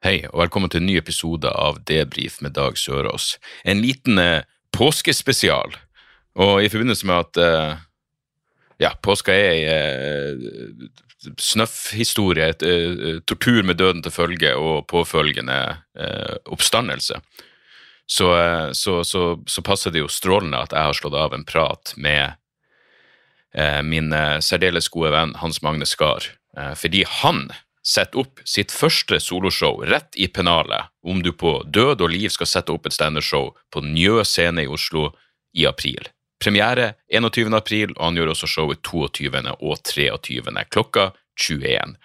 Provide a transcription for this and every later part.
Hei, og velkommen til en ny episode av Debrif med Dag Sørås. En liten eh, påskespesial. Og i forbindelse med at eh, ja, påska er ei eh, snøffhistorie, eh, tortur med døden til følge og påfølgende eh, oppstandelse, så, eh, så, så, så passer det jo strålende at jeg har slått av en prat med eh, min særdeles gode venn Hans Magne Skar, fordi han setter opp sitt første soloshow rett i pennalet om du på død og liv skal sette opp et standup-show på Njø scene i Oslo i april. Premiere 21. april, og han gjør også showet 22. og 23. klokka 21.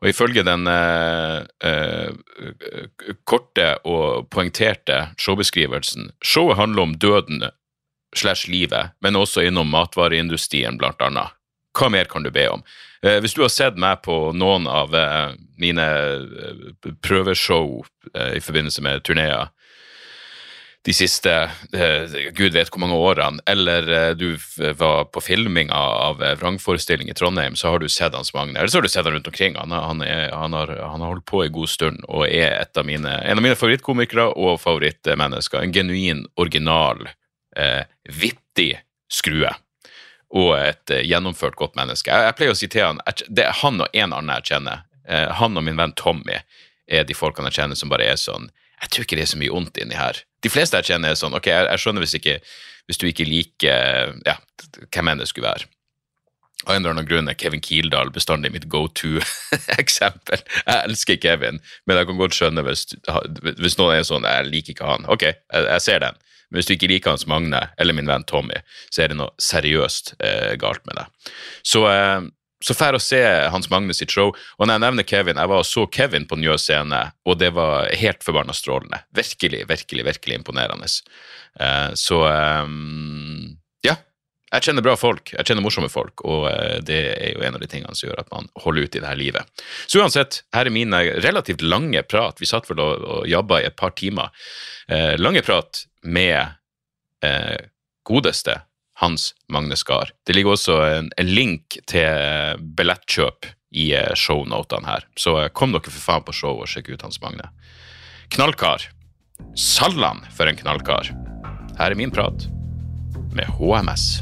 Og ifølge den eh, eh, korte og poengterte showbeskrivelsen Showet handler om døden slash livet, men også innom matvareindustrien, blant annet. Hva mer kan du be om? Eh, hvis du har sett meg på noen av eh, mine eh, prøveshow i forbindelse med turneer de siste gud vet hvor mange årene, eller du var på filminga av vrangforestilling i Trondheim, så har du sett Hans Magne. Eller så har du sett han rundt omkring. Han, han, er, han, har, han har holdt på en god stund og er et av mine, en av mine favorittkomikere og favorittmennesker. En genuin, original, eh, vittig skrue. Og et eh, gjennomført godt menneske. Jeg, jeg pleier å si til han Det er han og en annen jeg kjenner. Eh, han og min venn Tommy er de folkene jeg kjenner som bare er sånn Jeg tror ikke det er så mye ondt inni her. De fleste jeg kjenner er sånn Ok, jeg, jeg skjønner hvis, ikke, hvis du ikke liker Ja, hvem enn det skulle være. Av en eller annen grunn er Kevin Kildahl bestandig mitt go to-eksempel. Jeg elsker Kevin, men jeg kan godt skjønne hvis, hvis noen er sånn Jeg liker ikke han. Ok, jeg, jeg ser den. Men hvis du ikke liker Hans Magne eller min venn Tommy, så er det noe seriøst eh, galt med deg. Så, eh, så fær å se Hans Magne sitt show. Og når jeg nevner Kevin, jeg var og så Kevin på Njø scene, og det var helt forbanna strålende. Virkelig, virkelig, virkelig imponerende. Eh, så ja. Jeg kjenner bra folk, jeg kjenner morsomme folk, og eh, det er jo en av de tingene som gjør at man holder ut i det her livet. Så uansett, her er mine relativt lange prat. Vi satt vel og, og jabba i et par timer. Eh, lange prat med eh, godeste Hans Magne Skar. Det ligger også en, en link til billettkjøp i eh, shownotene her, så eh, kom dere for faen på show og sjekk ut Hans Magne. Knallkar. Sallan for en knallkar. Her er min prat med HMS.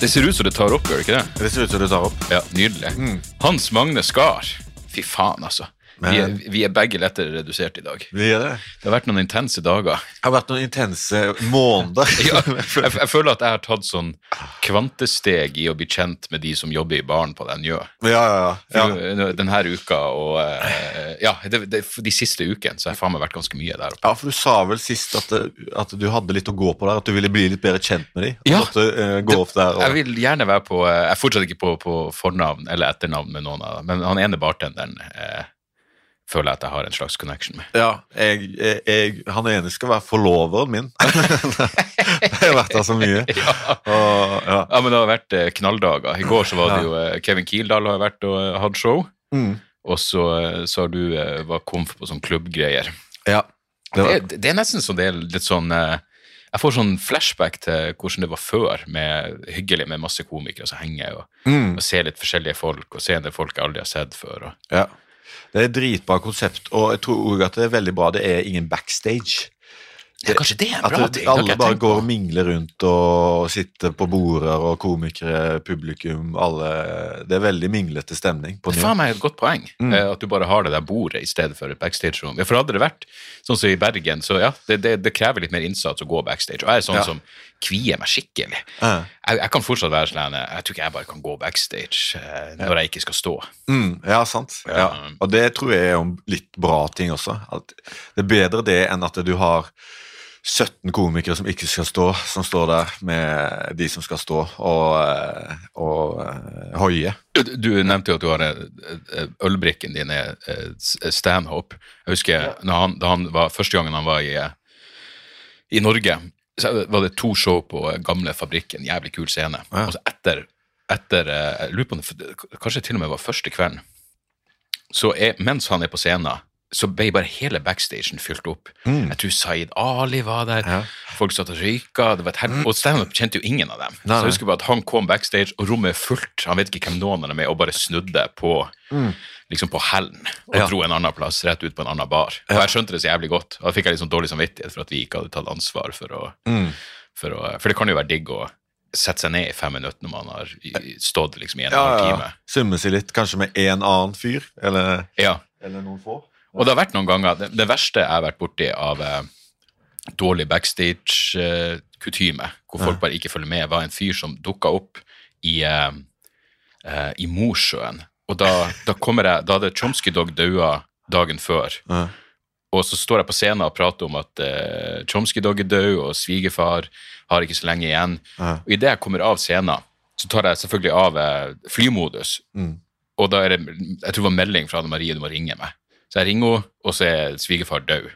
Det ser ut som det tar opp, gjør det ikke det? Det ser ut som det tar opp. Ja, Nydelig. Hans Magne Skar. Fy faen, altså. Vi er, vi er begge lettere redusert i dag. Vi er det. Det har vært noen intense dager. Det har vært noen intense måneder. Ja, jeg, jeg føler at jeg har tatt sånn kvantesteg i å bli kjent med de som jobber i baren på den Njø. ja, ja, ja. For Denne uka og eh, Ja, det, det, de siste ukene så har jeg faen meg vært ganske mye der oppe. Ja, for du sa vel sist at, at du hadde litt å gå på der, at du ville bli litt bedre kjent med dem. Ja. At du gå gå opp der og Jeg vil gjerne være på eh, Jeg er fortsatt ikke på, på fornavn eller etternavn med noen av dem, men han ene bartenderen eh, føler jeg at jeg har en slags connection med. Ja, jeg, jeg, jeg, han ene skal være forloveren min. jeg har vært der så mye. Ja. Og, ja. Ja, men det har vært eh, knalldager. I går så var det jo eh, Kevin Kildahl har vært og eh, hatt show, Mm. og så, sa så du var komf på sånn klubbgreier. ja. Det Det, var, er- det er nesten så det er litt sånn Jeg får sånn flashback til hvordan det var før, med hyggelig med masse komikere som henger, og, mm, og ser litt forskjellige folk, og ser en del folk jeg aldri har sett før. Og, ja. Det er et dritbra konsept, og jeg tror også at det er veldig bra. Det er ingen backstage. Det, ja, kanskje det er en bra ting? At alle bare går og mingler rundt og sitter på border, og komikere, publikum, alle Det er veldig minglete stemning. på Det er faen meg et godt poeng, Mm. eh, at du bare har det der bordet i stedet for et backstage-rom. Ja, for hadde det vært sånn som i Bergen, så ja, det, det, det krever litt mer innsats å gå backstage. Og jeg er sånn Ja. som kvier meg skikkelig. Uh. Jeg, jeg kan fortsatt være sånn Jeg tror ikke jeg bare kan gå backstage uh, når jeg ikke skal stå. Mm, ja, sant. Ja. Og det tror jeg er en litt bra ting også. At det er bedre det enn at du har 17 komikere som ikke skal stå, som står der med de som skal stå og, eh, og eh, hoie. Du, nevnte jo at du har ølbrikken din er Stanhope. Jeg husker når han, da han var, første gangen han var i, i Norge, så var det to show på eh, gamle fabrikken, jævlig kul scene. Ja. Og så etter, etter eh, jeg lurer på om det kanskje til og med var første kvelden, så er, mens han er på scenen, så ble bare hele backstagen fylt opp. Jeg tror Zaid Ali var der, Mm. Ja. folk satt og røyka, det var et hel- og standup kjente jo ingen av dem. Nei, så jeg husker bare at han kom backstage, og rommet er fullt, han vet ikke hvem noen av dem er, og bare snudde på liksom på hælen og Mm. Ja. dro en annen plass, rett ut på en annen bar. Og jeg skjønte det så jævlig godt, og da fikk jeg litt sånn dårlig samvittighet for at vi ikke hadde tatt ansvar for å, Mm. for å For det kan jo være digg å sette seg ned i fem minutter når man har stått liksom i en Ja, time. Summe seg litt, kanskje med én annen fyr, eller, Ja. eller noen få. Og det har vært noen ganger Det, det verste jeg har vært borti av eh, dårlig backstage-kutyme, hvor folk bare ikke følger med, var en fyr som dukka opp i, eh, eh, i Mosjøen. Og da, da kommer jeg Da hadde Chomsky Dog daua dagen før. Ja. Og så står jeg på scenen og prater om at eh, Chomsky Dog er død, og svigerfar har ikke så lenge igjen. Ja. Og idet jeg kommer av scenen, så tar jeg selvfølgelig av eh, flymodus. Mm. Og da er det jeg tror det var melding fra Anne Marie du må ringe meg. Så ringer henne, og så er svigerfar død.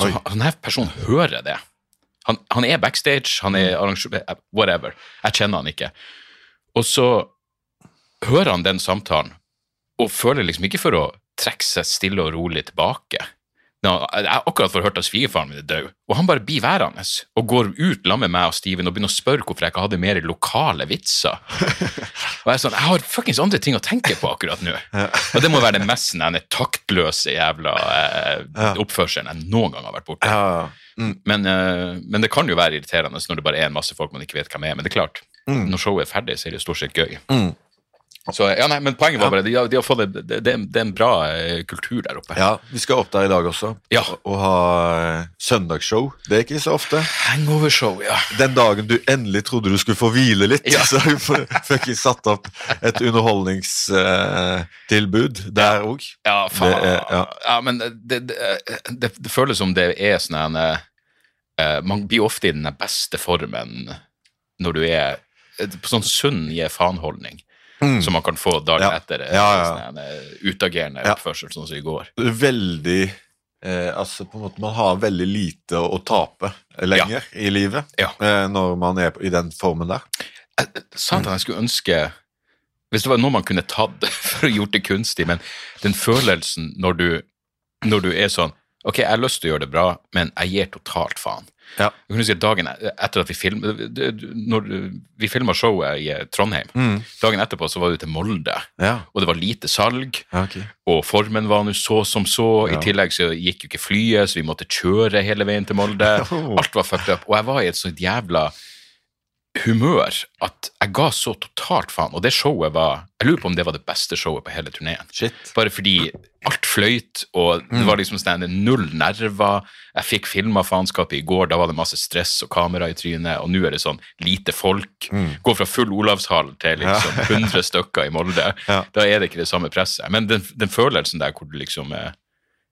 Så han, denne personen hører det. Han, han er backstage, han Mm. er arrangør, eh, whatever. Jeg kjenner han ikke. Og så hører han den samtalen, og føler liksom ikke for å trekke seg stille og rolig tilbake. Nå, Jeg har akkurat fått hørt at svigerfaren min er død, og han bare blir værende og går ut sammen med meg og Steven og begynner å spørre hvorfor jeg ikke hadde mer lokale vitser. Og jeg er sånn, jeg har fuckings andre ting å tenke på akkurat nå. Og det må være den mest denne taktløse jævla eh, Ja. oppførselen jeg noen gang har vært borti. Ja, mm. Men, eh, men det kan jo være irriterende når det bare er en masse folk man ikke vet hvem er. Men det er klart, Mm. når showet er ferdig, så er det jo stort sett gøy. Mm. Så ja, nei, men Poenget var bare de har, de har fått det, det, det, er en bra eh, kultur der oppe. ja, vi skal opp der i dag også Ja. og, og ha eh, søndagsshow. Det er ikke så ofte. Hangover-show, ja. Den dagen du endelig trodde du skulle få hvile litt, Ja. så har vi fuckings satt opp et underholdningstilbud der òg. Ja, faen. Er- ja. ja. men det, det, føles som det er sånn en eh, Man blir ofte i den beste formen når du er eh, på sånn sunn gi faen-holdning. Som man kan få dagen Mm. Ja. etter eh, Ja, ja. sånn eh, utagerende oppførsel, sånn som i går. Veldig eh, Altså på en måte Man har veldig lite å, tape lenger i livet eh, når man er i den formen der. Jeg sa at jeg skulle ønske Hvis det var noe man kunne tatt for å gjort det kunstig, men den følelsen når du, når du er sånn Ok, jeg har lyst til å gjøre det bra, men jeg gir totalt faen. Ja. Jeg kunne si at dagen e- etter at vi filmet Når vi filma showet i Trondheim, Trondheim, dagen etterpå så var du til Molde, Ja, og det var lite salg. ja ok. Og formen var nå så som så. I tillegg så gikk jo ikke flyet, så vi måtte kjøre hele veien til Molde. Oh. Alt var fucked up. Og jeg var i et sånt jævla humør at jeg ga så totalt faen. Og det showet var Jeg lurer på om det var det beste showet på hele turneen. Bare fordi alt fløyt, og det var liksom sånn null nerver. Jeg fikk filma faenskapet i går, da var det masse stress og kamera i trynet, og nå er det sånn lite folk. Går fra full Olavshall til liksom 100 stykker i Molde. Ja. Da er det ikke det samme presset. Men den, den følelsen der hvor du liksom eh,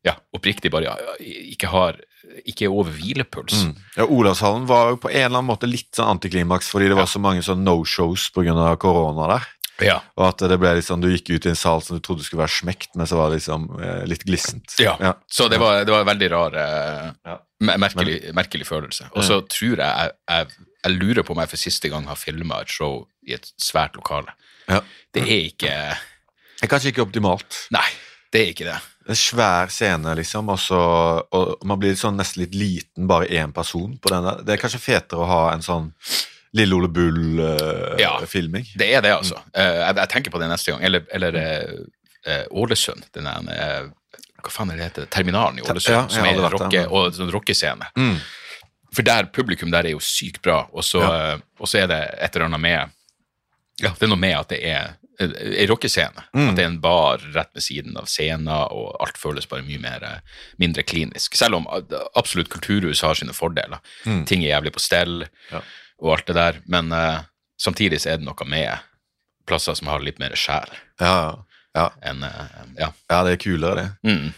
ja, oppriktig bare ja, ikke har ikke er over hvilepuls. Mm. Ja, Olavshallen var jo på en eller annen måte litt sånn antiklimaks, fordi det var så mange sånn no-shows pga. korona der. Ja. Og at det ble litt sånn, Du gikk ut i en sal som du trodde skulle være smekt, men så var det liksom eh, litt glissent. Ja. Ja. Så det var, det var en veldig rar, eh, Ja. mer- merkelig, merkelig følelse. Og så tror jeg, jeg, jeg jeg lurer på om jeg for siste gang har filma et show i et svært lokale. Ja. Det er ikke Det er kanskje ikke optimalt. Nei, det er ikke det. En svær scene, liksom, Også, og man blir sånn nesten litt liten, bare én person på den der. Det er kanskje fetere å ha en sånn Lille Ole Bull-filming. Ja, Det er det, altså. Uh, jeg, jeg tenker på det neste gang. Eller, eller uh, Ålesund. Den der, hva faen er det heter? Terminalen i Ålesund, Ja, som er en rocke, og sånn rockescene. Mm. For der, publikum der er jo sykt bra, og så, Ja. og så er det et eller annet med Ja, det er noe med at det er ei rockescene. Mm. At det er en bar rett ved siden av scenen, og alt føles bare mye mer, eh, mindre klinisk. Selv om eh, absolutt kulturhus har sine fordeler. Ting er jævlig på stell. Mm. Ja. og alt det der, men uh, samtidig så er det noe med plasser som har litt mer sjel Ja, ja. enn uh, Ja. ja, det er kulere, det. Mm.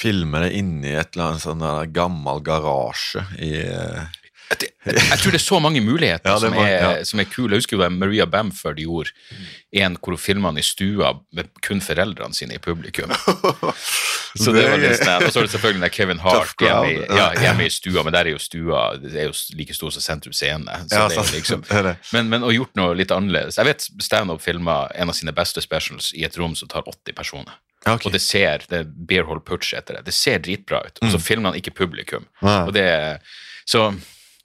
Filme det inni et eller annet sånn gammel garasje i eh, Jeg, jeg tror det er så mange muligheter Ja, som, er, ja. som er kule. Jeg husker da Maria Bamford gjorde en hvor hun filma i stua med kun foreldrene sine i publikum. Så det var sånn, Og så er det selvfølgelig der Kevin Hart hjemme, i- ja, hjemme i stua, men der er jo stua det er jo like stor som Sentrum Scene. Så det er liksom, men, men og gjort noe litt annerledes. Jeg vet Standup filma en av sine beste specials i et rom som tar 80 personer. Okay. Og det ser det er Beer Hall Putsch etter det. Det ser dritbra ut. Og så filmer han ikke publikum. Mm. Og det, så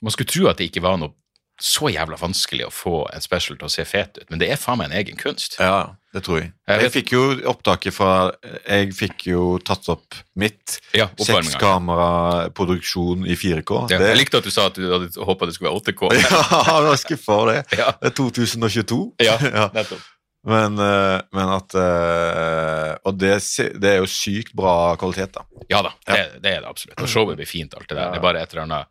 man skulle tro at det ikke var noe så jævla vanskelig å få en special til å se fet ut, men det er faen meg en egen kunst. Ja, det tror jeg. Jeg Jeg fikk jo opptaket fra Jeg fikk jo tatt opp mitt Ja, sekskameraproduksjon i 4K. Ja, Det- jeg likte at du sa at du hadde håpa det skulle være 8K. Ja, jeg var skuffa over det. Ja. Det er 2022. Ja, Ja. nettopp. Men, eh, men at eh, Og det, det er jo sykt bra kvalitet, da. Ja da, det, det er det absolutt. Og showet blir fint, alt det der. Det er bare et eller annet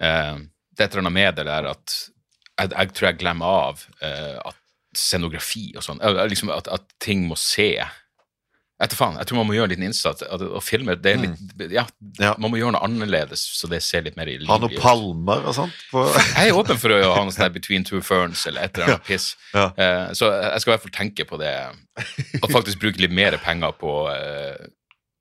eh, Det er et eller annet med det der at jeg, jeg tror jeg glemmer av eh, at scenografi og sånn, eh, liksom at, at ting må se Etter faen, jeg tror man må gjøre en liten innsats. At, å filme, det er litt Ja, Ja. man må gjøre noe annerledes, så det ser litt mer i Ha noen palmer og sånt. På, Jeg er åpen for å ha noe sånt Between Two Ferns eller et eller annet piss. Ja. Eh, så jeg skal i hvert fall tenke på det, og faktisk bruke litt mer penger på eh,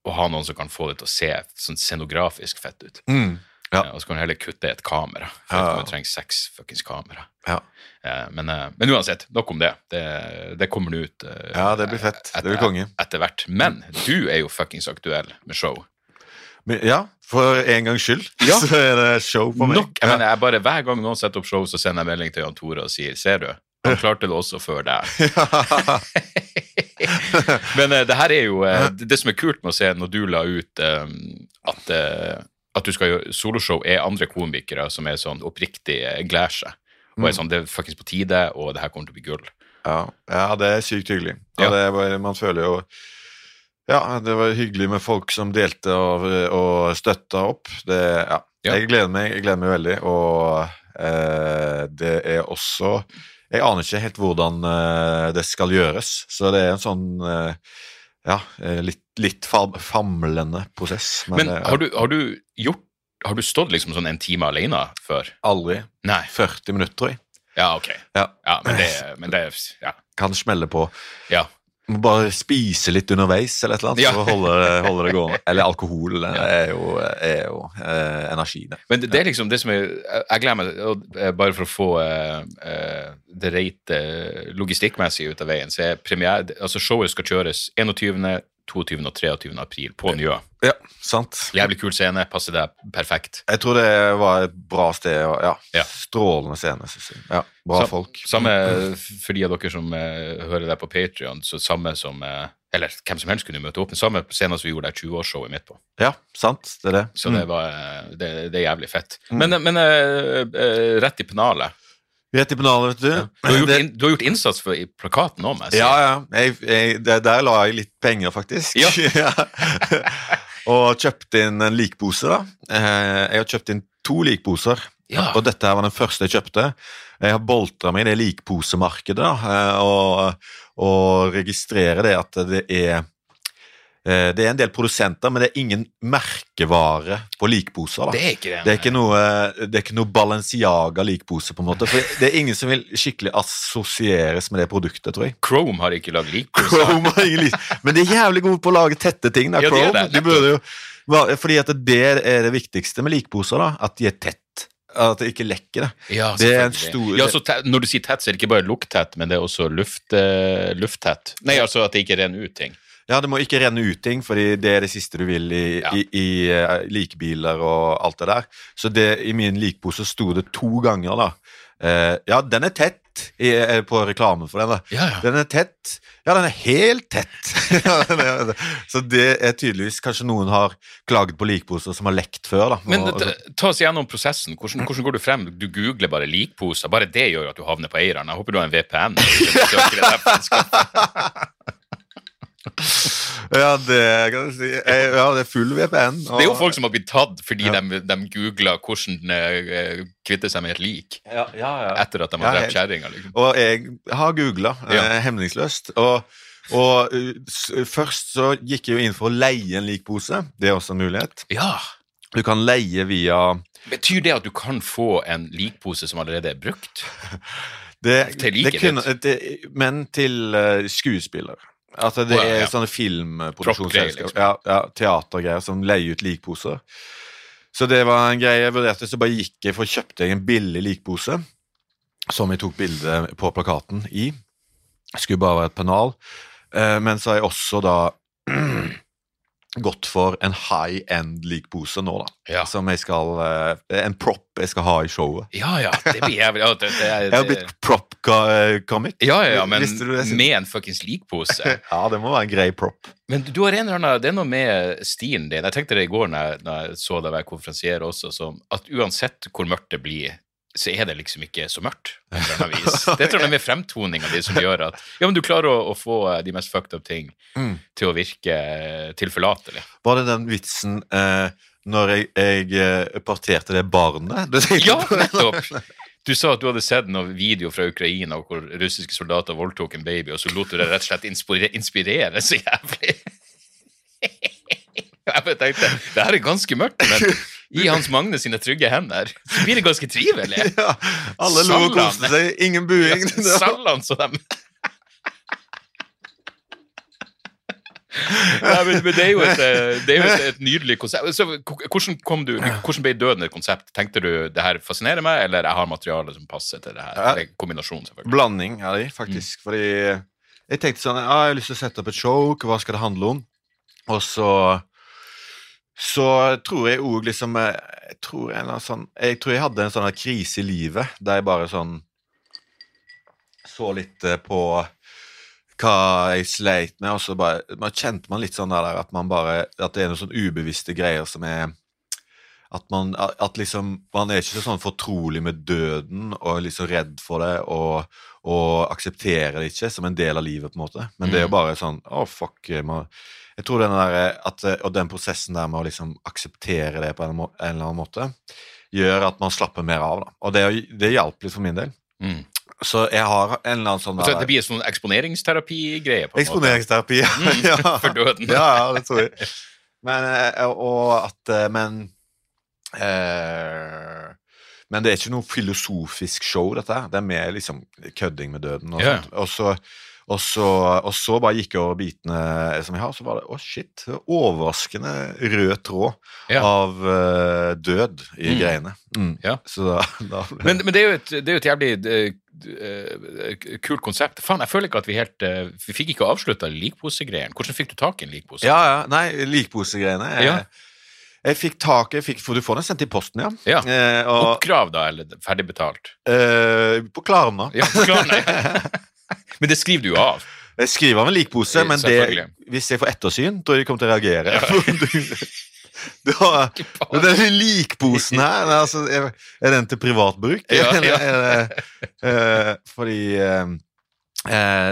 å ha noen som kan få det til å se sånn scenografisk fett ut. mm, ja. Eh, og så kan du heller kutte et kamera, for Ja. Du trenger seks fuckings kamera. Ja. Eh, men, eh, men uansett, nok om det. Det, det kommer nå ut ja, det blir fett. Det blir konge. etter hvert. Men du er jo fuckings aktuell med show. Men, ja, for en gangs skyld Ja. så er det show på meg. Nok, jeg mener, jeg bare, Hver gang noen setter opp show, så sender jeg melding til Jan Tore og sier 'Ser du, han klarte det også før deg'. Men det her er jo det, som er kult med å se når du la ut at, at du skal gjøre soloshow, er andre komikere som er sånn oppriktig eh, gleder seg. Og er sånn, Det er faktisk på tide, og det her kommer til å bli gull. Ja, ja, det er sykt hyggelig. Ja. det er bare, man føler jo Ja, det var hyggelig med folk som delte og, og støtta opp. Det, ja. Ja. Jeg gleder meg jeg gleder meg veldig, og eh, det er også Jeg aner ikke helt hvordan eh, det skal gjøres, så det er en sånn eh, ja, eh, litt, litt famlende prosess. Men men har du, har du gjort Har du stått liksom sånn en time alene før? Aldri. Nei. 40 minutter, tror jeg. Ja, ok. Ja. Ja, men det, men det Ja. Kan smelle på. ja. Må bare spise litt underveis eller et eller annet Ja. så holder det- holder det gående. Eller alkohol det er jo, er jo eh, energi, det. Men det, det er liksom det som jeg, Jeg og, eh, Bare for å få eh, eh, det reite logistikkmessig ut av veien, så er premiere Altså, showet skal kjøres 21., 22. og 23. april på Njø. Ja, sant. Jævlig kul scene, passer deg perfekt. Jeg tror det var et bra sted. Ja, Ja. Strålende scene, synes jeg. Ja, bra Sam- folk. Samme for de av dere som eh, hører deg på Patrion, så samme som eh, Eller hvem som helst kunne møte opp, men samme scene som vi gjorde der 20-årsshowet midt på. Ja, sant. Det er det. Så det, Mm. var, eh, det, det er jævlig fett. Men, men eh, eh, rett i pennalet. Rett i pennalet, vet du. Du har gjort, Det- du har gjort innsats for, i plakaten òg. Ja, ja. Jeg, jeg, der, der la jeg litt penger, faktisk. Ja. og kjøpte inn en likpose, da. Eh, Jeg har kjøpt inn to likposer, Ja. og dette her var den første jeg kjøpte. Jeg har boltra meg i det likposemarkedet da, eh, og, og registrerer det at det er det er en del produsenter, men det er ingen merkevare på likposer. da. Det er ikke det. Det er ikke noe, det er ikke noe Balenciaga-likpose, på en måte. For det er ingen som vil skikkelig assosieres med det produktet, tror jeg. Chrome har ikke lagd likpose. Chrome har ingen lik- Men de er jævlig gode på å lage tette ting. Da, Ja, Chrome. det, de burde jo, fordi at det er det viktigste med likposer, da, at de er tett. At det ikke lekker. det. Ja, Det er en stor- ja, så te- Når du sier tett, så er det ikke bare lukttett, men det er også luft, eh, lufttett. Nei, altså at det ikke renner ut ting. Ja, det må ikke renne ut ting, fordi det er det siste du vil i, Ja. i, i uh, likebiler og alt det der. Så det, i min likpose sto det to ganger, da. Uh, ja, den er tett i, eh, på reklamen for den. da. Ja, ja. Den er tett. Ja, den er helt tett. Det det. Så det er tydeligvis Kanskje noen har klaget på likposer som har lekt før, da. Men Og- ta, ta oss gjennom prosessen. Hvordan, hvordan går du frem? Du googler bare likposer. Bare det gjør at du havner på eieren. Jeg håper du har en VPN. Ja, det kan du si. Ja, det er full VPN. og- Det er jo folk som har blitt tatt fordi Ja. de, de googla hvordan de kvitte seg med et lik ja, ja, ja. etter at de har Ja, drept kjerringa. Liksom. Og jeg har googla Ja. eh, hemningsløst. Og, og uh, s først så gikk jeg jo inn for å leie en likpose. Det er også en mulighet. Ja. Du kan leie via Betyr det at du kan få en likpose som allerede er brukt? det, Til liket det kunne, det, Men til uh, skuespillere. Altså det er ja, ja. sånne filmproduksjonsselskap. liksom. Ja, ja, teatergreier som leier ut likposer. Så det var en greie jeg vurderte, så bare gikk jeg for kjøpte jeg en billig likpose. Som jeg tok bilde på plakaten i. Skulle bare være et pennal. Eh, men så har jeg også da gått for en high end likpose nå, da. Ja. Som jeg skal eh, En prop jeg skal ha i showet. Ja, ja, det blir jævlig ja, det, det, er- Jeg har blitt prop-comic. ja, ja, ja, men med en fuckings likpose. Ja, det må være en grei prop. Men du har en eller annen, det er noe med stilen din. Jeg tenkte det i går når jeg, når jeg så deg være konferansier også, som at uansett hvor mørkt det blir, så er det liksom ikke så mørkt. Det er et eller annet med fremtoninga di som gjør at ja, men du klarer å, å få eh, de mest fucked up ting Mm. til å virke eh, tilforlatelig. Var det den vitsen eh, når jeg, jeg eh, parterte det barnet? Du Ja, nettopp! Du sa at du hadde sett noen video fra Ukraina hvor russiske soldater voldtok en baby, og så lot du det rett og slett inspirere, inspirere så jævlig. Jeg tenkte det her er ganske mørkt, men i Hans Magne sine trygge hender så blir det ganske trivelig. Ja, alle lo og koste seg. Ingen buing. Sallan så dem. Nei, men, men det er jo et, eh, er jo et, et nydelig konsept. Så, hvordan, kom du, hvordan ble døden et konsept? Tenkte du det her fascinerer meg, eller jeg har materiale som passer til det her? Ja. Eller kombinasjon, selvfølgelig. Blanding av de, faktisk. Fordi jeg tenkte sånn ah, Jeg har lyst til å sette opp et show. Hva skal det handle om? Og så så tror jeg òg liksom eh, Jeg tror, sånn, jeg tror jeg hadde en sånn krise i livet der jeg bare sånn Så litt eh, på hva jeg sleit med, og så bare man kjente man litt sånn der at man bare At det er noen sånn ubevisste greier som er at man at liksom Man er ikke så sånn fortrolig med døden og liksom redd for det og, og aksepterer det ikke som en del av livet, på en måte. Men det er jo Mm. bare sånn Å, fuck. Man, jeg tror den der, at, Og den prosessen der med å liksom akseptere det på en, må, en eller annen måte, gjør at man slapper mer av. da. Og det, det hjalp litt for min del. Mm. Så jeg har en eller annen sånn der- det blir sånn eksponeringsterapi-greie. Eksponeringsterapi. Mm, ja. for døden. Ja, ja, det tror jeg. Men, eh, og at eh, Men eh, Men det er ikke noe filosofisk show, dette. Det er mer liksom kødding med døden. Og, sånt. og, så, og, så, og så bare gikk jeg over bitene som jeg har, så var det å shit, overraskende rød tråd Ja. av uh, død i Mm. greiene. Mm. Ja. Så da, da ble Men, men det, er jo et, det er jo et jævlig eh, kult konsept. Faen, jeg føler ikke at vi helt uh, Vi fikk ikke avslutta likposegreiene. Hvordan fikk du tak i en likpose? Ja, ja. Nei, likposegreiene. Ja. jeg fikk tak jeg fikk, For du får den sendt i posten, ja. Ja. Eh, og, Oppkrav, da, eller ferdigbetalt? eh, på Klarna. Ja, på nei. Men det skriver du jo av. Jeg skriver av en likpose, Eh, men det, hvis jeg får ettersyn, tror jeg de kommer til å reagere. Du, du har, den likposen her, er altså, er, den til privat bruk? Ja, ja. Eh, fordi uh,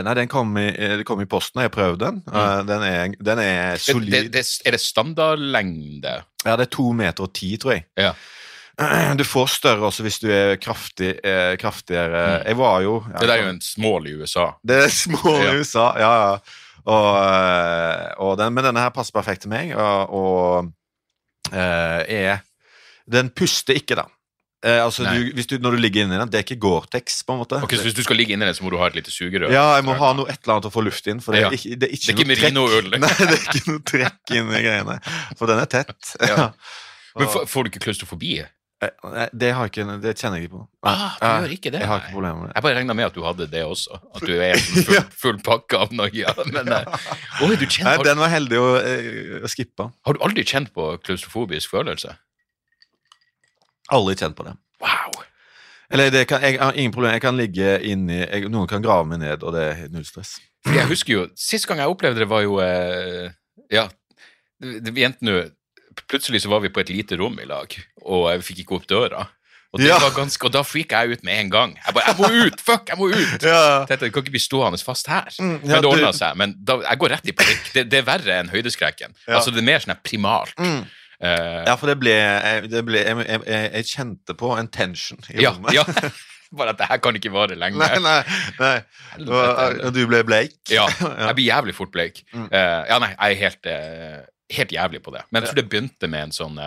Nei, den kom i, det kom i posten, og jeg prøvde den. Uh, den, er, den er solid. det, det, er det standardlengde? Ja, det er to meter og ti, tror jeg. Ja. Du får større også hvis du er kraftig, eh, kraftigere. Mm. Jeg var jo ja, Det der er jo en small i USA. Det er small i Ja. USA, ja, ja. Og, eh, og den, men denne her passer perfekt til meg, og, og eh, er Den puster ikke, da. Eh, altså, du, du, når du ligger inni den, det er ikke Gore-Tex, på en måte. Ok, så Hvis du skal ligge inni den, så må du ha et lite sugerør? ja, jeg må ha noe et eller annet å få luft inn, for det Ja. er ikke, det er ikke, Det er ikke noe trekk. Nei, det er ikke noe trekk inni greiene, for den er tett. Ja. Men Og- får, får du ikke klaustrofobi? Eh, nei, det, har ikke, det kjenner jeg ikke på. Ah, du jeg, gjør ikke det? Jeg har ikke problemer med det. Jeg bare regna med at du hadde det også. At du er full, full pakke av noe. Ja, men, eh, oi, du Nei, kjenner, den var heldig å, eh, å skippe. har du aldri kjent på klaustrofobisk følelse? Aldri kjent på det. Wow! Eller det kan, jeg har ingen problem, jeg kan ligge inni jeg, Noen kan grave meg ned, og det er null stress. Jeg husker jo, Sist gang jeg opplevde det, var jo Ja, vi endte nå Plutselig så var vi på et lite rom i lag, og jeg fikk ikke opp døra. Og, det Ja. var ganske, og da freaka jeg ut med en gang. Jeg bare, jeg må ut! Fuck, jeg må ut! Ja. Tenkte, Jeg kan ikke bli stående fast her. Mm, ja, men det ordna seg. Men da, jeg går rett i panikk. Det, det er verre enn høydeskrekken. Ja. Altså, det er mer sånn primalt. Mm. Uh, Ja, for det ble, det ble jeg, jeg, jeg, kjente på en tension i ja, rommet. ja. Bare at det her kan ikke vare lenge. Nei, nei, nei. Og, og du ble bleik? Ja, jeg blir jævlig fort bleik. Mm. Uh, ja, nei, jeg er helt, eh, helt jævlig på det. Men jeg tror det begynte med en sånn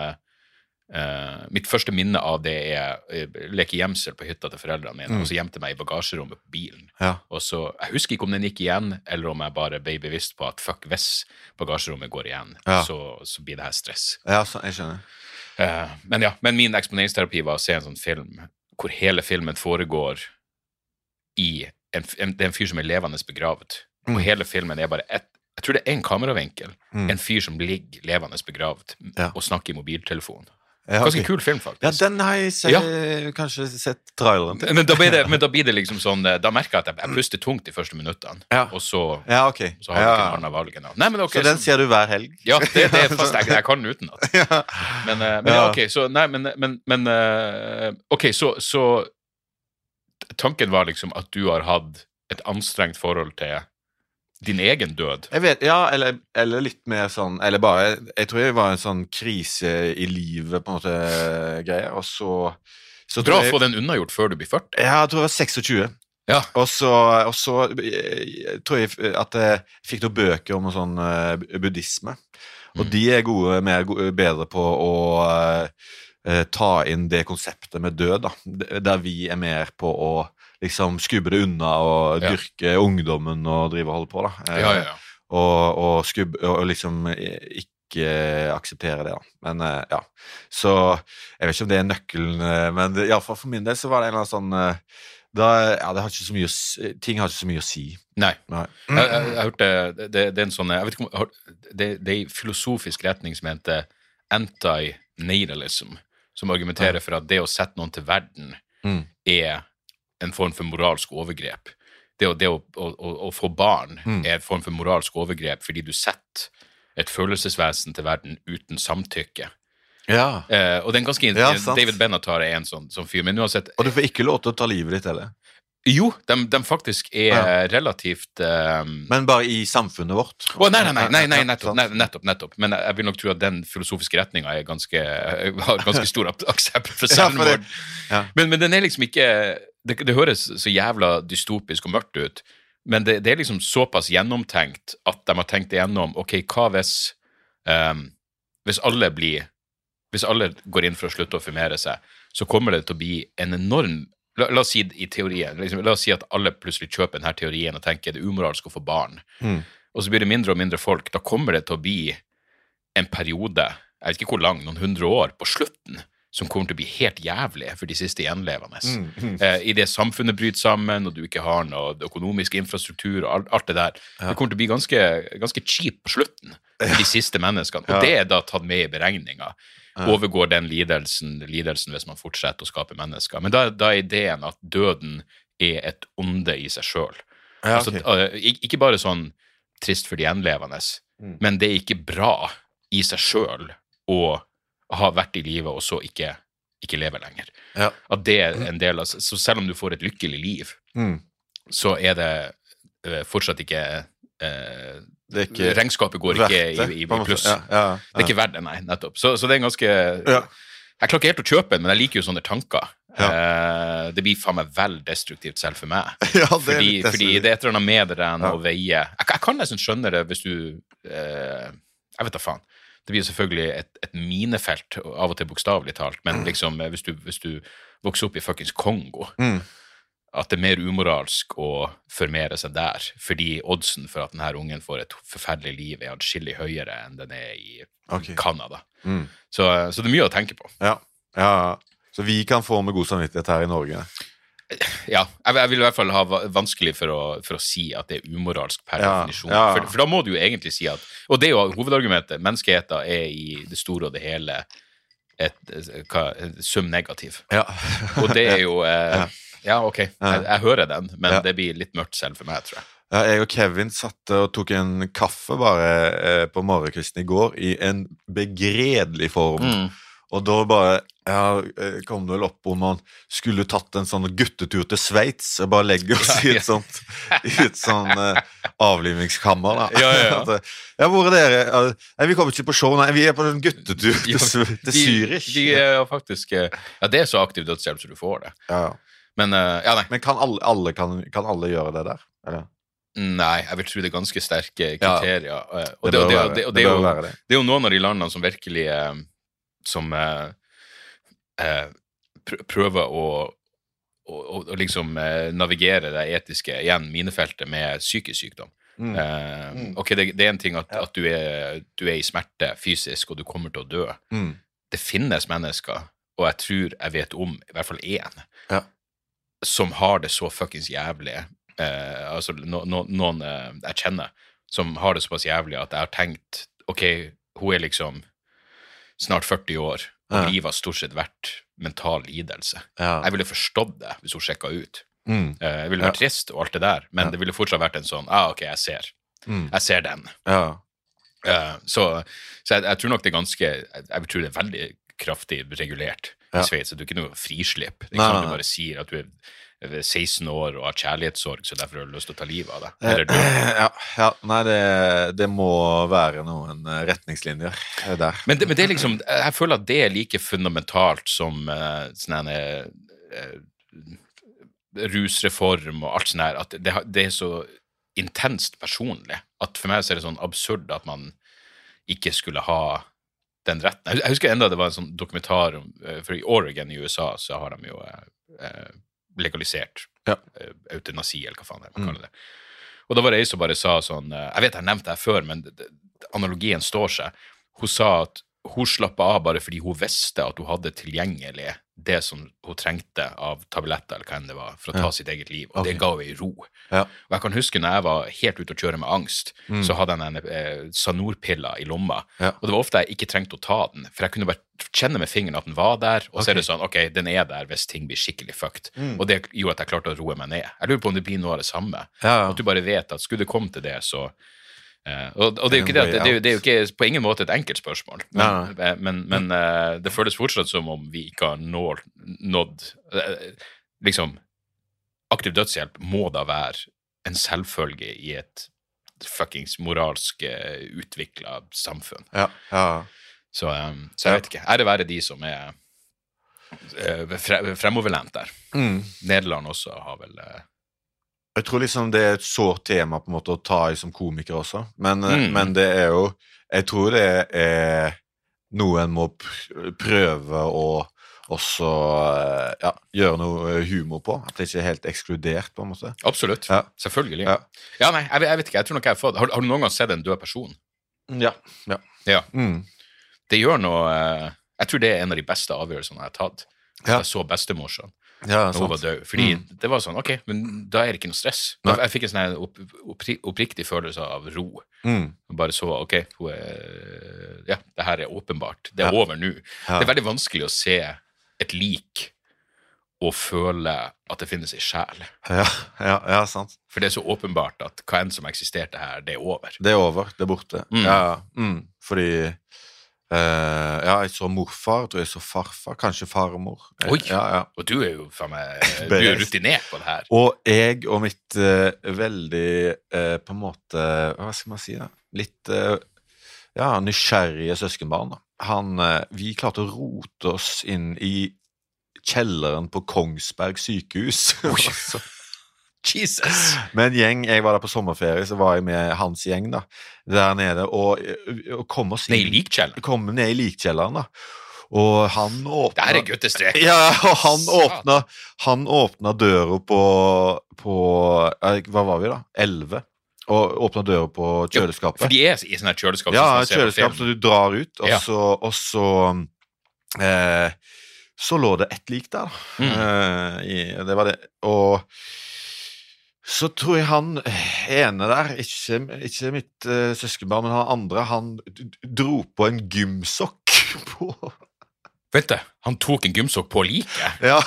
Uh, Mitt første minne av det er uh, leke gjemsel på hytta til foreldrene mine, Mm. og så gjemte jeg meg i bagasjerommet på bilen. Ja. Og så, Jeg husker ikke om den gikk igjen, eller om jeg bare ble bevisst på at fuck, hvis bagasjerommet går igjen, Ja. så, så blir det her stress. Ja, så, jeg skjønner. Uh, men ja, men min eksponeringsterapi var å se en sånn film hvor hele filmen foregår i en, en, Det er en fyr som er levende begravet. Mm. Og hele filmen er bare ett Jeg tror det er én kameravinkel. Mm. En fyr som ligger levende begravet Ja. og snakker i mobiltelefon. Ja, Ganske ok. kul film, faktisk. Ja, den har jeg se, Ja. kanskje sett traileren til. men, da blir det, men da blir det liksom sånn eh, Da merker jeg at jeg, jeg puster tungt de første minuttene, Ja. og så, Ja, okay. så har jeg ikke annet valg enn Nei, men Så den ser du hver helg? Ja, det, det er fast jeg, jeg kan utenat. Men, eh, men ok, så Nei, men, men, men eh, Ok, så, så Tanken var liksom at du har hatt et anstrengt forhold til din egen død. Jeg vet, ja, eller, eller litt mer sånn Eller bare Jeg tror jeg var en sånn krise i livet, på en måte, greie, og så, så Bra å få den unnagjort før du blir 40. Ja, jeg tror jeg var 26. Ja. Og så, og så eh, tror jeg at jeg fikk noen bøker om sånn eh, buddhisme. Og Mm. de er gode, mer, bedre på å uh, eh, ta inn det konseptet med død, da. Der vi er mer på å liksom skubbe det unna og dyrke ungdommen og drive og holde på, da. Eh, Ja, ja, ja. Og, og, skubbe, og liksom ikke akseptere det, da. Men eh, ja. Så jeg vet ikke om det er nøkkelen, eh, men iallfall for min del så var det en eller annen sånn da, ja, det har ikke så å Ting har ikke så mye å si. Nei. Nei. Jeg, jeg, jeg hørte det, det er en sånn Jeg vet ikke om har- det, det er en filosofisk retning som heter anti-natalism, som argumenterer for at det å sette noen til verden Mm. er en form for moralsk overgrep. Det å, det å, å, å, få barn Mm. er en form for moralsk overgrep fordi du setter et følelsesvesen til verden uten samtykke. Ja. Eh, og er ganske Ja. David Benatar er en sånn, sånn fyr, men uansett Og du får ikke lov til å ta livet ditt heller. Jo, de, de faktisk er Ja. relativt eh, Men bare i samfunnet vårt. Å, nei, nei, nei, nei, nei nettopp, nei, nettopp, nettopp. Men jeg vil nok tro at den filosofiske retninga har ganske stor ak- aksept for selvmord. ja. Men, men den er liksom ikke det, det høres så jævla dystopisk og mørkt ut, men det, det er liksom såpass gjennomtenkt at de har tenkt igjennom ok, hva hvis um, Hvis alle blir Hvis alle går inn for å slutte å formere seg, så kommer det til å bli en enorm La, la oss si i teorien, liksom, la oss si at alle plutselig kjøper denne teorien og tenker det er umoralsk å få barn. Mm. og så blir det mindre og mindre folk, da kommer det til å bli en periode, jeg vet ikke hvor lang, noen hundre år på slutten, som kommer til å bli helt jævlig for de siste gjenlevende. Mm, mm. Eh, I det samfunnet bryter sammen, og du ikke har noe økonomisk infrastruktur og alt, alt det der. Ja. Det kommer til å bli ganske, ganske cheap på slutten for de siste menneskene. Og Ja. det er da tatt med i beregninga. Overgår den lidelsen, lidelsen hvis man fortsetter å skape mennesker. Men da, da er ideen at døden er et onde i seg sjøl. Altså, ok. eh, ik- ikke bare sånn trist for de gjenlevende, Mm. men det er ikke bra i seg sjøl å ha vært i live og så ikke, ikke lever lenger. Ja. At det er en del av Så selv om du får et lykkelig liv, Mm. så er det uh, fortsatt ikke uh, ikke Regnskapet går ikke i, i, i pluss. Ja, ja, Det er ikke verdt det, nei, nettopp. Så, så det er en ganske Ja. Jeg klarer ikke helt å kjøpe den, men jeg liker jo sånne tanker. Eh, det blir faen meg vel destruktivt selv for meg. det Fordi, fordi det er et eller annet med det der Ja. å veie jeg, jeg kan nesten skjønne det hvis du eh, Jeg vet da faen. Det blir selvfølgelig et, et minefelt, av og til bokstavelig talt, men liksom eh, hvis du, hvis du vokser opp i fuckings Kongo Mm. At det er mer umoralsk å formere seg der, fordi oddsen for at denne ungen får et forferdelig liv, er atskillig høyere enn den er i Ok. Canada. Mm. Så, så det er mye å tenke på. Ja. ja. Så vi kan få med god samvittighet her i Norge. Ja, jeg, vil i hvert fall ha vanskelig for å, for å si at det er umoralsk per Ja, definisjon. ja. For, for da må du jo egentlig si at Og det er jo hovedargumentet. Menneskeheten er i det store og det hele et, hva, sum negativ. Ja. Og det er jo eh, Ja. Ok, jeg, jeg hører den, men det blir litt mørkt selv for meg, tror jeg. Ja, jeg og Kevin satt og tok en kaffe bare eh, på morgenkvisten i går i en begredelig form. Mm. Og da bare ja, eh, kom det vel opp om man skulle tatt en sånn guttetur til Sveits og bare legge oss i et sånt, i et sånn uh, avlivningskammer. da. Ja, ja, ja. Eh, ja, hvor er dere? Nei, Vi kommer ikke på show, nei. Vi er på en guttetur til, til Zürich. De er faktisk Ja, det er så aktiv dødshjelp som du får det. Ja. Men uh, ja, nei. Men kan alle, alle, kan, kan alle gjøre det der? Eller? Nei, jeg vil tro det er ganske sterke kriterier. Ja, Det bør være og det. det er jo noen av de landene som virkelig eh, Som eh, eh, pr prøver å, å, å, liksom eh, navigere det etiske igjen, minefeltet, med psykisk sykdom. Mm. Eh, ok, det, det er en ting at, Ja. at du, er, du er i smerte fysisk, og du kommer til å dø. Mm. Det finnes mennesker, og jeg tror jeg vet om i hvert fall én, Ja. som har det så fuckings jævlig. Eh, altså no, no, noen eh, jeg kjenner som har det såpass jævlig at jeg har tenkt ok, hun er liksom snart 40 år, og Ja. livet har stort sett vært mental lidelse. Ja. Jeg ville forstått det hvis hun sjekka ut. Mm. Eh, jeg ville Ja. vært trist og alt det der, men Ja. det ville fortsatt vært en sånn ah, ok, jeg ser. Mm. Jeg ser den. Ja. Eh, så så jeg, jeg tror nok det er ganske Jeg, jeg tror det er veldig kraftig regulert Ja. i Sveits. At du ikke er noe frislipp. Det er Nei, ikke sånn nei, du bare sier at du er 16 år og har kjærlighetssorg, så derfor har du lyst til å ta livet av deg. Eh, Eller du. Ja, ja, nei, det, det må være noen eh, retningslinjer der. Men det, men det er liksom Jeg føler at det er like fundamentalt som uh, sånn eh, rusreform og alt sånt her, at det, det er så intenst personlig. At for meg så er det sånn absurd at man ikke skulle ha den retten. Jeg husker enda det var en sånn dokumentar om For i Oregon i USA så har de jo eh, legalisert Ja. eh, eutanasi, eller hva faen det er Mm. man kaller det. Og da var det ei som bare sa sånn eh, Jeg vet jeg har nevnt det her før, men analogien står seg. Hun sa at hun slappa av bare fordi hun visste at hun hadde tilgjengelig det som hun trengte av tabletter eller hva enn det var, for å ta Ja. sitt eget liv. Og det Ok. ga henne ro. Ja. Og jeg kan huske når jeg var helt ute å kjøre med angst, Mm. så hadde jeg en eh, Sanor-pilla i lomma. Ja. Og det var ofte jeg ikke trengte å ta den, for jeg kunne bare kjenne med fingeren at den var der, og så er det sånn, ok, den er der hvis ting blir skikkelig fucked. Mm. Og det gjorde at jeg klarte å roe meg ned. Jeg lurer på om det blir noe av det samme. At du bare vet at skulle det komme til det, så og, og det er det, det, er jo, det er jo ikke på ingen måte et enkelt spørsmål, men, eh, men, men eh, det føles fortsatt som om vi ikke har nådd, nådd eh, Liksom, aktiv dødshjelp må da være en selvfølge i et fuckings moralsk uh, utvikla samfunn. ja, ja. Så, um, så jeg vet ikke. Ære være de som er uh, fre, fremoverlent der. Mm. Nederland også har vel eh, Jeg tror liksom det er et sårt tema på en måte å ta i som komiker også, men, eh, Mm. men det er jo Jeg tror det er noe en må prøve å også eh, ja, gjøre noe humor på. At det ikke er helt ekskludert, på en måte. Absolutt. Ja. Selvfølgelig. Ja. Ja, nei, jeg, jeg vet ikke. Jeg tror nok jeg har fått Har, har du noen gang sett en død person? Ja. ja. Ja. Mm. Det gjør noe eh, Jeg tror det er en av de beste avgjørelsene jeg har tatt. Ja. Jeg så bestemorsan ja når hun var død. Fordi Mm. det var sånn Ok, men da er det ikke noe stress. Da, jeg fikk en sånn opp, oppri, oppriktig følelse av ro. Mm. Bare så Ok, hun er Ja, det her er åpenbart. Det er Ja. over nå. Ja. Det er veldig vanskelig å se et lik og føle at det finnes ei sjel. Ja, ja, ja, sant. For det er så åpenbart at hva enn som eksisterte her, det er over. Det er over. Det er borte. Mm. Ja, mm. Fordi eh, Ja, jeg så morfar, jeg så farfar, kanskje farmor. Eh, Oi. Ja, ja. Og du er jo for meg Du er rutinert på det her. Og jeg og mitt uh, veldig uh, på en måte Hva skal man si, da? Litt eh, ja, nysgjerrige søskenbarn. da. Han, eh, vi klarte å rote oss inn i kjelleren på Kongsberg sykehus. Så- Jesus! med en gjeng. Jeg var der på sommerferie, så var jeg med hans gjeng da, der nede. Og, og kom oss ned i likkjelleren. Kom ned i likkjelleren, da. Og han åpna Det her er guttestrek. Ja, og han åpna, han åpna døra på, på Hva var vi, da? Elleve. Og åpna døra på kjøleskapet. For de er i sånne kjøleskap. ja, et kjøleskap som du drar ut, og Ja. så, og så eh, Så lå det ett lik der. Mm. Uh, i, det var det. Og så tror jeg han ene der, ikke, ikke mitt uh, søskenbarn, men han andre, han dro på en gymsokk på Vet du, han tok en gymsokk på liket. Ja.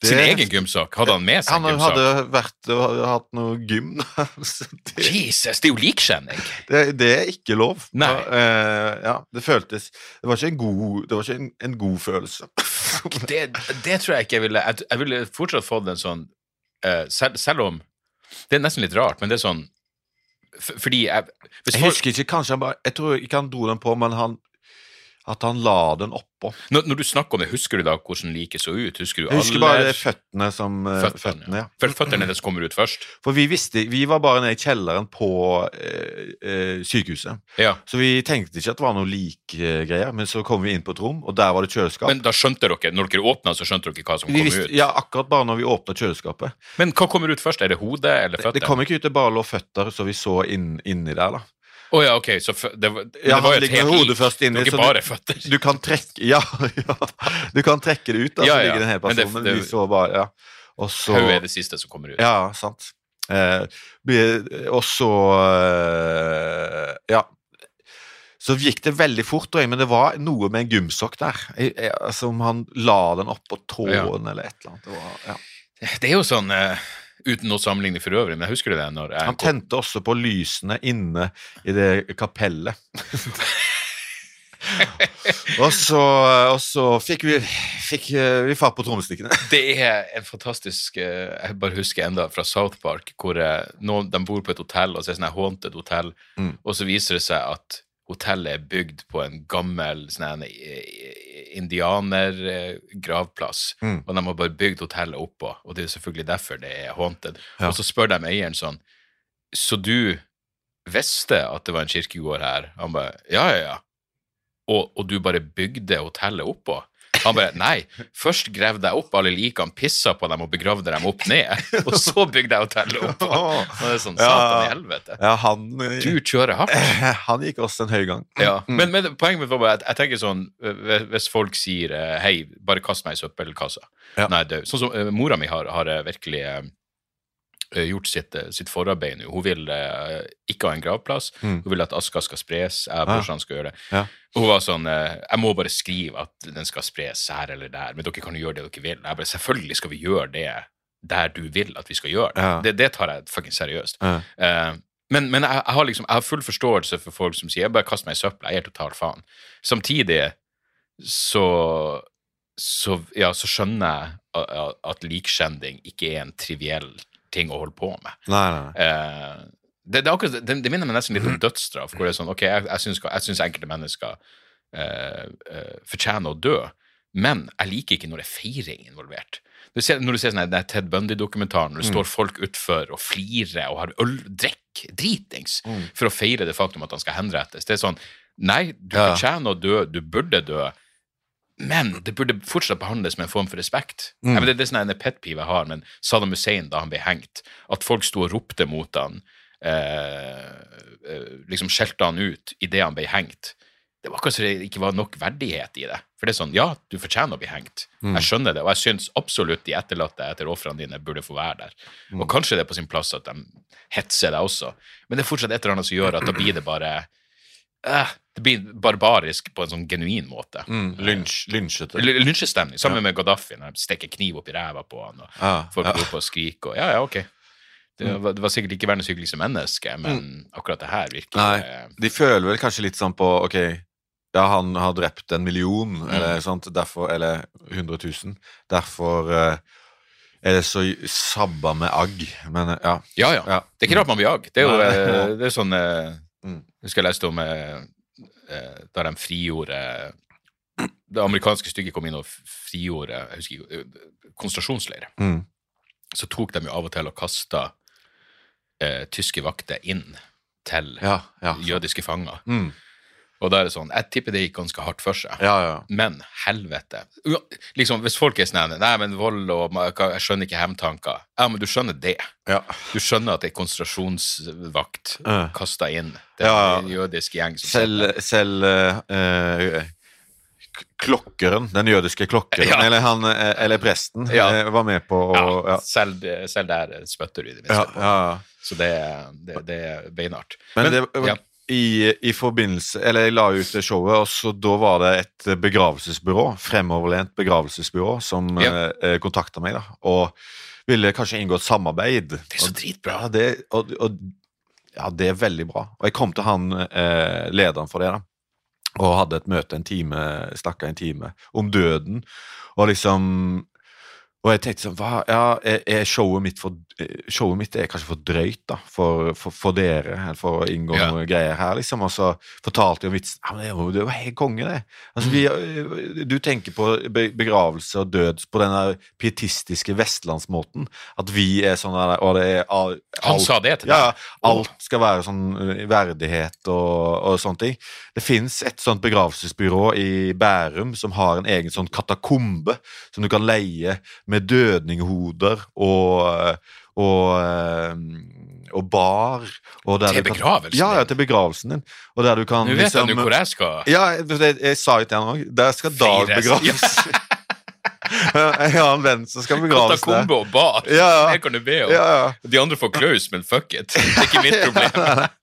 Sin egen gymsokk? Hadde han med seg Han gymsokk? hadde vært og hatt noe gym. Det, Jesus, det er jo likskjenning! det, det er ikke lov. Nei. Da, uh, ja, det føltes Det var ikke en god, det var ikke en, en god følelse. Det, det tror jeg ikke jeg ville Jeg, jeg ville fortsatt fått en sånn eh, selv, selv om Det er nesten litt rart, men det er sånn Fordi jeg hvis Jeg husker ikke, kanskje han bare Jeg tror ikke han dro den på, men han at han la den oppå. når, når du snakker om det, husker du da hvordan liket så ut? Husker du Jeg husker alle bare føttene som eh, føttene? føttene, ja. For føttene deres kommer ut først? For vi visste Vi var bare nede i kjelleren på eh, eh, sykehuset. Ja. Så vi tenkte ikke at det var noe likgreier, men så kom vi inn på et rom, og der var det kjøleskap. Men da skjønte dere, når dere åpna, så skjønte dere hva som vi kom visste, ut? ja, akkurat bare når vi åpna kjøleskapet. Men hva kommer ut først? Er det hodet eller Det, føttene? det kom ikke ut, det bare lå føtter, så vi så inn, inni der, da. Å ja, ok, så det, var- det Ja, var jo et helt hodet først inni. Ikke bare føtter. Du, du kan trekke Ja, ja. Du kan trekke det ut, da, Ja, så ja. ligger det en hel Men det- person, men, det- vi så bare Ja. Og så Hodet er det siste som kommer ut. Ja, sant. Eh, og så eh, Ja. Så gikk det veldig fort, men det var noe med en gymsokk der. Jeg, altså han la den oppå tåen eller et eller annet. Det var, ja. Det er jo sånn eh, Uten noe sammenligne for øvrig, men jeg husker det når jeg Han tente også på lysene inne i det kapellet. og så, og så fikk vi, fikk eh, vi fatt på trommestikkene. Det er en fantastisk eh, Jeg bare husker enda fra South Park, hvor eh, noen, de bor på et hotell, og så er det sånn haunted hotell, Mm. og så viser det seg at hotellet er bygd på en gammel sånn eh, indianergravplass, Mm. og de har bare bygd hotellet oppå, og det er selvfølgelig derfor det er haunted. Ja. Og så spør de eieren sånn Så du visste at det var en kirkegård her? Han bare Ja, ja, ja. Og, og du bare bygde hotellet oppå? Han bare Nei, først gravde jeg opp alle likene, pissa på dem og begravde dem opp ned, og så bygde jeg hotellet opp. Og det er sånn. Satan i helvete. Ja, han, Du kjører hardt. han gikk også en høy gang. Ja. Men, men poenget mitt var bare at jeg tenker sånn eh, Hvis folk sier eh, hei, bare kast meg i søppelkassa Ja. Nei, død. Sånn som eh, mora mi har, har eh, virkelig eh, eh, gjort sitt, eh, sitt forarbeid nå. Hun vil eh, ikke ha en gravplass. Mm. Hun vil at aska skal spres. Jeg og Ah. brorsan skal gjøre det. Ja. Hun var sånn eh, Jeg må bare skrive at den skal spres her eller der, men dere kan jo gjøre det dere vil. Jeg bare, Selvfølgelig skal vi gjøre det der du vil at vi skal gjøre det. Ja. Det, det tar jeg fuckings seriøst. Eh, men men jeg, jeg, har liksom, jeg har full forståelse for folk som sier jeg bare kaster meg i søpla, jeg gir totalt faen. Samtidig så, så, ja, så skjønner jeg at likskjending ikke er en triviell ting å holde på med. Nei, nei. Eh, det, det, akkurat, det, det minner meg nesten litt om dødsstraff, hvor det er sånn ok, jeg, jeg, syns, jeg syns enkelte mennesker eh, eh, fortjener å dø, men jeg liker ikke når det er feiring involvert. Du ser, når du ser sånn her, den Ted Bundy-dokumentaren, når det står folk utfor og flirer og har øl, drikk, dritings, for å feire det faktum at han skal henrettes. Det er sånn Nei, du Ja. fortjener å dø, du burde dø, men det burde fortsatt behandles med en form for respekt. Jeg vet, det, det er sånn en pet peeve jeg har, men Saddam Hussein, da han ble hengt, at folk sto og ropte mot han, eh, eh, liksom skjelte han ut idet han ble hengt. Det var akkurat som det ikke var nok verdighet i det. For det er sånn, ja, du fortjener å bli hengt. Jeg skjønner det, og jeg syns absolutt de etterlatte etter ofrene dine burde få være der. Og kanskje det er på sin plass at de hetser deg også, men det er fortsatt et eller annet som gjør at da blir det bare eh, Det blir barbarisk på en sånn genuin måte. Mm, lynsj, lynsjete. Lynsjestemning. Sammen med Gaddafi, når de stikker kniv opp i ræva på han, og ah, folk ja. roper og skriker og Ja, ja, ok. Det var, det var sikkert ikke verdens hyggeligste menneske, men akkurat det her virker Nei, de føler vel kanskje litt sånn på Ok, ja, han har drept en million, eller sånt, derfor Eller 100 000. Derfor eh, er det så sabba med agg. Men eh, ja. Ja, ja. Ja. Det er ikke rart man blir agg. Det er jo eh, det er sånn Mm. Jeg husker jeg leste om eh, da de frigjorde Det amerikanske stykket kom inn og frigjorde jeg husker ikke, eh. Mm. Så tok de jo av og til og kasta eh, tyske vakter inn til Ja, ja. jødiske fanger. Mm. Og da er det sånn Jeg tipper det gikk ganske hardt for seg. Ja, ja. Men helvete. Liksom, Hvis folk er sånn Nei, men vold og Jeg skjønner ikke hevntanker. Ja, men du skjønner det. ja. Du skjønner at det er konsentrasjonsvakt uh. kasta inn. Det er en jødisk gjeng som Selv, selv uh, klokkeren, den jødiske klokkeren, Ja. eller, han, eh, eller presten, Ja. eh, var med på å ja. Selv, selv der spytter du i det minste Ja, på. ja. Så det, det, det er beinhardt. Men, det, ja. I, i forbindelse Eller jeg la ut det showet, og så da var det et begravelsesbyrå, fremoverlent begravelsesbyrå, som Ja. eh, kontakta meg, da. Og ville kanskje inngå et samarbeid. Det er så dritbra. Ja, det, og, og, ja, det er veldig bra. Og jeg kom til han eh, lederen for det, da. Og hadde et møte en time, snakka en time om døden. Og liksom Og jeg tenkte sånn hva, ja, er, er showet mitt for Showet mitt er kanskje for drøyt da, for, for, for dere, eller for å inngå Ja. noen greier her, liksom. Og så fortalte jeg om vitsen. Ja, men det var, det var helt konge, det. Altså, vi, du tenker på begravelse og død på den der pietistiske vestlandsmåten. At vi er sånn der, og det er all, Han alt- sa det til deg? ja, alt skal være sånn uh, verdighet og, og sånne ting. Det fins et sånt begravelsesbyrå i Bærum som har en egen sånn katakombe som du kan leie med dødninghoder og og, uh, og bar. Og der Til begravelsen? kan- Ja, ja, til begravelsen din. Og der du kan Nå vet liksom- nå hvor jeg skal. ja, jeg, jeg, jeg sa jo til han òg. Der skal Dag begraves. begraves. jeg har en venn som skal begraves der. Katakombe og bar. Ja, ja. Det kan du be om. Ja, ja. De andre får klaus, men fuck it. Det er ikke mitt problem.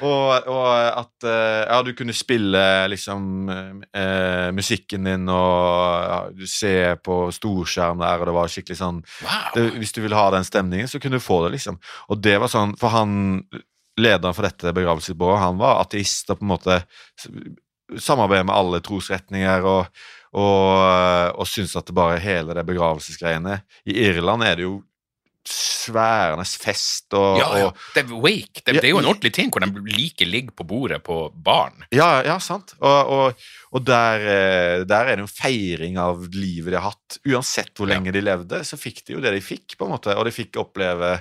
Og, og at eh, ja, du kunne spille liksom eh, musikken din og ja, du ser på storskjerm der, og det var skikkelig sånn Wow. det, Hvis du ville ha den stemningen, så kunne du få det, liksom. Og det var sånn For han lederen for dette begravelsesbyrået, han var ateist og på en måte samarbeidet med alle trosretninger og, og, og syns at det bare hele det begravelsesgreiene I Irland er det jo sværende fest og, Ja, ja. Det er wake. Det, Ja, det er jo en ordentlig ting hvor de liker ligger på bordet på baren. Ja, ja, sant. Og, og, og der, eh, der er det en feiring av livet de har hatt. Uansett hvor lenge de levde, så fikk de jo det de fikk, på en måte. Og de fikk oppleve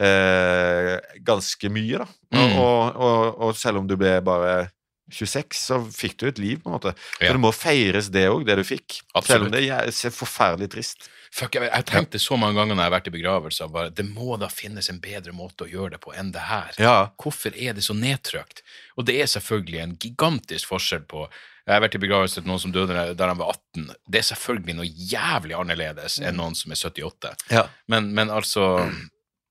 eh, ganske mye, da. Mm. og, og, og selv om du ble bare 26, så fikk du et liv, på en måte. Ja. Så det må feires, det òg, det du fikk. Selv om det er forferdelig trist. Fuck, jeg, jeg tenkte så mange ganger når jeg har vært i begravelser, bare, det må da finnes en bedre måte å gjøre det på enn det her. Ja. Hvorfor er det så nedtrykt? Og det er selvfølgelig en gigantisk forskjell på Jeg har vært i begravelse til noen som døde da han var 18. Det er selvfølgelig noe jævlig annerledes enn noen som er 78. Ja. Men, men altså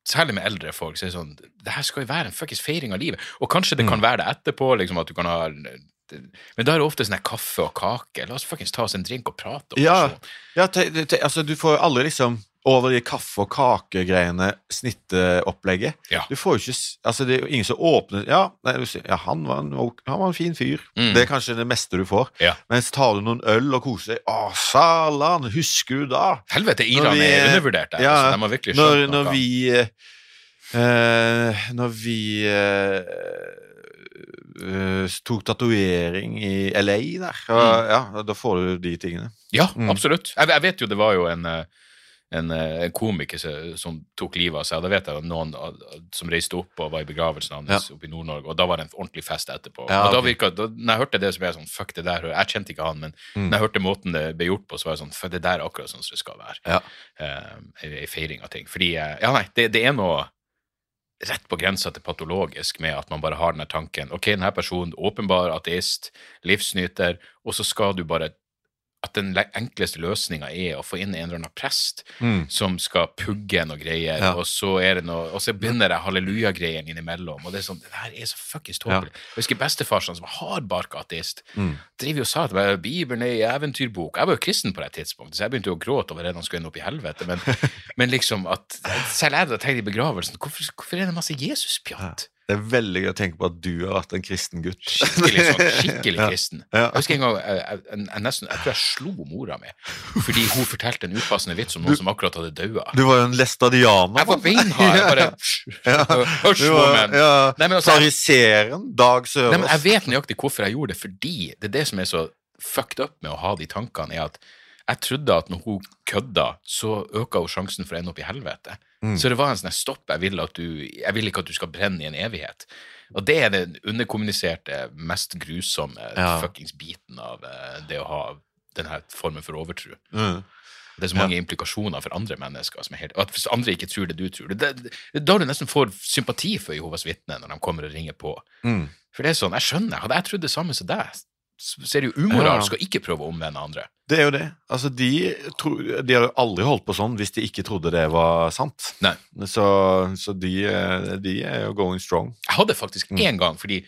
Særlig med eldre folk. så er det sånn, Det her skal jo være en fuckings feiring av livet. Og kanskje det kan være det etterpå. liksom at du kan ha Men da er det ofte sånn kaffe og kake. La oss fuckings ta oss en drink og prate om Ja, personen. ja te, te, altså du får aldri liksom over de kaffe- og kakegreiene, snitteopplegget. Ja. Du får jo ikke Altså, det er jo ingen som åpner Ja, nei, sier, ja han, var en, han var en fin fyr. Mm. Det er kanskje det meste du får. Ja. Mens tar du noen øl og koser deg Å, salan! Husker du da? Helvete, Iran vi- er undervurdert der. Ja, altså, de har virkelig Når, skjønt når noe. vi eh, eh, Når vi eh, eh, tok tatovering i LA der, og, Mm. ja, da får du de tingene. Ja, Mm. absolutt. Jeg, jeg vet jo det var jo en, eh, en, eh, en komiker som, tok livet av seg. og Da vet jeg at noen som reiste opp og var i begravelsen hans oppe i Nord-Norge, og da var det en ordentlig fest etterpå. Ja, og da virka, da, når jeg hørte det, så ble jeg sånn Fuck det der. Jeg kjente ikke han, men Mm. når jeg hørte måten det ble gjort på, så var jeg sånn Fuck, det der er akkurat sånn som det skal være. Ja. Eh, Ei feiring av ting. Fordi eh, Ja, nei, det, det er noe rett på grensa til patologisk med at man bare har den tanken Ok, denne personen, åpenbar ateist, livsnyter, og så skal du bare At den enkleste løsninga er å få inn en eller annen prest Mm. som skal pugge noe greier, Ja. og så er det noe Og så begynner det halleluja-greien innimellom, og det er sånn Det her er så fuckings tåpelig. Jeg husker bestefar som var hardbarka ateist. Mm. Driver og sa at det var Bibelen er i eventyrbok. Jeg var jo kristen på det tidspunktet, så jeg begynte jo å gråte over det han skulle ende opp i helvete. Men, men liksom at Selv jeg da tenkte i begravelsen Hvorfor, hvorfor er det masse Jesus-pjatt? Det er veldig gøy å tenke på at du har vært en kristen gutt. Skikkelig sånn, skikkelig kristen. Ja. Jeg husker en gang jeg, jeg, nesten, jeg tror jeg slo mora mi fordi hun fortalte en upassende vits om noen som akkurat hadde daua. Du var jo en læstadianer. Jeg var beinhard. Jeg bare Hush, Du var- Ja. Nei, men altså, Dag Sørås. Nei, jeg vet nøyaktig hvorfor jeg gjorde det, fordi det er det som er så fucked up med å ha de tankene, er at jeg trodde at når hun kødda, så øka hun sjansen for å ende opp i helvete. Mm. Så det var en sånn stopp. Jeg vil, du, jeg vil ikke at du skal brenne i en evighet. Og det er den underkommuniserte, mest grusomme Ja. fuckings biten av eh, det å ha denne formen for overtro. Mm. Det er så mange implikasjoner for andre mennesker. som er helt, at Hvis andre ikke tror det du tror, det, det, det, da du nesten får sympati for Jehovas vitner når de kommer og ringer på. Mm. For det er sånn, jeg skjønner, hadde jeg trodd det samme som deg, så er det jo umoralsk Ja. å ikke prøve å omvende andre. Det er jo det. Altså, de, tro, de har jo aldri holdt på sånn hvis de ikke trodde det var sant. Nei. Så, så de, eh, de er jo going strong. Jeg hadde faktisk én gang, fordi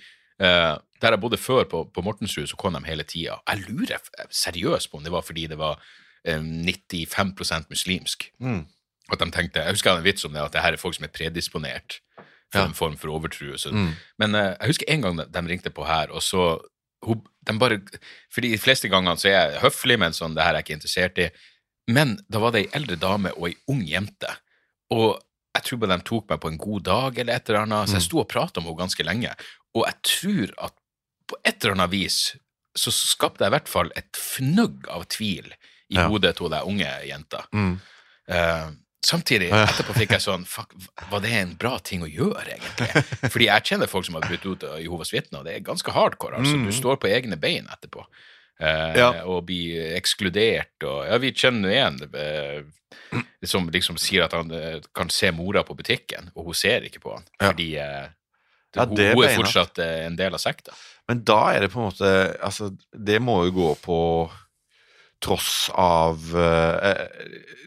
uh, der jeg bodde før, på, på Mortensrud, så kom de hele tida. Jeg lurer seriøst på om det var fordi det var um, 95% muslimsk. Mm. At de tenkte, Jeg husker jeg hadde en vits om det, at det her er folk som er predisponert for Ja. en form for overtro. Mm. Men uh, jeg husker en gang de, de ringte på her, og så hun, de bare, For de fleste gangene så er jeg høflig, men sånn, det her er jeg ikke interessert i. Men da var det ei eldre dame og ei ung jente. Og jeg tror bare de tok meg på en god dag eller et eller annet, så jeg sto og prata med henne ganske lenge. Og jeg tror at på et eller annet vis så skapte jeg i hvert fall et fnugg av tvil i Ja. hodet til den unge jenta. Mm. Eh, samtidig, etterpå fikk jeg sånn Fuck, var det en bra ting å gjøre, egentlig? Fordi jeg kjenner folk som har brutt ut av Jehovas vitner, og det er ganske hardcore. altså. Du står på egne bein etterpå. Eh, Ja. Og blir ekskludert og Ja, vi kjenner jo en eh, som liksom sier at han eh, kan se mora på butikken, og hun ser ikke på han. Fordi eh, det, Ja, hun, hun er fortsatt eh, en del av sekta. Men da er det på en måte Altså, det må jo gå på tross av eh,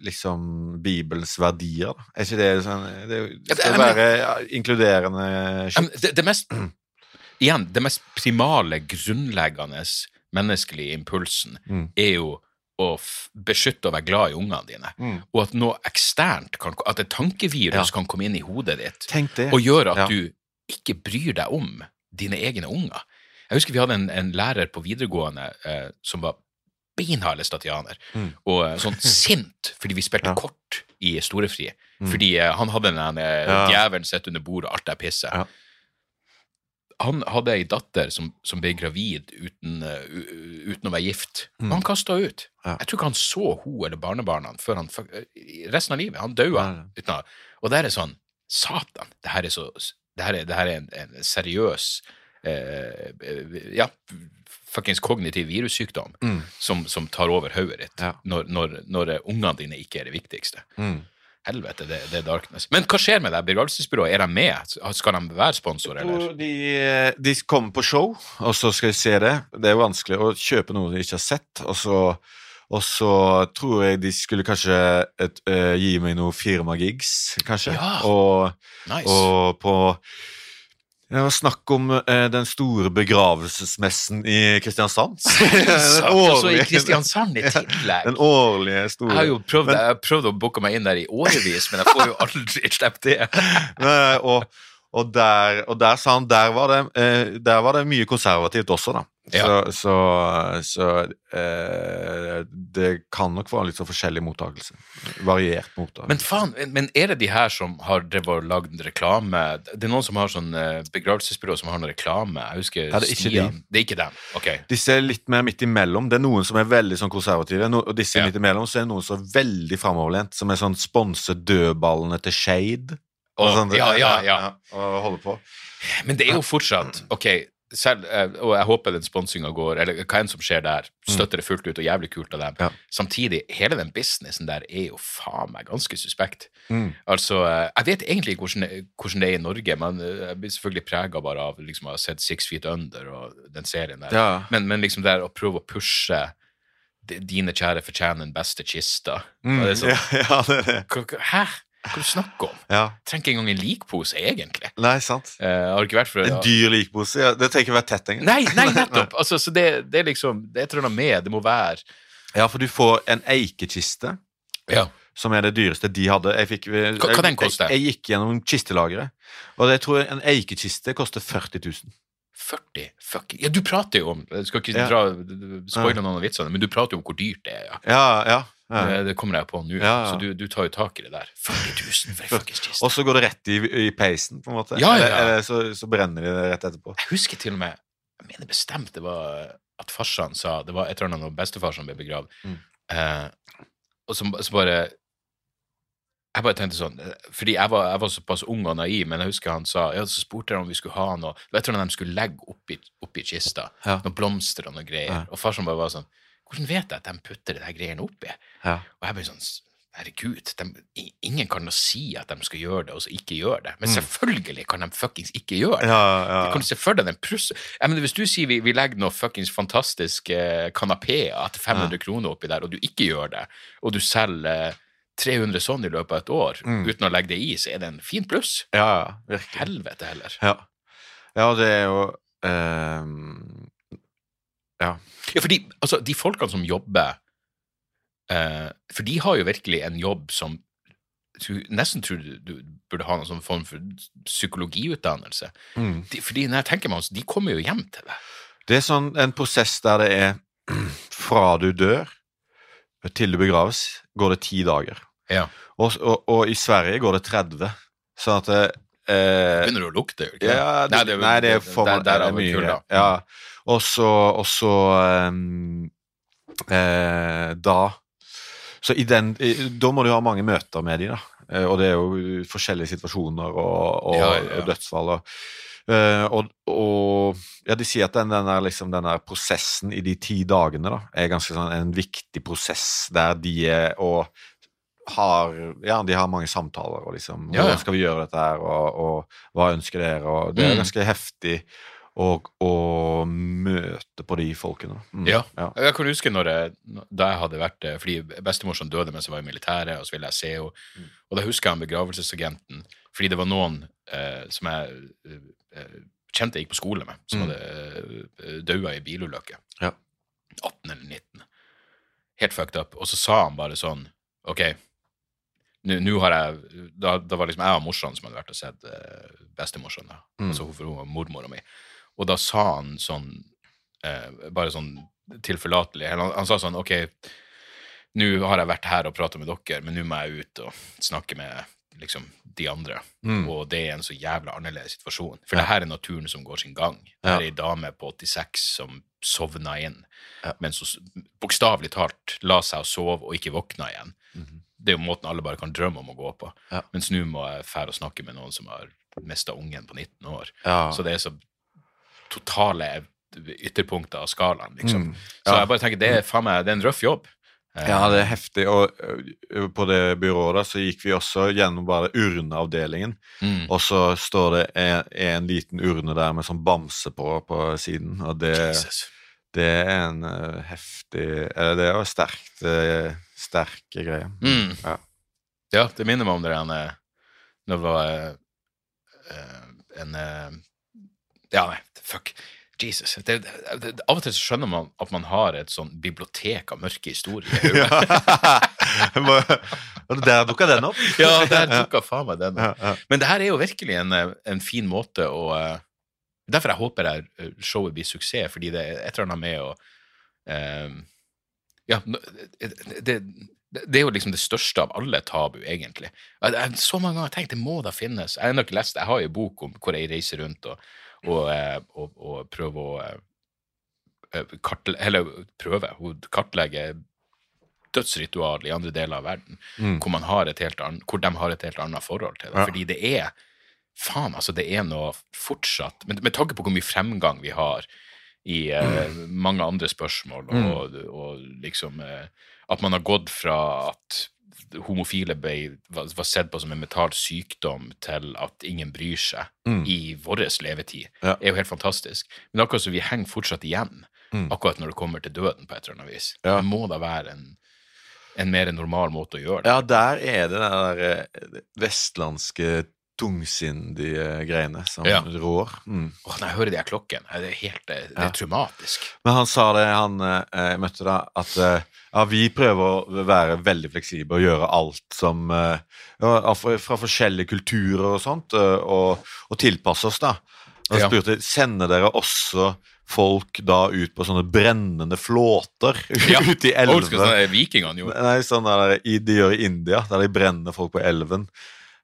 liksom Bibelens verdier. Er ikke det sånn Det Ja, det- skal være inkluderende men Det, det mest Igjen, det mest primale, grunnleggende menneskelige impulsen Mm. er jo å beskytte og være glad i ungene dine. Mm. Og at noe eksternt, kan, at et tankevirus Ja. kan komme inn i hodet ditt det. og gjøre at Ja. du ikke bryr deg om dine egne unger. Jeg husker vi hadde en, en lærer på videregående eh, som var beinhard statianer, Mm. og eh, sånn sint fordi vi spilte Ja. kort i storefri. Mm. Fordi eh, han hadde den eh, Ja. djevelen sitt under bordet, alt det pisse. Ja. Han hadde ei datter som, som ble gravid uten, uh, uten å være gift. Mm. Han kasta ut. Ja. Jeg tror ikke han så hun eller barnebarna før han resten av livet. Han daua. Ja, Og det er sånn Satan, det her er så Det her er, det her er en, en seriøs eh, Ja, fuckings kognitiv virussykdom Mm. som, som tar over hodet ditt Ja. når, når, når ungene dine ikke er det viktigste. Mm. Helvete, det, det er darkness. Men hva skjer med det begravelsesbyrået? Er de med? Skal de være sponsor, eller? De, de kommer på show, og så skal de se det. Det er vanskelig å kjøpe noe de ikke har sett. Og så, og så tror jeg de skulle kanskje et, uh, gi meg noen firmagigs, kanskje. Ja. Og, Nice. og på det var snakk om eh, den store begravelsesmessen i Kristiansand. Sant, så i Kristiansand i tillegg. Den årlige store Jeg har jo prøvd, Men- jeg har prøvd å booke meg inn der i årevis, men jeg får jo aldri sluppet det. Og, og, der, og der sa han der var, det, eh, der var det mye konservativt også, da. Så, Ja. så, så eh, det kan nok være litt så forskjellig mottakelse. Variert mottakelse. Men faen, men er det de her som har drevet og lagd reklame? Det er noen som har sånn eh, begravelsesbyrå som har noen reklame. Jeg husker Ja, det er Stian. Det er ikke dem. Ok. Disse er litt mer midt imellom. Det er noen som er veldig sånn konservative, no, og disse Ja. midt imellom så er det noen som er veldig framoverlent, som er sånn sponse dødballene til Shade. Og, sånn, ja, ja, ja. Og holder på. Men det er jo fortsatt Ok, selv, eh, og jeg håper den sponsinga går, eller hva enn som skjer der, støtter det fullt ut, og jævlig kult av dem. Ja. Samtidig, hele den businessen der er jo faen meg ganske suspekt. Mm. Altså, eh, jeg vet egentlig ikke hvordan, hvordan det er i Norge, men eh, jeg blir selvfølgelig prega bare av liksom, å ha sett Six Feet Under og den serien der. Ja. Men, men liksom der å prøve å pushe Dine kjære fortjener den beste kista. Mm. Det er sånn, ja, det er det. hæ? Hva du snakker om? Ja. Trenger ikke engang en likpose, egentlig. Nei, sant. Eh, vært for En dyr likpose. Ja, det trenger ikke være tett engang. Nei, nei, nettopp! Altså, så det, det er liksom Det er et eller annet med Det må være Ja, for du får en eikekiste, Ja. som er det dyreste de hadde. Jeg fikk, Hva- hva den koster? Jeg, jeg gikk gjennom kistelageret, og jeg tror en eikekiste koster 40 000. 40 fucking Ja, du prater jo om Jeg skal ikke dra spoile noen av vitsene, men du prater jo om hvor dyrt det er. Ja. Ja, ja. Ja. Det, det kommer jeg på nå, Ja, ja. så du, du tar jo tak i det der. 40 000 for ei fuckings kiste. Og så går det rett i, i peisen, på en måte. Ja. Eller, eller så, så brenner de det rett etterpå. Jeg husker til og med Jeg mener bestemt det var at farsan sa Det var et eller annet når bestefarsan ble begravd. Mm. Eh, og så, så bare Jeg bare tenkte sånn eh, Fordi jeg var, jeg var såpass ung og naiv, men jeg husker han sa Ja, så spurte jeg om vi skulle ha noe Det var et eller annet de skulle legge oppi, oppi kista. Noen blomster og noe greier. Og farsan bare var sånn Hvordan vet jeg at de putter de greiene oppi? Ja. Og jeg blir sånn Herregud, de, ingen kan da si at de skal gjøre det, og så ikke gjøre det. Men selvfølgelig kan de fuckings ikke gjøre det. Ja, Ja, ja. Kan du se for deg den mener, hvis du sier vi, vi legger noe fuckings fantastisk eh, kanapeer til 500 kroner oppi der, og du ikke gjør det, og du selger eh, 300 sånn i løpet av et år Mm. uten å legge det i, så er det en fin pluss. ja, ja, virkelig. Helvete heller. Ja. ja, det er jo ehm, Ja. Ja, fordi altså, de folkene som jobber eh, For de har jo virkelig en jobb som du nesten tror du, du burde ha noen sånn form for psykologiutdannelse. Mm. De, fordi når jeg tenker meg om, så de kommer jo hjem til deg. Det er sånn en prosess der det er fra du dør til du begraves, går det ti dager. Ja. Og, og, og i Sverige går det 30. Sånn at eh, Begynner du å lukte? ikke ja, det? det, nei, det er for der, der er er mye. Kul, Ja. Og så, og så um, eh, Da Så i den, da må du ha mange møter med dem, da. Eh, og det er jo forskjellige situasjoner og, og, Ja, ja, og dødsfall. Og, eh, og, og ja, de sier at den, den, der, liksom, den der prosessen i de ti dagene da, er ganske sånn en viktig prosess der de er og har, ja, de har mange samtaler og liksom. Hvordan skal vi gjøre dette her, og, og hva ønsker dere? Og det er Mm. ganske heftig å, å møte på de folkene. Mm. Ja. ja. Jeg kan huske når jeg, da jeg hadde vært eh, Fordi bestemor som døde mens jeg var i militæret, og så ville jeg se henne. Mm. Og da husker jeg han begravelsesagenten, fordi det var noen eh, som jeg eh, eh, kjente jeg gikk på skole med, som Mm. hadde eh, daua i bilulykke. Ja. 18 eller 19. Helt fucked up. Og så sa han bare sånn OK, nå har jeg da, da var liksom jeg og morsan som hadde vært og sett eh, bestemorsan. Mm. Altså, for hun var mormora mi. Og da sa han sånn eh, bare sånn tilforlatelig han, han sa sånn OK, nå har jeg vært her og prata med dere, men nå må jeg ut og snakke med liksom de andre. Mm. Og det er en så jævla annerledes situasjon. For det her er naturen som går sin gang. Det Ja. er ei dame på 86 som sovna inn, Ja. men så bokstavelig talt la seg og sov og ikke våkna igjen. Mhm. Det er jo måten alle bare kan drømme om å gå på. Ja. Mens nå må jeg fære og snakke med noen som har mista ungen på 19 år. Ja. Så det er så totale ytterpunkter av skalaen, liksom. Mm. Så jeg bare tenker, det er faen meg, det er en røff jobb. Eh, Ja, det er heftig. Og på det byrået da, så gikk vi også gjennom bare urneavdelingen. mm. Og så står det en, en liten urne der med sånn bamse på på siden. Og det, det er en uh, heftig eller Det er jo sterkt uh, sterke greier. Mm. Ja. Ja, det minner meg om det der når det var eh, en Ja, nei, fuck. Jesus. Det, det, det, av og til så skjønner man at man har et sånn bibliotek av mørke historier. Ja. Der dukka den opp. ja, der dukka jeg faen meg den. Ja, ja. Men det her er jo virkelig en, eh, en fin måte å eh, Derfor jeg håper det eh, showet blir suksess, fordi det er et eller annet med å um, Ja, det, det, er jo liksom det største av alle tabu, egentlig. Jeg, jeg, så mange ganger jeg tenkt det må da finnes. Jeg har nok lest, jeg har jo en bok om hvor jeg reiser rundt og, og, eh, og, og prøve å kartle, Eller prøve å kartlegge dødsritual i andre deler av verden, Mm. hvor, man har et helt ann, hvor de har et helt annet forhold til det. Ja. Fordi det er faen, altså det er noe fortsatt Med, med tanke på hvor mye fremgang vi har i eh, mange andre spørsmål, Mm. og, og liksom eh, At man har gått fra at homofile ble, var, var sett på som en mental sykdom, til at ingen bryr seg Mm. i vår levetid, Ja. er jo helt fantastisk. Men akkurat som vi henger fortsatt igjen, Mm. akkurat når det kommer til døden, på et eller annet vis. Ja. Det må da være en, en mer normal måte å gjøre det Ja, der er det den der vestlandske tungsindige greiene som Ja. rår. Mm. Oh, når jeg hører de her klokkene, det er helt det, det Ja. er traumatisk. Men han sa det, han eh, møtte da, at eh, ja, vi prøver å være veldig fleksible og gjøre alt som eh, ja, Fra forskjellige kulturer og sånt, eh, og, og tilpasse oss, da. Og Ja. jeg spurte sender dere også folk da ut på sånne brennende flåter Ja. ute i elvene. vikingene gjorde. Nei, sånn der, i, de gjør i India, der de brenner folk på elven.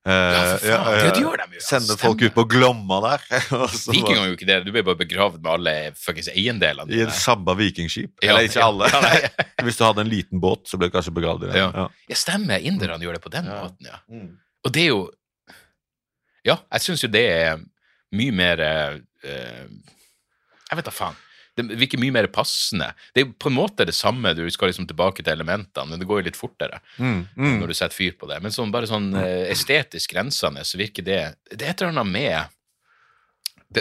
Eh, Ja, for faen, det gjør de jo, ja, Sender stemmer. folk ut på Glomma der. Viking gjør jo ikke det, du blir bare begravd med alle fuckings eiendelene I et dine. sabba vikingskip. Ja, Eller ikke ja. alle. Ja. Hvis du hadde en liten båt, så ble du kanskje begravd i den. Ja. Ja, stemmer, inderne gjør det på den Ja. måten, ja. Mm. Og det er jo Ja, jeg syns jo det er mye mer uh, Jeg vet da faen. Det virker mye mer passende. Det er på en måte det samme, du skal liksom tilbake til elementene, men det går jo litt fortere Mm, mm. når du setter fyr på det. Men sånn, bare sånn eh, estetisk grensende, så virker det Det er et eller annet med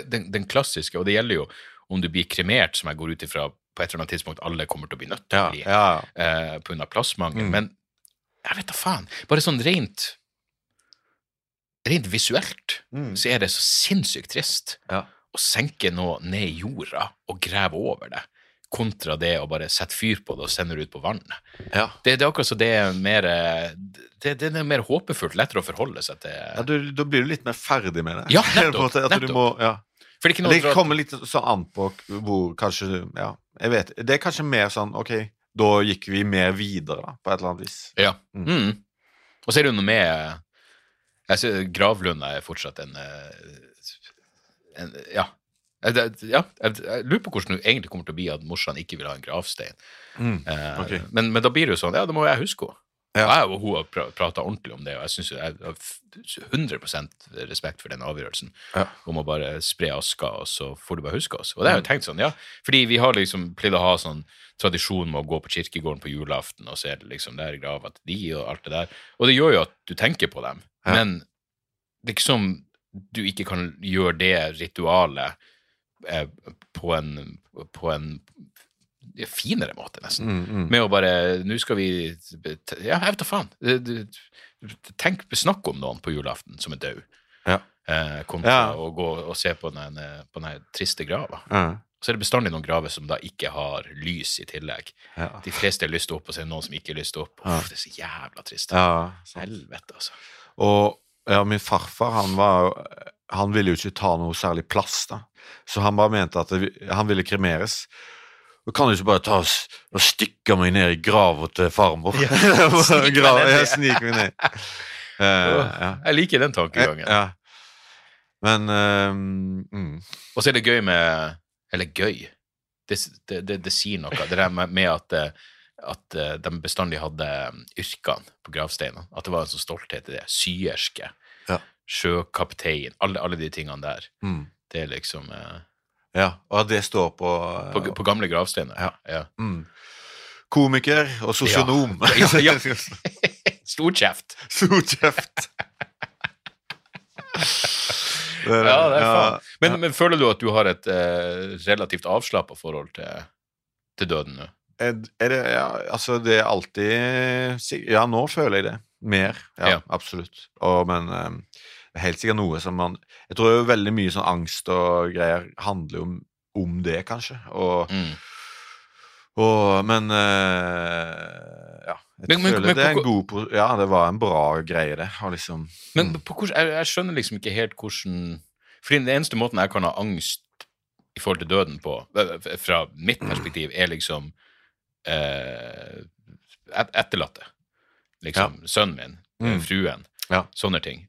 den, den klassiske, og det gjelder jo om du blir kremert, som jeg går ut ifra på et eller annet tidspunkt alle kommer til å bli nødt til å bli, ja. eh, på grunn av plassmangel. Mm. Men jeg vet da faen. Bare sånn rent Rent visuelt Mm. så er det så sinnssykt trist Ja. Å senke noe ned i jorda og grave over det, kontra det å bare sette fyr på det og sende det ut på vannet. Ja. Det, det er akkurat så det er mer det, det er mer håpefullt, lettere å forholde seg til. Ja, du, da blir du litt mer ferdig med det. Ja, nettopp, du nettopp. må, ja. Det er kommer litt sånn an på hvor kanskje Ja, jeg vet Det er kanskje mer sånn Ok, da gikk vi mer videre, da, på et eller annet vis. Ja. Mm. Og så er det jo noe med jeg er fortsatt en, eh, en Ja. Jeg, ja, jeg, jeg lurer på hvordan det egentlig kommer til å bli at morsan ikke vil ha en gravstein. Mm. Eh, men, men da blir det jo sånn, ja, det må jeg huske henne. Ja. Og Jeg og hun har pra prata ordentlig om det, og jeg syns jeg har f- 100 respekt for den avgjørelsen Ja. om å bare spre aska, og så får du bare huske oss. Og det har jeg jo tenkt sånn, ja, fordi vi har liksom pleid å ha sånn tradisjon med å gå på kirkegården på julaften, og så er det liksom der grava til de, og alt det der. Og det gjør jo at du tenker på dem, Ja. men det er ikke som du ikke kan gjøre det ritualet eh, på en, på en finere måte, nesten Mm, mm. med å bare Nå skal vi Ja, jeg vet da faen. Tenk, Snakk om noen på julaften som er død, Ja. eh, kontra Ja. å gå og se på den, eh, på den triste grava. Ja. Så er det bestandig noen graver som da ikke har lys i tillegg. Ja. De fleste har lyst opp, og så er det noen som ikke har lyst opp. Ja. Uff, det er så jævla trist. ja. Helvete, altså. Og ja, min farfar, han var jo Han ville jo ikke ta noe særlig plass, da. Så han bare mente at det, han ville kremeres. Du kan du ikke bare ta og, og stikke meg ned i grava til farmor? Ja, jeg ned. meg ned. Uh, ja. Jeg liker den tankegangen. Ja. Men uh, mm. Og så er det gøy med Eller gøy. Det, det, det, det sier noe. Det der med, med at, eh, at eh, de bestandig hadde yrkene på gravsteinene. At det var en sånn stolthet i det. Syerske. Ja. Sjøkaptein. Alle, alle de tingene der. Mm. Det er liksom eh, Ja, og at det står på, på, på gamle gravsteiner. Ja. ja. mm. Komiker og sosionom. Ja, ja. Storkjeft. Stor kjeft. Ja, det er faen. Men, men føler du at du har et eh, relativt avslappa forhold til, til døden nå? Er, det Ja, altså, det er alltid Ja, nå føler jeg det. Mer. Ja, Ja. absolutt. Og, men um, det er helt sikkert noe som man Jeg tror jo veldig mye sånn angst og greier handler om, om det, kanskje. Og, Mm. og Men uh, Ja. Jeg Men- føler men det er en god Ja, det var en bra greie, det. Og liksom Men på jeg, jeg skjønner liksom ikke helt hvordan Fordi den eneste måten jeg kan ha angst i forhold til døden på, eh, fra mitt perspektiv, er liksom eh, et- etterlatte. Liksom sønnen min, eh, Mm. fruen, Ja. sånne ting.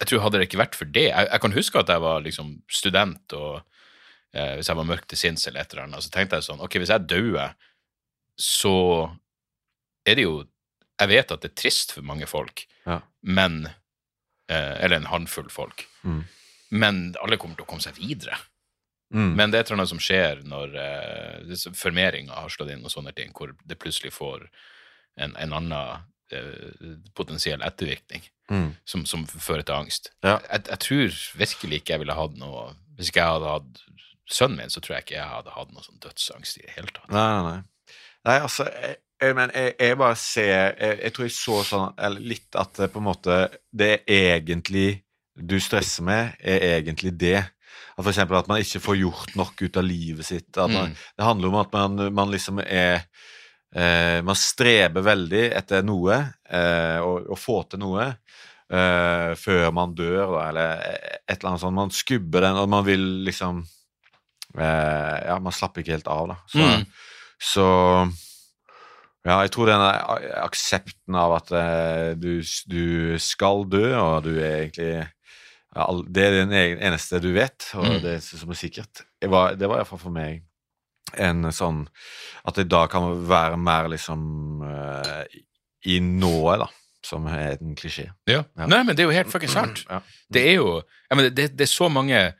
Jeg tror Hadde det ikke vært for det Jeg, jeg kan huske at jeg var liksom student, og eh, hvis jeg var mørk til sinns eller et eller annet, så tenkte jeg sånn Ok, hvis jeg dauer, så er det jo Jeg vet at det er trist for mange folk, Ja. men eh, Eller en håndfull folk. Mm. Men alle kommer til å komme seg videre. Mm. Men det er noe som skjer når eh, formeringa har slått inn, og sånne ting, hvor det plutselig får en, en annen eh, potensiell ettervirkning mm. som, som fører til angst. Ja. Jeg, jeg tror virkelig ikke jeg ville hatt noe Hvis ikke jeg hadde hatt sønnen min, så tror jeg ikke jeg hadde hatt noe sånn dødsangst i det hele tatt. Nei, nei, nei. Nei, altså, jeg, jeg, men jeg, jeg bare ser jeg, tror jeg så sånn litt at det på en måte Det er egentlig du stresser med, er egentlig det. At for eksempel at man ikke får gjort nok ut av livet sitt. Man, Mm. Det handler om at man, man liksom er eh, Man streber veldig etter noe, eh, og, og få til noe. eh, før man dør, da, eller et eller annet sånt. Man skubber den, og man vil liksom eh, Ja, man slapper ikke helt av, da. Så, Mm. så ja, jeg tror den aksepten av at eh, du, du skal dø, og du er egentlig ja, Det er den eneste du vet, og Mm. det som er sikkert. Det var, det var iallfall for meg en sånn At det da kan være mer liksom uh, i nået, da. Som er en klisjé. Ja. Ja. Nei, men det er jo helt fuckings sant. Ja. Det er jo mener, det, det er så mange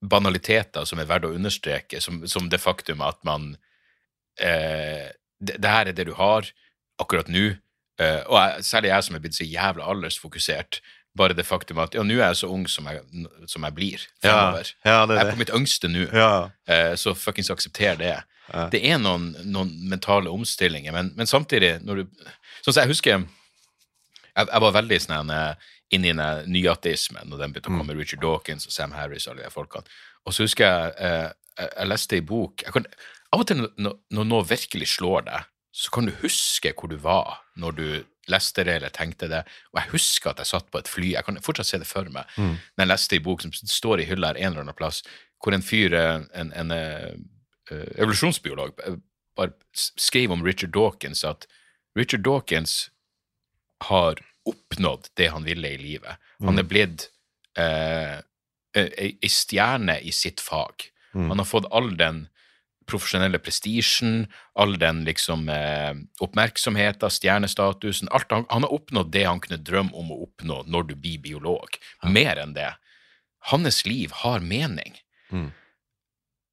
banaliteter som er verdt å understreke, som, som det faktum at man eh, det, det her er det du har akkurat nå. Uh, og jeg, særlig jeg som er blitt så jævla aldersfokusert. Bare det faktum at ja, nå er jeg så ung som jeg, som jeg blir Ja, fremover. ja, det Jeg er er på mitt yngste nå, Ja. eh, så fuckings aksepter det. Det er noen, noen mentale omstillinger, men, men samtidig når du, Sånn som jeg husker jeg, jeg var veldig sånn eh, inn i den nyateismen, og den begynte å komme Richard Dawkins og Sam Harris og alle de folkene. Og så husker jeg eh, jeg, jeg leste ei bok kan, Av og til når, når noe virkelig slår deg, så kan du huske hvor du var når du leste det eller tenkte det. Og jeg husker at jeg satt på et fly, jeg kan fortsatt se det for meg, når jeg leste ei bok som står i hylla her en eller annen plass, hvor en fyr, en, en, en eh, eh, evolusjonsbiolog, eh, bare skrev om Richard Dawkins at Richard Dawkins har oppnådd det han ville i livet. Han er blitt eh, ei stjerne i sitt fag. Han har fått all den profesjonelle prestisjen, all den liksom eh, oppmerksomheten, stjernestatusen alt, han, han har oppnådd det han kunne drømme om å oppnå når du blir biolog. Mer enn det. Hans liv har mening. Mm.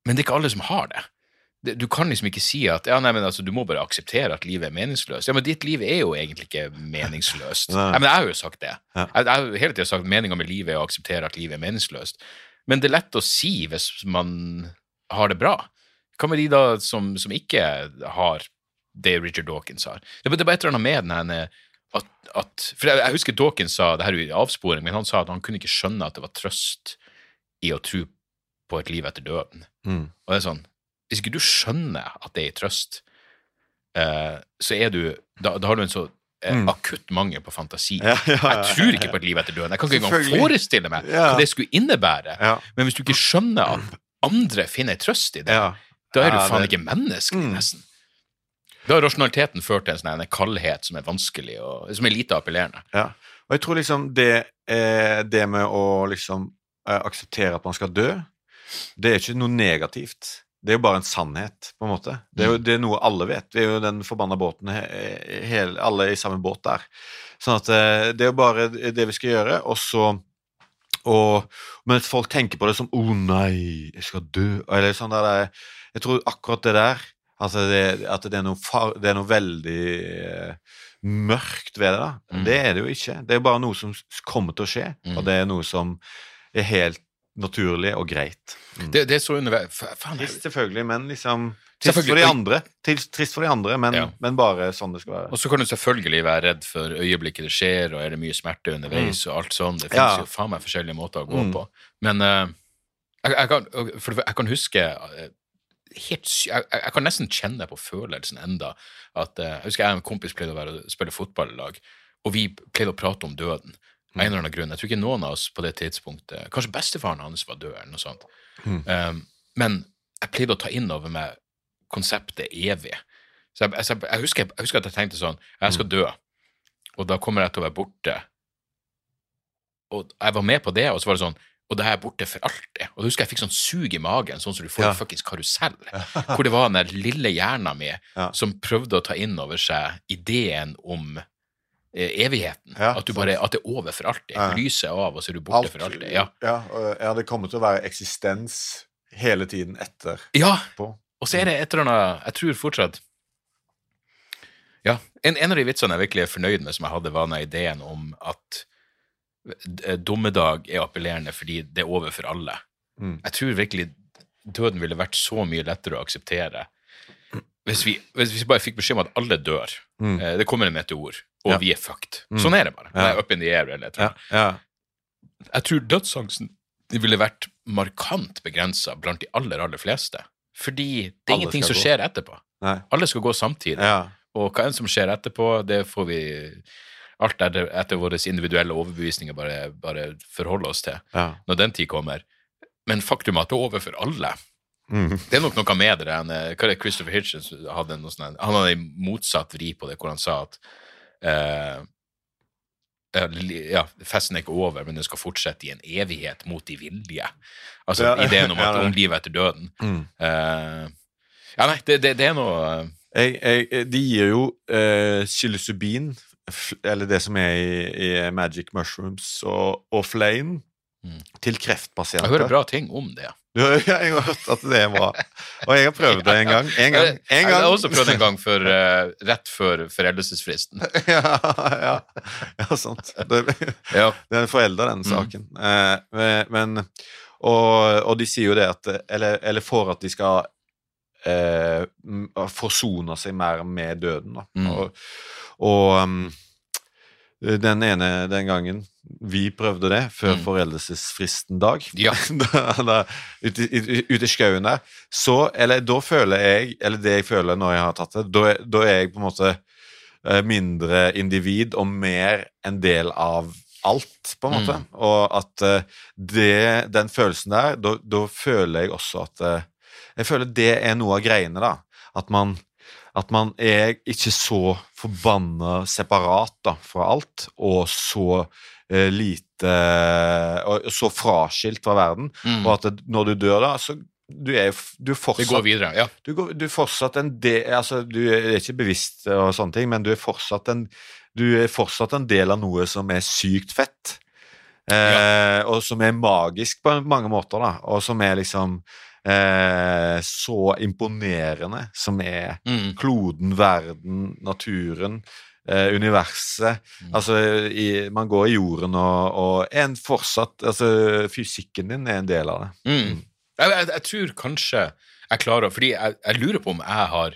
Men det er ikke alle som har det. Du kan liksom ikke si at ja, nei, men altså, du må bare akseptere at livet er meningsløst. Ja, men ditt liv er jo egentlig ikke meningsløst. Nei. ja, men jeg har jo sagt det. Ja. Jeg, jeg har hele tida sagt at meninga med livet er å akseptere at livet er meningsløst. Men det er lett å si hvis man har det bra. Hva med de da som, som ikke har det Richard Dawkins har? Det er bare- et eller annet med den her at, at For jeg, jeg husker Dawkins sa, det her er i avsporing, men han sa at han kunne ikke skjønne at det var trøst i å tro på et liv etter døden. Mm. Og det er sånn, hvis ikke du skjønner at det er trøst, eh, så er du, da, da har du en så eh, Mm. akutt mangel på fantasi. Ja, ja, ja, Jeg tror ikke på et liv etter døden. Jeg kan ikke engang forestille meg hva det skulle innebære. Men hvis du ikke skjønner at andre finner trøst i det, ja. Da er du faen ikke menneske, Mm. nesten. Da har rasjonaliteten ført til en sånn kaldhet som er vanskelig, og som er lite appellerende. Ja. Og jeg tror liksom det, eh, det med å liksom eh, akseptere at man skal dø, det er ikke noe negativt. Det er jo bare en sannhet, på en måte. Det er jo det er noe alle vet. Vi er jo den forbanna båten, he, hele, alle i samme båt der. Sånn at eh, det er jo bare det vi skal gjøre, og så og, Men folk tenker på det som 'Å nei, jeg skal dø', eller sånn der det er- Jeg tror akkurat det der Altså det, at det er far, det er noe veldig eh, mørkt ved det, da. Mm. Det er det jo ikke. Det er bare noe som kommer til å skje, Mm. og det er noe som er helt naturlig og greit. Mm. Det, det er så underveis Trist selvfølgelig, men liksom Trist for de andre, trist, trist for de andre men, Ja. men bare sånn det skal være. Og så kan du selvfølgelig være redd for øyeblikket det skjer, og er det mye smerte underveis, og alt sånn. Det fins Ja. jo faen meg forskjellige måter å gå Mm. på. Men uh, jeg, jeg, kan, for jeg kan huske eh, helt, jeg, jeg kan nesten kjenne på følelsen enda at eh, Jeg husker jeg og en kompis pleide å være, spille fotball i lag, og vi pleide å prate om døden. Av en eller annen grunn. Jeg tror ikke noen av oss på det tidspunktet Kanskje bestefaren hans var død, eller noe sånt. Mm. Um, men jeg pleide å ta inn over meg konseptet evig. Så jeg, jeg, jeg, husker, jeg husker at jeg tenkte sånn Jeg skal dø, og da kommer jeg til å være borte. Og jeg var med på det, og så var det sånn Og da er jeg borte for alltid. Og da husker jeg fikk sånn sug i magen, sånn som du får Ja. fuckings karusell. Hvor det var den lille hjerna mi Ja. som prøvde å ta inn over seg ideen om eh, evigheten. Ja, at, du bare, at det er over for alltid. Ja. Lyset er av, og så er du borte for alltid. Ja. ja, det kommer til å være eksistens hele tiden etter. ja, Og så er det et eller annet Jeg tror fortsatt Ja. En, en av de vitsene jeg virkelig er fornøyd med, som jeg hadde, var den ideen om at dommedag er appellerende fordi det er over for alle. Mm. Jeg tror virkelig døden ville vært så mye lettere å akseptere hvis vi, hvis vi bare fikk beskjed om at alle dør. Mm. Eh, det kommer en meteor, og Ja. vi er fucked. Mm. Sånn er det bare. Ja. up in the air eller et eller Ja. Jeg tror dødsangsten ville vært markant begrensa blant de aller, aller fleste. Fordi det er ingenting som gå. skjer etterpå. Nei. Alle skal gå samtidig. Ja. Og hva enn som skjer etterpå, det får vi alt etter, etter våre individuelle overbevisninger bare, bare forholde oss til ja. når den tid kommer. Men faktum at det er over for alle, Mm. det er nok noe med det. Han, eh, hva er det Christopher Hitchens hadde noe sånt, Han hadde en motsatt vri på det, hvor han sa at uh, ja, festen er ikke over, men den skal fortsette i en evighet mot de vilje. Altså Ja, ideen om, at, om livet etter døden. Mm. Uh, ja, nei, det, det, det er noe Jeg, jeg, de gir jo uh, psilocybin, eller det som er i, i Magic Mushrooms og, og Flame, Mm. til Jeg hører bra ting om det. Ja, jeg har hørt at det er bra. Og jeg har prøvd det en gang. En gang. En Jeg gang. har også prøvd en gang for, uh, rett før foreldelsesfristen. ja, ja, ja, sant. Det, Ja. det er forelda, den Mm. saken. Eh, men og, og de sier jo det at Eller, eller for at de skal uh, forsone seg mer med døden, da. Mm. Og, og um, den ene den gangen vi prøvde det før foreldelsesfristen dag. Ja. da, da, ute, i- ute i skauen der. Så, eller da føler jeg, eller det jeg føler når jeg har tatt det, da, da er jeg på en måte eh, mindre individ og mer en del av alt, på en måte. Og at eh, det, den følelsen der, da, da føler jeg også at eh, Jeg føler det er noe av greiene, da. At man at man er ikke så forbanna separat da, fra alt, og så eh, lite Og så fraskilt fra verden. Mm. Og at det, når du dør, da, så du er, du fortsatt, Det går videre, ja. du, går, du fortsatt en del altså, Du er ikke bevisst og sånne ting, men du er fortsatt en, du er fortsatt en del av noe som er sykt fett. Eh, Og som er magisk på mange måter, da. Og som er liksom eh, så imponerende. Som er Mm. kloden, verden, naturen. Eh, universet. Mm. Altså, i, man går i jorden og, og er en fortsatt Altså, fysikken din er en del av det. Mm. Jeg, jeg, jeg tror kanskje jeg klarer Fordi jeg, jeg lurer på om jeg har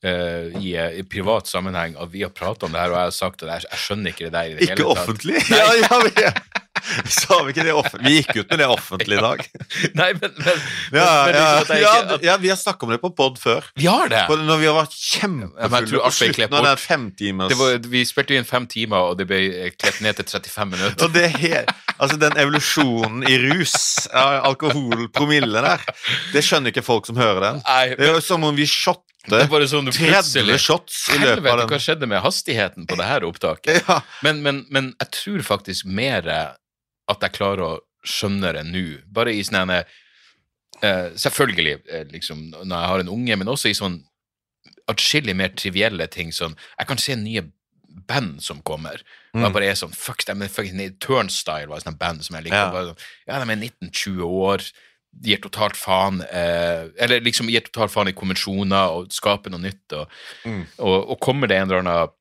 Uh, i, i privat sammenheng at vi har pratet om det her, og jeg har sagt at jeg, jeg skjønner ikke det der i det Ikke hele tatt. offentlig? Ja, ja, vi, sa vi ikke det offentlig? Vi gikk ut med det offentlig i dag. Nei, men, men, Ja, men ja, liksom ja, ikke- at- ja vi har snakka om det på pod før. Vi har det! På, når vi har vært men kjempefulle på slutten av den femtimers det var, vi spilte inn fem timer, og det ble klept ned til 35 minutter. Og det er altså Den evolusjonen i rus, alkoholpromille der, det skjønner ikke folk som hører den. Nei, Det er jo som om vi shotte det er bare sånn du plutselig shots i løpet Helvete, hva skjedde med hastigheten på det her opptaket? Ja, Men, men, men jeg tror faktisk mer at jeg klarer å skjønne det nå. Bare i sånne eh, Selvfølgelig, eh, liksom, når jeg har en unge, men også i sånn atskillig mer trivielle ting. Sånn, jeg kan se nye band som kommer, og jeg bare er sånn Fuck fucking Turnstyle var et sånt band som jeg liker. Ja. Bare sånn, ja, de er 19-20 år. De gir totalt faen eh, Eller liksom gir totalt faen i konvensjoner og skaper noe nytt. Og, Mm. og, og kommer det en eller annen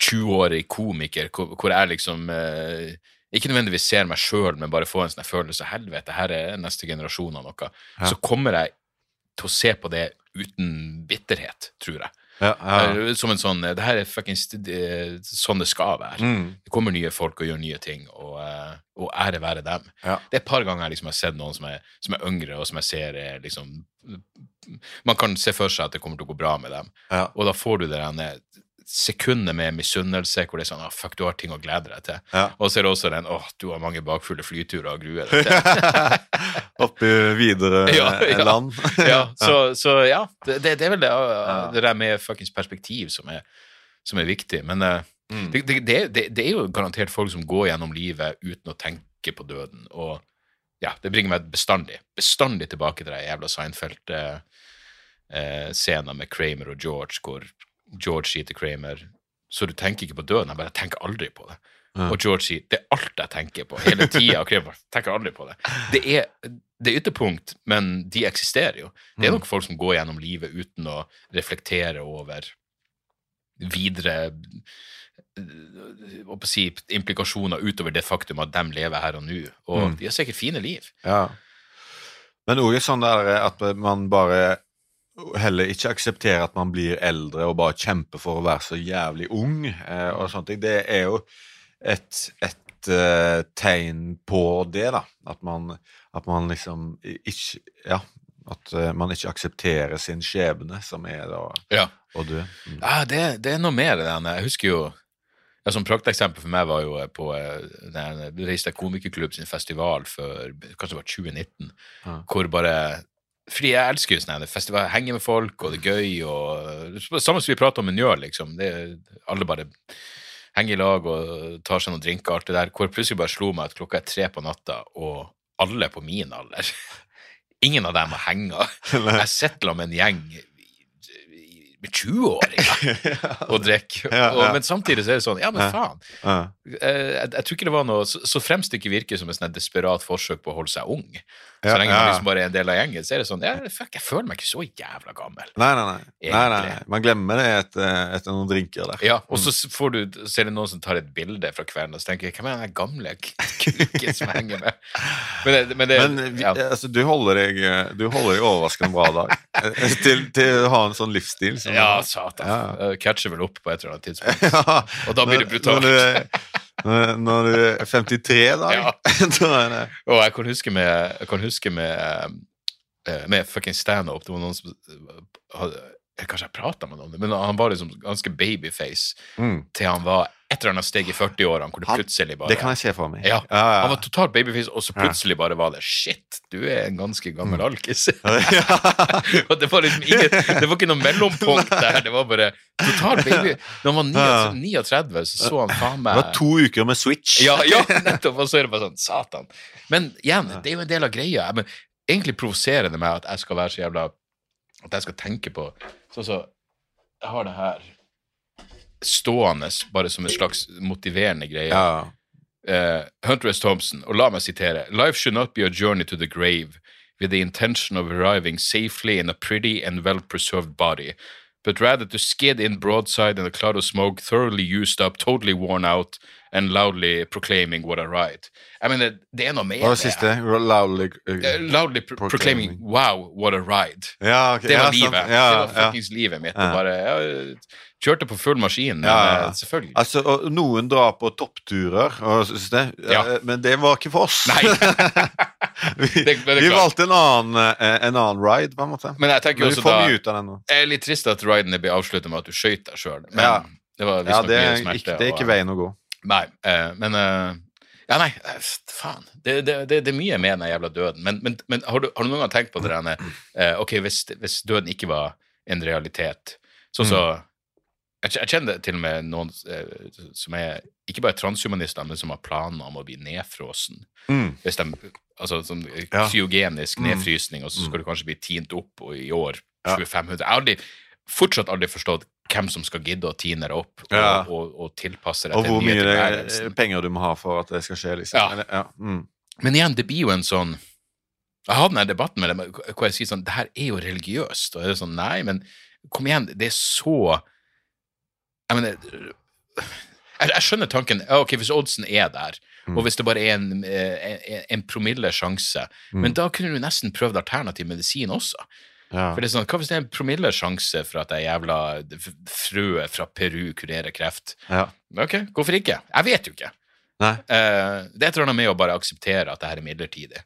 20-årig komiker hvor, hvor jeg liksom eh, ikke nødvendigvis ser meg sjøl, men bare får en sånn følelse helvete, her er neste generasjon av noe, Ja. så kommer jeg til å se på det uten bitterhet, tror jeg. ja, ja. Eh, Som en sånn Det her er fuckings eh, sånn det skal være. Mm. Det kommer nye folk og gjør nye ting, og, eh, og ære være dem. Ja. Det er et par ganger jeg liksom har sett noen som er, som er yngre, og som jeg ser er liksom Man kan se for seg at det kommer til å gå bra med dem. Og da får du det der sekundet med misunnelse hvor det er sånn ah, fuck, du har ting å glede deg til. Ja. Og så er det også den åh, du har mange bakfulle flyturer og gruer deg til. Oppi videre Ja, ja. land. ja, så, så ja, det, det, det er vel det, det der med fuckings perspektiv som er, som er viktig. Men uh, Mm. det, det, det, det, det er jo garantert folk som går gjennom livet uten å tenke på døden. Og ja, det bringer meg bestandig, bestandig tilbake til den jævla Seinfeld-scenen med Kramer og George, hvor George E. til Kramer så du tenker ikke på døden, jeg bare tenker aldri på det. Ja. Og George sier det er alt jeg tenker på, hele tida. Tenker aldri på det. Det er, det er ytterpunkt, men de eksisterer jo. Det er nok folk som går gjennom livet uten å reflektere over videre å si, implikasjoner utover det faktum at de lever her og nå. Og Mm. de har sikkert fine liv. Ja. Men òg sånn der at man bare heller ikke aksepterer at man blir eldre og bare kjemper for å være så jævlig ung eh, og sånne ting. Det er jo et, et eh, tegn på det, da. At man, at man liksom ikke Ja. At eh, man ikke aksepterer sin skjebne, som er da Ja. å dø. Mm. Ja, det, det er noe mer i den. Jeg husker jo ja, Som prakteksempel for meg var jo på den Reiste komikerklubb sin festival for kanskje det var 2019, Ja. hvor bare fordi jeg elsker jo sånn her festival, henge med folk, og det er gøy, og Samme som vi prater om en gjør, liksom. Det, alle bare henger i lag og tar seg noen drinker, alt det der. Hvor plutselig bare slo meg at klokka er tre på natta, og alle på min alder Ingen av dem har henga. Jeg sitter med en gjeng med 20-åringer og drikker. Og, men samtidig så er det sånn, ja, men faen. Eh, Jeg, jeg tror ikke det var noe Så, så fremst det ikke virker som et sånn desperat forsøk på å holde seg ung. Så lenge ja, man liksom bare er en del av gjengen, så er det sånn ja, fuck, jeg føler meg ikke så jævla gammel. Nei, nei, nei. nei, nei. Man glemmer det etter, etter noen drinker der. Ja, Og så s- får du, så er det noen som tar et bilde fra kvelden, og så tenker jeg hvem er den gamle kuken som henger med? Men det, men det Men vi, ja. altså, du holder deg Du holder deg overraskende bra dag. Eh, til, til å ha en sånn livsstil. som- ja, satan. Ja. Catcher vel opp på et eller annet tidspunkt. Ja, Og da blir det når- brutalt. Når du, Når, når du er 53, da, Ja. da er det Og jeg kan huske med, jeg kan huske med, eh, med fucking stand-up. Det var noen som hadde Kanskje jeg prata med noen, men han var liksom ganske babyface mm. til han var et eller annet steg i 40-årene, hvor det plutselig bare Det kan jeg se for meg. Ja, ja, ja. Han var totalt babyface, og så plutselig bare var det Shit, du er en ganske gammel alkis. ja. og det var liksom ingen Det var ikke noe mellompunkt der. Det var bare total baby. Når han var 39, så så han faen Det var to uker med Switch. ja, ja, nettopp. Og så er det bare sånn Satan. Men igjen, det er jo en del av greia. Men egentlig provoserer det meg at jeg skal være så jævla At jeg skal tenke på Sånn så Jeg har det her stående bare som en slags motiverende greie. Ja. Uh, Hunter S. Thompson, og la meg sitere Life should not be a journey to the grave with the intention of arriving safely in a pretty and well-preserved body, but rather to skid in broadside in a cloud of smoke, thoroughly used up, totally worn out, and loudly proclaiming what a ride. Jeg mener, det er noe med Hva var det siste? Loudly uh, Loudly pro proclaiming Proclaiming. wow, what a ride. Ja, okay. Det var ja, livet. Ja, det var fuckings livet mitt. Bare, jeg kjørte på full maskin, men eh, selvfølgelig. Altså, noen drar på toppturer, det, eh, men det var ikke for oss. Nei. vi Det- det vi valgte en annen, eh, en annen ride, på en måte. Men jeg tenker Men også da ut av den nå. Er litt trist at ridene blir avsluttet med at du skøyt deg sjøl. Men det var Ja, visstnok mye er smerte. ikke, det er ikke veien å gå. Nei, eh, men eh, Ja, nei, eh, faen. Det, det, det, det er mye med den jævla døden. Men, men, men har, du, har du noen gang tenkt på det der eh, Ok, hvis, hvis døden ikke var en realitet, sånn så jeg, jeg kjenner til og med noen eh, som er ikke bare transhumanister, men som har planer om å bli nedfrosen. Mm. Hvis de, altså sånn Ja. kryogenisk Mm. nedfrysning, og så skal du kanskje bli tint opp og i år 2500. Jeg har aldri, fortsatt aldri forstått hvem som skal gidde å tine det opp og, Ja. og, og tilpasse det Og til hvor den nye mye det, penger du må ha for at det skal skje, liksom. Ja. Mm. Men igjen, det blir jo en sånn Jeg hadde denne debatten med dem hvor jeg sier sånn Det her er jo religiøst. Og er det sånn, nei, men kom igjen, det er så Jeg mener jeg, jeg skjønner tanken. Ok, Hvis oddsen er der, Mm. og hvis det bare er en, eh, en, en promille sjanse, Mm. men da kunne du nesten prøvd alternativ medisin også. Ja. For det er sånn, Hva hvis det er en promille sjanse for at det jævla frøet fra Peru kurerer kreft? ja. Ok, hvorfor ikke? Jeg vet jo ikke. Nei. Eh, det er et eller annet med å bare akseptere at det her er midlertidig.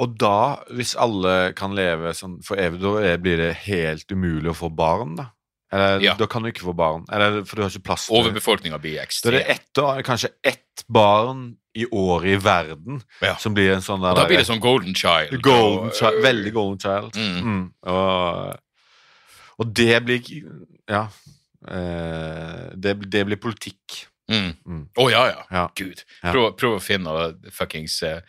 Og da, hvis alle kan leve sånn for evig, da blir det helt umulig å få barn, da? Eller Ja. da kan du ikke få barn? Eller, for du har ikke plass til Overbefolkninga blir Da er det ett, år- kanskje ett barn i året i verden Ja. som blir en sånn der Og da blir det sånn golden child. golden og, child, øh, Veldig golden child. Mm. Mm. Og, og det blir Ja. Eh, det, det blir politikk. Mm. Mm. Å ja, ja. Ja. Gud. Prøv, prøv å finne uh, fuckings uh,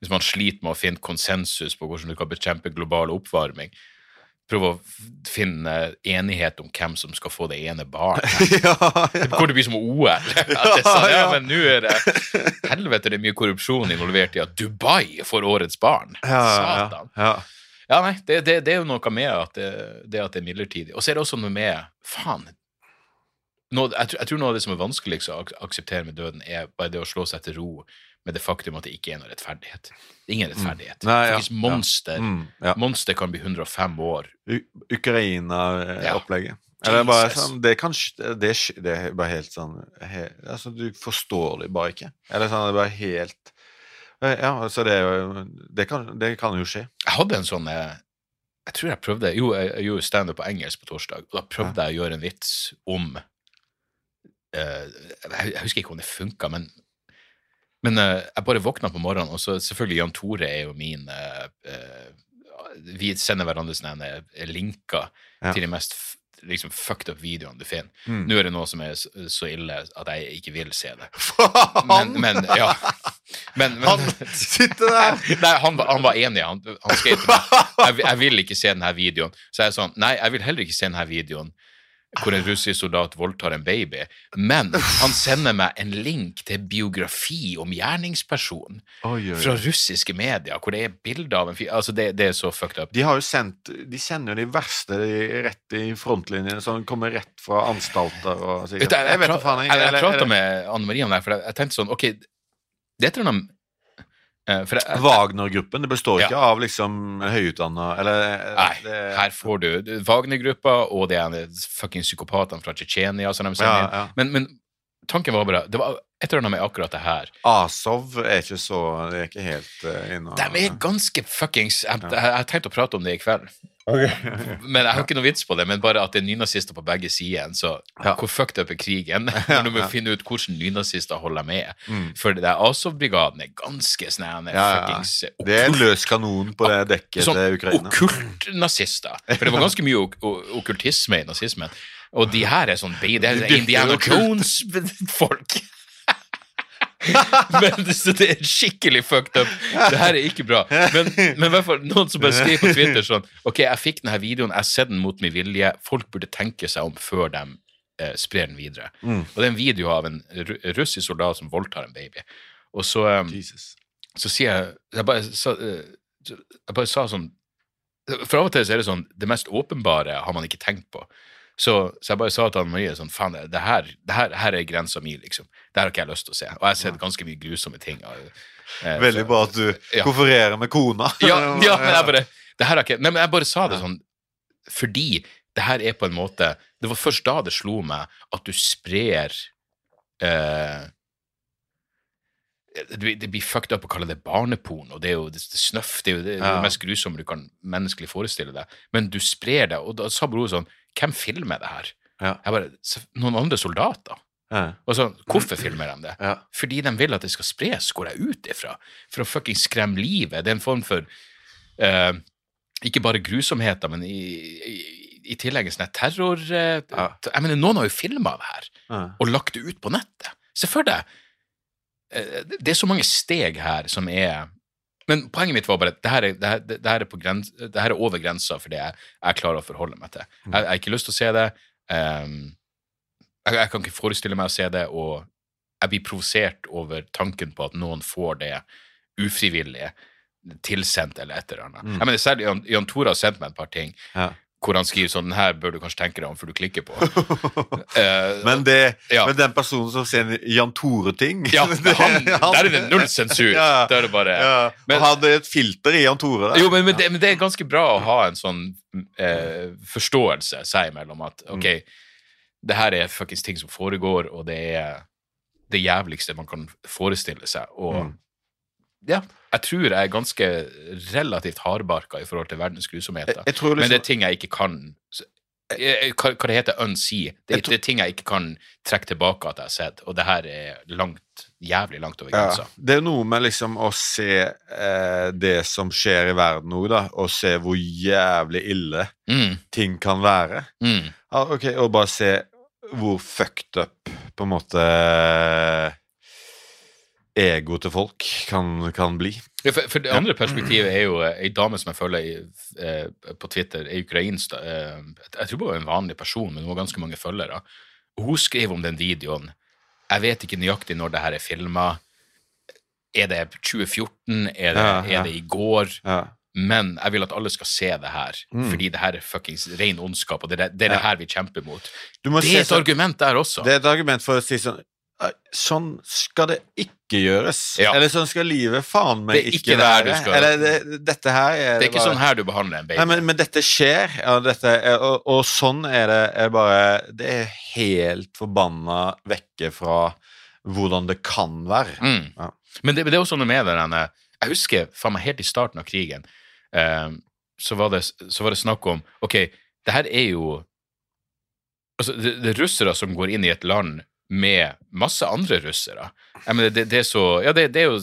Hvis man sliter med å finne konsensus på hvordan du kan bekjempe global oppvarming, prøv å finne enighet om hvem som skal få det ene barnet. ja, Det kommer til å bli som OL. At det er sånn, ja, Ja, ja. men nå er det Helvete, det er mye korrupsjon involvert i at Dubai får årets barn. ja, ja, Satan. ja. Ja, nei, det, det, det er jo noe med at det, det at det er midlertidig. Og så er det også noe med Faen. Noe, jeg, jeg tror noe av det som er vanskeligst å ak akseptere med døden, er bare det å slå seg til ro med det faktum at det ikke er noe rettferdighet. Det er ingen rettferdighet. Mm. Nei, ja, Faktisk monster. Mm, ja. Monster kan bli 105 år. Ukraina-opplegget. Ja. Eller bare sånn, det, kan, det, det er bare helt sånn he, altså, Du forstår det bare ikke. Eller sånn, det er bare helt Eh, Ja, så det er Det kan, det kan jo skje. Jeg hadde en sånn eh, Jeg tror jeg prøvde Jo, jeg, gjorde standup på engelsk på torsdag, og da prøvde jeg å gjøre en vits om uh, jeg, jeg husker ikke om det funka, men men uh, jeg bare våkna på morgenen, og så selvfølgelig Jan Tore er jo min uh, Vi sender hverandre sånne linker Ja. til de mest liksom fucked up videoene du finner. Mm. Nå er det noe som er så, ille at jeg ikke vil se det. Men, men ja. Men, men, han sitter der! Nei, han, han var enig. Han, han skrev til meg jeg, jeg vil ikke se denne videoen. Så jeg er sånn Nei, jeg vil heller ikke se denne videoen hvor en russisk soldat voldtar en baby. Men han sender meg en link til biografi om gjerningspersonen fra russiske medier, hvor det er bilder av en fyr Altså, det, det er så fucked up. De har jo sendt De sender jo de verste rett i frontlinjen, som kommer rett fra anstalter og sikkert Jeg, jeg, jeg, jeg, jeg, prata med Anne Marie om det, for jeg, tenkte sånn Ok, det er et eller annet for jeg, jeg, Wagner-gruppen, det består Ja. ikke av liksom høyutdanna Nei, det, her får du Wagner-gruppa og de fucking psykopatene fra Tsjetsjenia som de sender Ja, ja. Men, men tanken var bare Det var et eller annet med akkurat det her. Azov er ikke så Det er ikke helt uh, inne De er ganske fuckings Jeg, jeg, jeg tenkte å prate om det i kveld. Men Jeg har ikke noe vits på det, men bare at det er nynazister på begge sider. Så Ja. hvor fucked up er krigen? Når du må finne ut hvordan nynazister holder med. Mm. For det Azov-brigaden er ganske snæne. Ja, ja. fuckings Det er en løs kanon på det dekket sånn til Ukraina. okkult-nazister. For det var ganske mye ok okkultisme i nazismen. Og de her er sånn det er Indiana. Jones-folk. Men det, så det er skikkelig fucked up. Det her er ikke bra. Men, men i hvert fall noen som bare skriver på Twitter sånn Ok, jeg fikk denne videoen, jeg sett den mot min vilje. Folk burde tenke seg om før de eh, sprer den videre. Mm. Og det er en video av en russisk soldat som voldtar en baby. Og så um, Jesus. så sier jeg Jeg bare eh, så- jeg bare sa sånn For av og til så er det sånn Det mest åpenbare har man ikke tenkt på. Så, så jeg bare sa til han Marie sånn Faen, det her, det her, her er grensa mi, liksom. Det her har ikke jeg lyst til å se. Og jeg har sett ganske mye grusomme ting. Og, eh, Veldig så- bra at du Ja. konfererer med kona. ja, ja, men jeg bare det her har ikke, Nei, men jeg bare sa det sånn fordi det her er på en måte Det var først da det slo meg at du sprer eh, det det blir fucked up å kalle det barneporno. det er jo det, det snøff, det er jo det, det, Ja. mest grusomme du kan menneskelig forestille deg. Men du sprer det, og da sa bror sånn Hvem filmer det her? Ja. Jeg bare Noen andre soldater. Ja. Og så, Hvorfor filmer de det? Ja. Fordi de vil at det skal spres, går jeg ut ifra. For å fucking skremme livet. Det er en form for eh, Ikke bare grusomheter, men i, i, i tillegg en sånn terror... eh, Ja. Jeg mener, noen har jo filma det her og lagt det ut på nettet. Se for deg eh, Det er så mange steg her som er Men poenget mitt var bare at det her er, det her, det her er, på grens, det her er over grensa for det jeg, jeg klarer å forholde meg til. Jeg, jeg har ikke lyst til å se det. Um, jeg, jeg kan ikke forestille meg å se det, og jeg blir provosert over tanken på at noen får det ufrivillig tilsendt eller et eller annet. Jeg mener, Særlig Jan, Jan Tore har sendt meg et par ting Ja. Hvor han skriver sånn her bør du kanskje tenke deg om før du klikker på. Eh, Men, det, Ja. men den personen som ser en Jan Tore-ting Ja, der er det null sensur. Ja. Det bare Ja, Men- Han hadde et filter i Jan Tore. Jo, men, men, det, men det er ganske bra å ha en sånn eh, forståelse seg imellom at ok, det her er fuckings ting som foregår, og det er det jævligste man kan forestille seg. Og Mm. Ja, jeg tror jeg er ganske relativt hardbarka i forhold til verdens grusomheter. Jeg- jeg tror Men det liksom- er ting jeg ikke kan eh, hva, hva det heter unsee. Det, det er ting jeg ikke kan trekke tilbake at jeg har sett, og det her er langt, jævlig langt over Ja, det er noe med liksom å se eh, det som skjer i verden nå, da, og se hvor jævlig ille Mm, ting kan være. mm. Ja, ok, Og bare se hvor fucked up på en måte egoet til folk kan, kan bli. Ja, for, for det andre perspektivet er jo eh, ei dame som jeg følger i, eh, på Twitter, ei ukrainsk eh, Jeg tror hun var en vanlig person, men hun har ganske mange følgere. Og hun skrev om den videoen. Jeg vet ikke nøyaktig når det her er filma. Er det 2014? Er det, Ja, ja. er det i går? Men jeg vil at alle skal se det her, fordi det her er fuckings ren ondskap, og det er det, det, er det Mm. Her vi kjemper mot. Det er et argument der også. Det er et argument for å si sånn «Nei, Sånn skal det ikke gjøres. Ja. Eller sånn skal livet faen meg ikke, ikke være. Eller det, dette her er det er ikke bare- sånn her du behandler en baby. Nei, men, men dette skjer, ja, dette er, og, og sånn er det er bare Det er helt forbanna vekke fra hvordan det kan være. Mm. Ja. Men det, det er også noe med det denne Jeg husker faen meg helt i starten av krigen, eh, så, var det, så var det snakk om Ok, det her er jo Altså, det, det er russere som går inn i et land med masse andre russere. Mener, det, det er så Ja, det, det er jo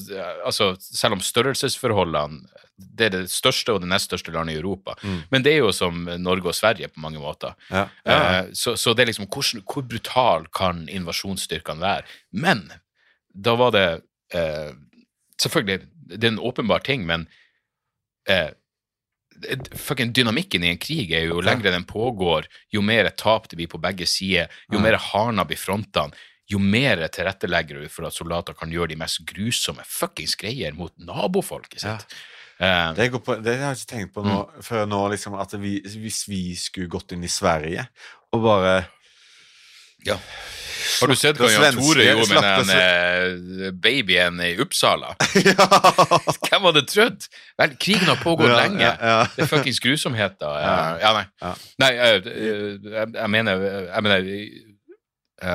Altså, selv om størrelsesforholdene Det er det største og det nest største landet i Europa. Mm. Men det er jo som Norge og Sverige på mange måter. Ja. Ja. Eh, Så, så det er liksom hvordan, Hvor brutal kan invasjonsstyrkene være? Men da var det eh, Selvfølgelig, det er en åpenbar ting, men eh, fucking dynamikken i en krig er jo lengre den pågår, jo mer tap det blir på begge sider, jo mer hardna blir frontene, jo mer tilrettelegger du for at soldater kan gjøre de mest grusomme fuckings greier mot nabofolk. sitt. sant? Eh, Det, går på, det har jeg ikke tenkt på nå, Mm. før nå, liksom, at vi, hvis vi skulle gått inn i Sverige og bare ja. Har du sett hva Jan Tore gjorde med den eh, babyen i Uppsala? ja. Hvem hadde trodd? Vel, krigen har pågått Ja, lenge. ja, ja. Det er fuckings grusomheter. Ja, Ja. ja nei. Nei, jeg, jeg, jeg mener Jeg mener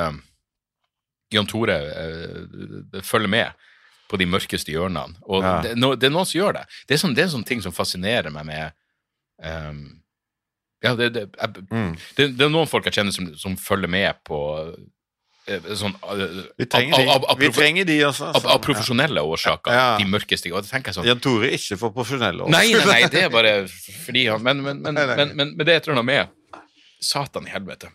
um, Jan Tore eh, følger med på de mørkeste hjørnene. Og det, no, det er noen som gjør det. Det er, sånn, det er sånne ting som fascinerer meg med ehm, Ja, det, det, jeg, Mm. det, det er noen folk jeg kjenner som, som følger med på eh, sånn eh, Vi trenger de, av, av, vi trenger de også. av, av profesjonelle årsaker. Ja. De mørkeste. Og det sånn Jan Tore ikke for profesjonelle. årsaker. Nei, nei, nei, det er bare fordi han Men, men, men, Nei, nei. men, men, det jeg tror han annet med Satan i helvete.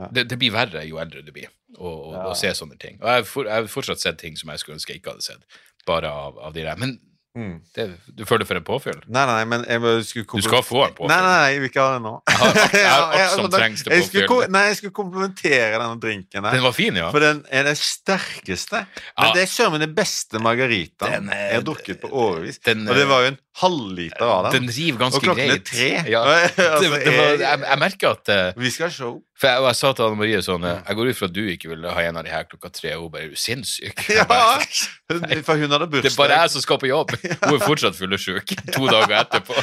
Ja. Det, det blir verre jo eldre du blir, å, se sånne ting. Og jeg har for, jeg har fortsatt sett ting som jeg skulle ønske jeg ikke hadde sett, bare av, av de der. Men Mm. det, du føler for en påfyll? Nei, nei, men jeg skulle Du skal få en påfyll. Nei, nei, jeg vil ikke ha det nå. har jeg har alt som altså, trengs til påfyll. Nei, jeg skulle komplementere denne drinken her. Den var fin, ja. For den er den sterkeste. Men Ja. det er søren meg den beste margaritaen jeg har drukket på årevis. Den, Og det var jo en halvliter av den. Den river ganske greit. Og klokken er tre. Ja. Altså, Det, det var, jeg- jeg, merker at eh, Vi skal ha show. For jeg, jeg sa til Anne Marie sånn Jeg går ut fra at du ikke vil ha en av de her klokka tre. Og hun bare Er du sinnssyk? Ja, bare, for hun hadde bursdag. Det er bare jeg som skal på jobb. Hun er fortsatt fyllesyk to dager etterpå.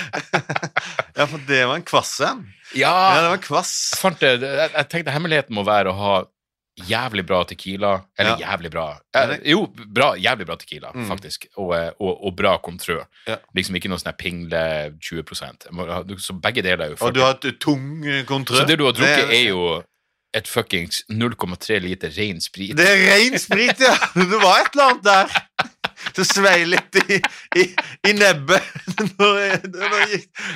Ja, for det var en kvass en. Ja, Ja, det var en kvass. jeg, jeg, jeg tenkte hemmeligheten må være å ha jævlig bra tequila. Eller Ja. jævlig bra eh, Jo, bra, jævlig bra tequila, Mm. faktisk. Og, eh, og, og bra contrø. Ja. Liksom ikke noe sånn pingle 20 Jeg Så begge deler er jo Og du har et tung eh, kontrø. Så det du har drukket, er jo et fuckings 0,3 liter ren sprit. Det er ren sprit, ja! Det var et eller annet der. Det svei litt i, i, i nebbet Det, det,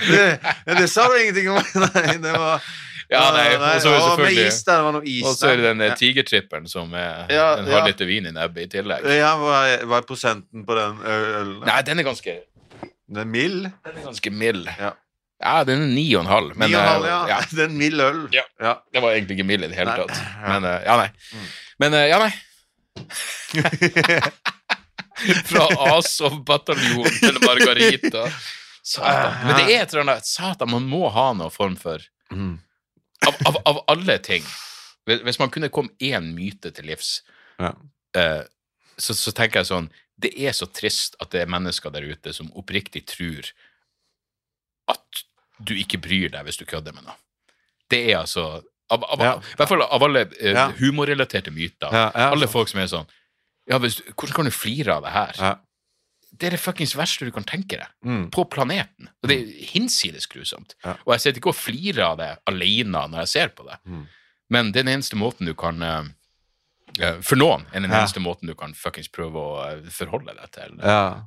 det, det sa du ingenting om. Nei, det var Ja, nei, og så er det selvfølgelig is det var noe is Og så er det den eh, tigertripperen som er Ja, en ja. halv liter vin i nebbet i tillegg. Ja, hva er, hva er prosenten på den ølen? Nei, den er ganske, Den er mild? den er ganske mild. Ja. Ja, den er ni og en halv. Men, 9,5, eh, ja. ja, Det er en mild øl. Ja. ja. det var egentlig ikke mild i det hele Nei. tatt. Mm. Men eh, ja, nei. Men eh, ja, nei. Fra Azov-bataljonen til Margarita. Satan. Men det er et eller annet Satan, man må ha noe form for Mm. Av, av, av alle ting Hvis man kunne komme én myte til livs, Ja. uh, så, så tenker jeg sånn Det er så trist at det er mennesker der ute som oppriktig tror at du ikke bryr deg hvis du kødder med noe. Det er altså av, av, Ja. I hvert fall av alle uh, Ja. humorrelaterte myter. Ja, ja, alle folk som er sånn ja, hvis, Hvordan kan du flire av det her? Det er det fuckings verste du kan tenke deg Mm. på planeten. Og det er hinsides grusomt. Ja. Og jeg sitter ikke og flirer av det alene når jeg ser på det. Mm. Men det den eneste måten du kan eh, eh, For noen er den Ja. eneste måten du kan fuckings prøve å eh, forholde deg til Ja.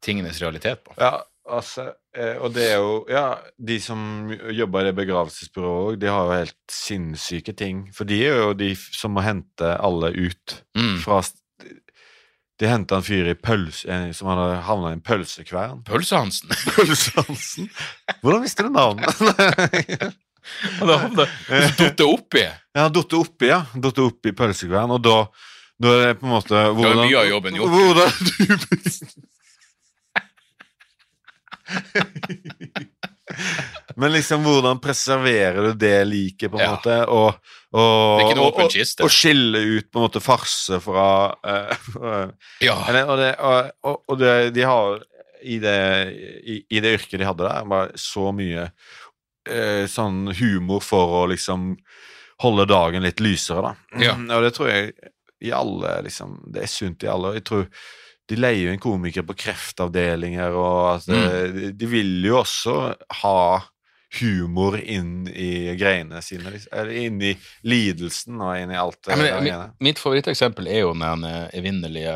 tingenes realitet på. Ja, altså, og det er jo Ja, de som jobber i det begravelsesbyrået òg, de har jo helt sinnssyke ting. For de er jo de som må hente alle ut Mm. fra De henta en fyr i pølse, som hadde havna i en pølsekvern. Pølsehansen. Pølsehansen? Hvordan visste du navnet? Han havnet datt oppi. Ja, han datt oppi, ja. Datt oppi pølsekvern, og da da er det på en måte hvordan, mye av jobben gjort. Hvordan du Men liksom, hvordan preserverer du det liket, på en Ja. måte? Og, og, og, og, skille ut på en måte farse fra uh, Ja. eller, Og, det, og, det, de har i det, i, i det yrket de hadde der, bare så mye uh, sånn humor for å liksom holde dagen litt lysere, da. Ja. Og det tror jeg i alle liksom Det er sunt i alle. Jeg tror de leier jo inn komikere på kreftavdelinger, og altså, Mm. eh, de, vil jo også ha humor inn i greiene sine, liksom. eller inn i lidelsen og inn i alt det Ja, men, mitt favoritteksempel er jo den eh, evinnelige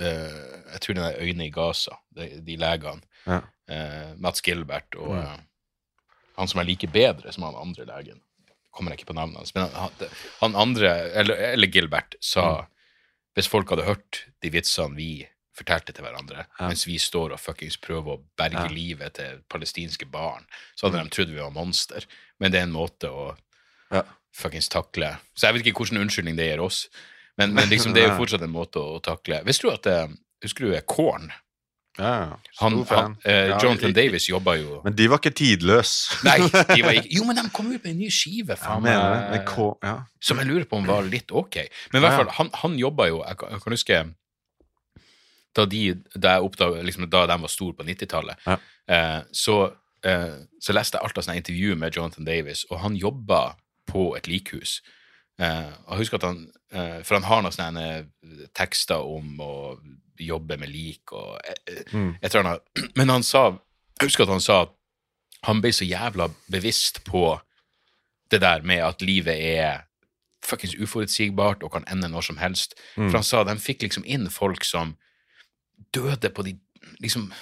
uh, Jeg tror den er Øyne i Gaza, de, de legene. Ja. Uh, Mats Gilbert og Mm. uh, han som jeg liker bedre, som han andre legen. Kommer jeg ikke på navnet hans. Men han, han andre, eller, eller Gilbert, sa Mm. Hvis folk hadde hørt de vitsene vi fortalte til hverandre, Ja. mens vi står og fuckings prøver å berge Ja. livet til palestinske barn, så hadde Mm. de trodd vi var monster. Men det er en måte å Ja. fuckings takle Så jeg vet ikke hvilken unnskyldning det gir oss, men, men liksom, det er jo fortsatt en måte å, takle Visste du at eh, Husker du Korn? Ja, ja. Han, han, eh, Jonathan ja, Davis jobba jo Men de var ikke tidløse. Nei, de var ikke Jo, men de kom ut med en ny skive, faen, det. eh, ja. som jeg lurer på om var litt ok. Men i hvert Ja, ja. fall, han, han jobba jo Jeg kan, jeg kan huske da, de, da, jeg oppdaget, liksom, da de var store på 90-tallet, Ja. eh, så, eh, så leste jeg alt av sånne intervju med Jonathan Davis, og han jobba på et likhus Eh, jeg husker at han eh, For han har noen sånne tekster om å jobbe med lik og eh, Mm. et eller annet. Men han sa Jeg husker at han sa at han ble så jævla bevisst på det der med at livet er fuckings uforutsigbart og kan ende når som helst. Mm. For han sa de fikk liksom inn folk som døde på de liksom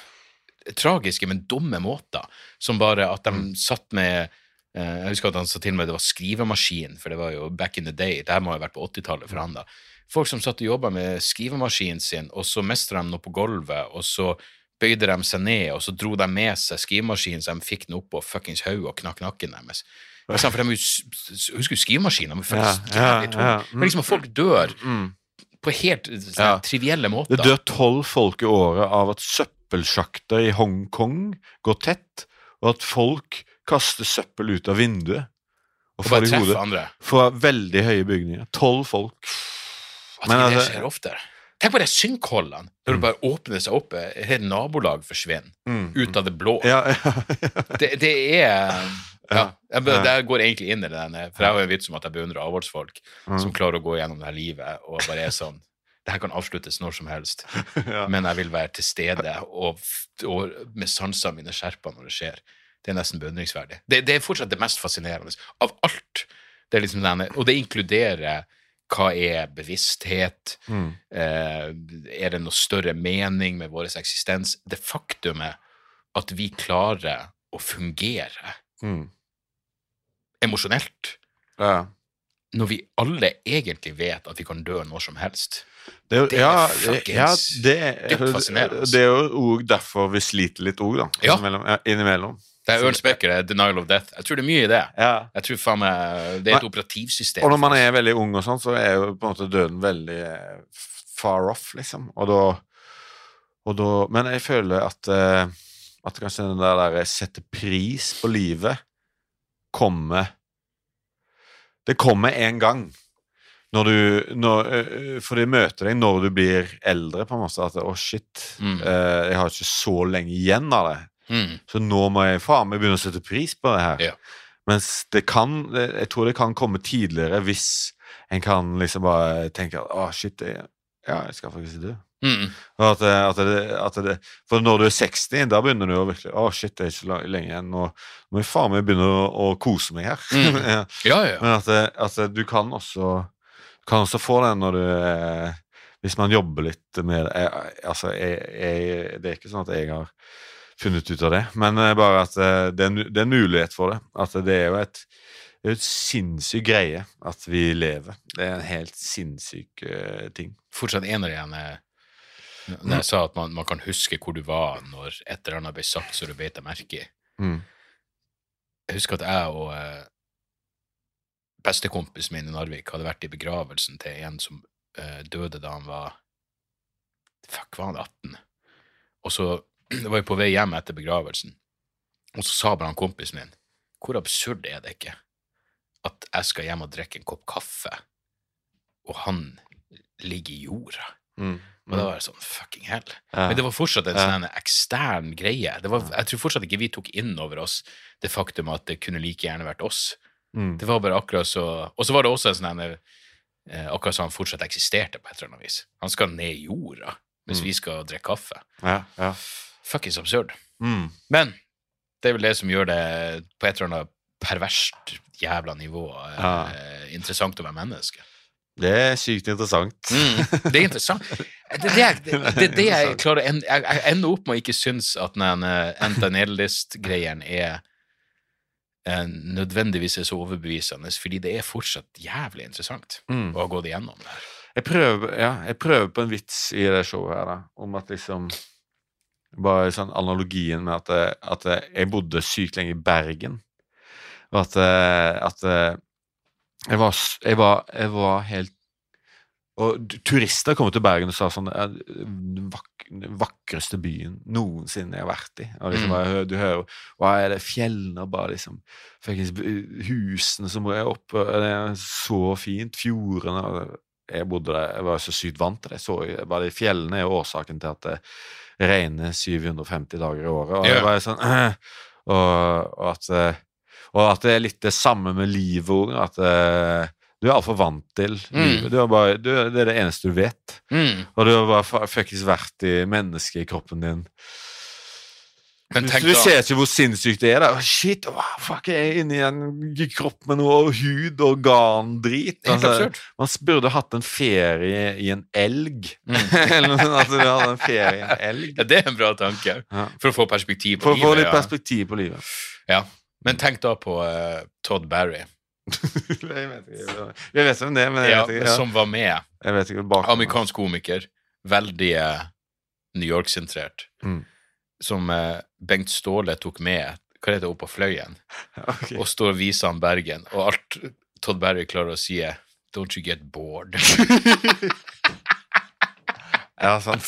tragiske, men dumme måter. Som bare at de Mm. satt med eh, Jeg husker at han sa til meg det var skrivemaskin, for det var jo back in the day. Det her må ha vært på 80-tallet for han da. Folk som satt og jobba med skrivemaskinen sin, og så mista de noe på gulvet, og så bøyde de seg ned, og så dro de med seg skrivemaskinen så de fikk den opp på fuckings hodet og knakk nakken deres. For de husker jo s- s- du skrivemaskinen? De er fuckings Ja, ja, mm, Men liksom at folk dør Mm. på helt sånn, Ja. trivielle måter. Det dør tolv folk i året av at søppelsjakter i Hongkong går tett, og at folk kaster søppel ut av vinduet og og får i hodet andre. fra veldig høye bygninger. Tolv folk. Men det altså- skjer oftere. Tenk på de synkholdene, når det bare åpner seg opp, et helt nabolag forsvinner Mm. ut av det blå. Ja, ja, Det, det er Ja. Jeg, Det går egentlig inn i det for jeg har jo en vits om at jeg beundrer avholdsfolk Mm. som klarer å gå gjennom det her livet og bare er sånn Det her kan avsluttes når som helst, ja. men jeg vil være til stede og, og med sansene mine skjerpa når det skjer. Det er nesten beundringsverdig. Det, det er fortsatt det mest fascinerende av alt. Det liksom denne, og det inkluderer hva er bevissthet? Mm. Eh, er det noe større mening med vår eksistens? Det faktumet at vi klarer å fungere Mm. emosjonelt ja. når vi alle egentlig vet at vi kan dø når som helst. Det er, jo- Det er ja, fuckings ja, det, dypt fascinerende, altså. Det er jo òg derfor vi sliter litt òg, da. Ja. Innimellom. Det er Ørn Spekker, det er 'Denial of Death'. Jeg tror det er mye i det. Ja. Jeg tror faen meg Det er et operativsystem. Og når man er veldig ung, og sånn, så er jo på en måte døden veldig eh, far off, liksom. Og da, og da Men jeg føler at eh, at kanskje den der, der sette pris på livet kommer Det kommer en gang. Når du når, eh, For de møter deg når du blir eldre, på en måte. At å, shit, Mm. eh, jeg har ikke så lenge igjen av det. Mm. Så nå må jeg faen meg begynne å sette pris på det her. Ja. Mens det kan Jeg tror det kan komme tidligere hvis en kan liksom bare tenke at å, shit, jeg, ja, jeg skal faktisk dø. Mm. At, at, det, at det, for når du er 60, da begynner du jo virkelig Å, shit, det er ikke så lenge igjen. Nå må jeg faen meg begynne å, å kose meg her. Mm. Ja. Ja, ja. Men at, at du kan også kan også få den når du eh, Hvis man jobber litt med det Altså, jeg, jeg, det er ikke sånn at jeg har funnet ut av det, men eh, bare at eh, det er, det er mulighet for det. At det er jo et, et sinnssyk greie at vi lever. Det er en helt sinnssyk uh, ting. Fortsatt ener igjen Når jeg sa at man, man kan huske hvor du var når et eller annet ble sagt så du beit deg merke i. Mm. Jeg husker at jeg og eh, bestekompisen min i Narvik hadde vært i begravelsen til en som eh, døde da han var Fuck, var han 18? Og så det var jo på vei hjem etter begravelsen, og så sa bare han kompisen min Hvor absurd er det ikke at jeg skal hjem og drikke en kopp kaffe, og han ligger i jorda? Mm. Og da var det sånn fucking hell. Ja. Men det var fortsatt en Ja. sånn ekstern greie. Det var, jeg tror fortsatt ikke vi tok inn over oss det faktum at det kunne like gjerne vært oss. Mm. Det var bare akkurat så Og så var det også en sånn eh, Akkurat som han fortsatt eksisterte på et eller annet vis. Han skal ned i jorda mens Mm. vi skal drikke kaffe. Ja, ja. Fuckings absurd. Mm. Men det er vel det som gjør det på et eller annet perverst jævla nivå eh, interessant å være menneske. Det er sykt interessant. Mm, det er interessant. Det, det, er- det, det, det jeg klarer jeg, jeg ender opp med å ikke synes at den uh, anti-natalist-greien er eh, nødvendigvis er så overbevisende, fordi det er fortsatt jævlig interessant Mm. å ha gått igjennom det her. Jeg prøver, ja, jeg prøver på en vits i det showet her, da, om at liksom Bare sånn analogien med at, eh, at eh, jeg bodde sykt lenge i Bergen. Og at, eh, at jeg, var, jeg, var, jeg var helt Og turister kom til Bergen og sa sånn Den vak vakreste byen noensinne jeg har vært i. Og liksom, Mm. du hører Hva er det? Fjellene og bare liksom Husene som er oppe, det er så fint. Fjordene. Jeg bodde der, jeg var så sykt vant til det. Så, bare de fjellene er årsaken til at regner 750 dager i året. Og, yeah. sånn, og, og, at, eh, og at det er litt det samme med livet òg. At eh, du er altfor vant til livet. Du er bare, du, det er det eneste du vet. Mm. Og du har bare fuckings vært i mennesket i kroppen din. Men Du, du ser ikke hvor sinnssykt det er. da. Shit, oh, fuck, jeg er inni en kropp med noe hud og organdrit. Altså, man burde hatt en ferie i en elg. Mm. Eller at du hadde en ferie i en elg. Ja, det er en bra tanke. Ja. For å få perspektiv på For å få livet. litt ja. perspektiv på livet. Ja. Men tenk da på uh, Todd Barry, jeg vet ikke jeg vet hvem det er, men jeg ja, vet ikke. Ja. som var med. Ikke Amerikansk komiker. Veldig uh, New York-sentrert. Mm. Som eh, Bengt Ståle tok med hva heter det, opp på Fløyen, okay. og står og viser han Bergen, og alt Todd Berry klarer å si er Don't you get bored? Ja, sant.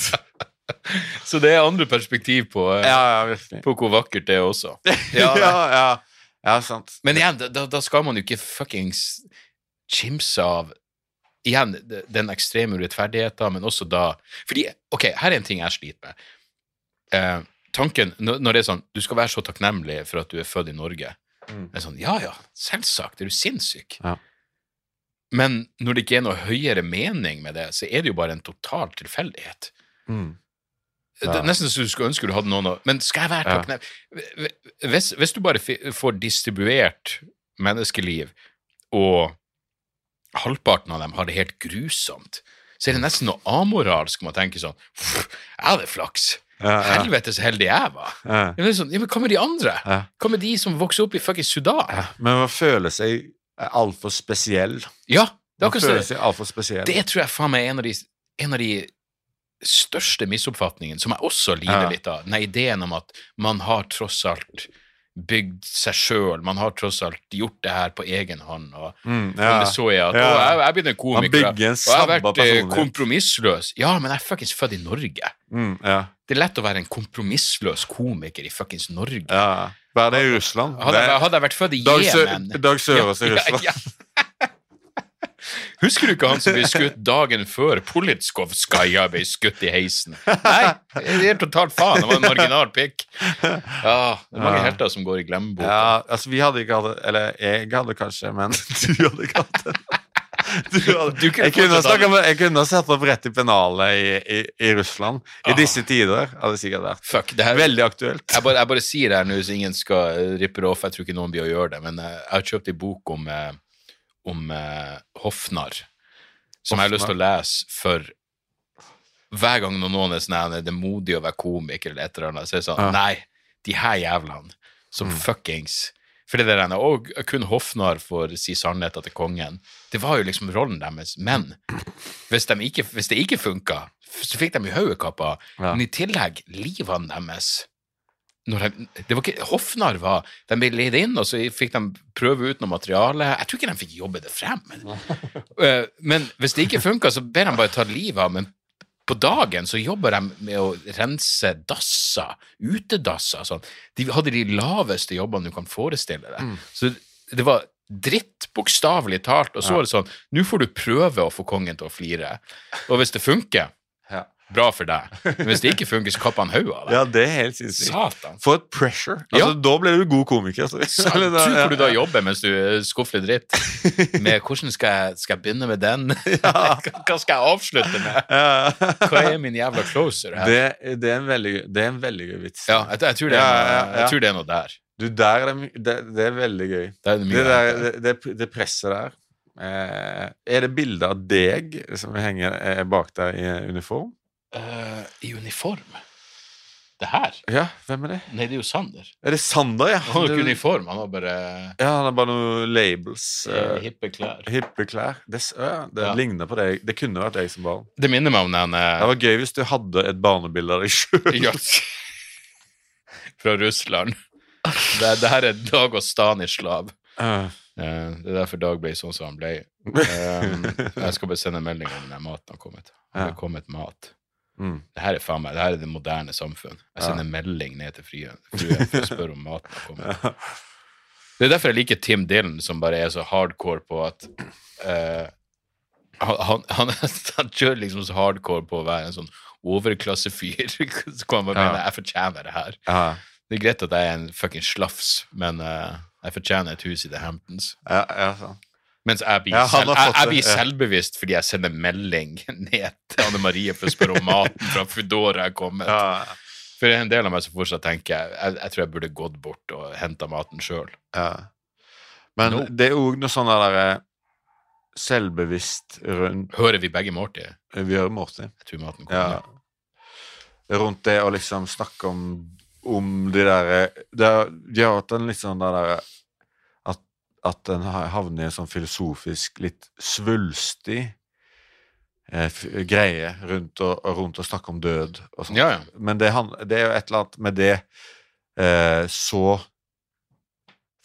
Så det er andre perspektiv på, eh, Ja, ja, på hvor vakkert det er også. Ja, Ja, ja, ja, sant. Men igjen, da, da skal man jo ikke fuckings chimse av igjen den ekstreme urettferdigheten, men også da Fordi, ok, her er en ting jeg sliter med. Eh, tanken når, det er sånn Du skal være så takknemlig for at du er født i Norge. Mm. Det er sånn, Ja, ja, selvsagt. Er du sinnssyk? Ja. Men når det ikke er noe høyere mening med det, så er det jo bare en total tilfeldighet. Mm. Det er nesten så du skulle ønske du hadde noen å Men skal jeg være Ja. takknemlig hvis, hvis du bare får distribuert menneskeliv, og halvparten av dem har det helt grusomt, så er det nesten noe amoralsk med å tenke sånn «Pff, Jeg hadde flaks. Helvete så heldig jeg var. Ja. Sånn, ja, men hva med de andre? Hva med de som vokser opp i fuckings Sudan? Men man føler seg altfor spesiell. Ja, det er Man akkurat føler så- seg altfor spesiell. Det tror jeg faen meg er en av de, en av de største misoppfatningene, som jeg også lider litt av. Den ideen om at man har tross alt bygd seg sjøl, man har tross alt gjort det her på egen hånd. Og Mm, ja, og det så jeg at Ja. jeg, jeg er en komiker, og jeg har vært eh, kompromissløs. Ja, men jeg er fuckings født i Norge. Mm, ja. Det er lett å være en kompromissløs komiker i fuckings Norge. ja. Bare det i Russland. Hadde, jeg, hadde jeg vært født i Jemen Dag Sørås i Russland. ja, ja. Husker du ikke han som ble skutt dagen før Politskovskaja ble skutt i heisen? Nei, det er totalt faen. Det var en marginal pikk. Ja, det er mange Ja. helter som går i glemmeboka. Ja, altså vi hadde ikke hatt det Eller jeg hadde kanskje, men du hadde ikke hatt det. Du Du kunne jeg, kunne snakket jeg kunne satt opp rett i pennalet i, i, i Russland. I Ah. disse tider hadde det sikkert vært Fuck, det her veldig aktuelt. jeg bare, jeg bare sier det her nå så ingen skal eh, rippe det off. Jeg tror ikke noen blir å gjøre det. Men eh, jeg har kjøpt ei bok om, eh, om uh, Hofnar, som jeg har lyst til å lese for hver gang noen er sånn Er det er modig å være komiker eller et eller annet, så er det sånn Ja. Nei, de her jævlene som fuckings For det regner, og kun Hofnar får si sannheten til kongen. Det var jo liksom rollen deres. Men hvis, de ikke, hvis det ikke funka, så fikk de jo hodekappa. Ja. Men i tillegg, livene deres de, det var ikke, Hofnar var De ble leid inn, og så fikk de prøve ut noe materiale. Jeg tror ikke de fikk jobbe det frem. Men, Eh, men hvis det ikke funka, så ber de bare ta livet av. På dagen så jobber de med å rense dasser, utedasser. Sånn. De hadde de laveste jobbene du kan forestille deg. Så det var dritt, bokstavelig talt. Og så var det sånn Nå får du prøve å få kongen til å flire. Og hvis det funker, Ja. Bra for deg. Men hvis det ikke funker, så kapper han hodet av deg. Ja, det er helt sinnssykt. Satan. For et pressure. Altså, Ja. Da ble du god komiker. Altså. Tror ja, hvor du da jobber mens du eh, skuffer dritt. Med hvordan skal jeg, skal jeg begynne med den? Hva skal jeg avslutte med? Hva er min jævla closer her? Det, det, er en veldig, det er en veldig gøy vits. Ja, jeg, jeg, tror det er Ja, ja, ja. jeg tror det er noe der. Du, der er det, det, det er veldig gøy. Det der, det, det, det presset der eh, Er det bilde av deg som henger eh, bak deg i uniform? Eh, I uniform? Det her? Ja, hvem er det? Nei, det er jo Sander. Er det Sander, ja? Han har jo ikke uniform, han har bare Ja, han har bare noen labels. Uh, hippe klær. hippe klær. Det, ja, det Ja. ligner på deg. Det kunne vært deg som barn. Det minner meg om den Det eh, var gøy hvis du hadde et barnebilde av deg sjøl. fra Russland. Det, det her er Dag og Stanislav. Eh, det er derfor Dag ble sånn som han ble. Eh, jeg skal bare sende en melding om den maten har kommet. Har det Ja. kommet mat? Mm. Det her er faen meg, det her er det moderne samfunn. Jeg sender en melding ned til fruen fruen for å spørre om maten kommer. Det er derfor jeg liker Tim Dylan, som bare er så hardcore på at uh, han, han, han, kjører liksom så hardcore på å være en sånn overklassefyr. Så kan man bare Ja. mene jeg fortjener det her. Ja, Det er greit at jeg er en fucking slafs, men uh, jeg fortjener et hus i The Hamptons. ja, ja, sånn. Mens jeg blir, Ja, selv, jeg, jeg blir selvbevisst fordi jeg sender melding ned til Anne Marie for å spørre om maten fra Foodora er kommet. Ja, For en del av meg som fortsatt tenker jeg, jeg tror jeg burde gått bort og henta maten sjøl. ja. Men No. det er òg noe sånn der selvbevisst rundt Hører vi begge Morty? Vi hører Morty. Jeg tror maten kommer. Ja. Rundt det å liksom snakke om, om de der det, De har hatt en litt sånn der der at, den havner i en sånn filosofisk, litt svulstig eh, greie rundt å, rundt å snakke om død og sånn. Ja, ja. Men det, det er jo et eller annet med det eh, Så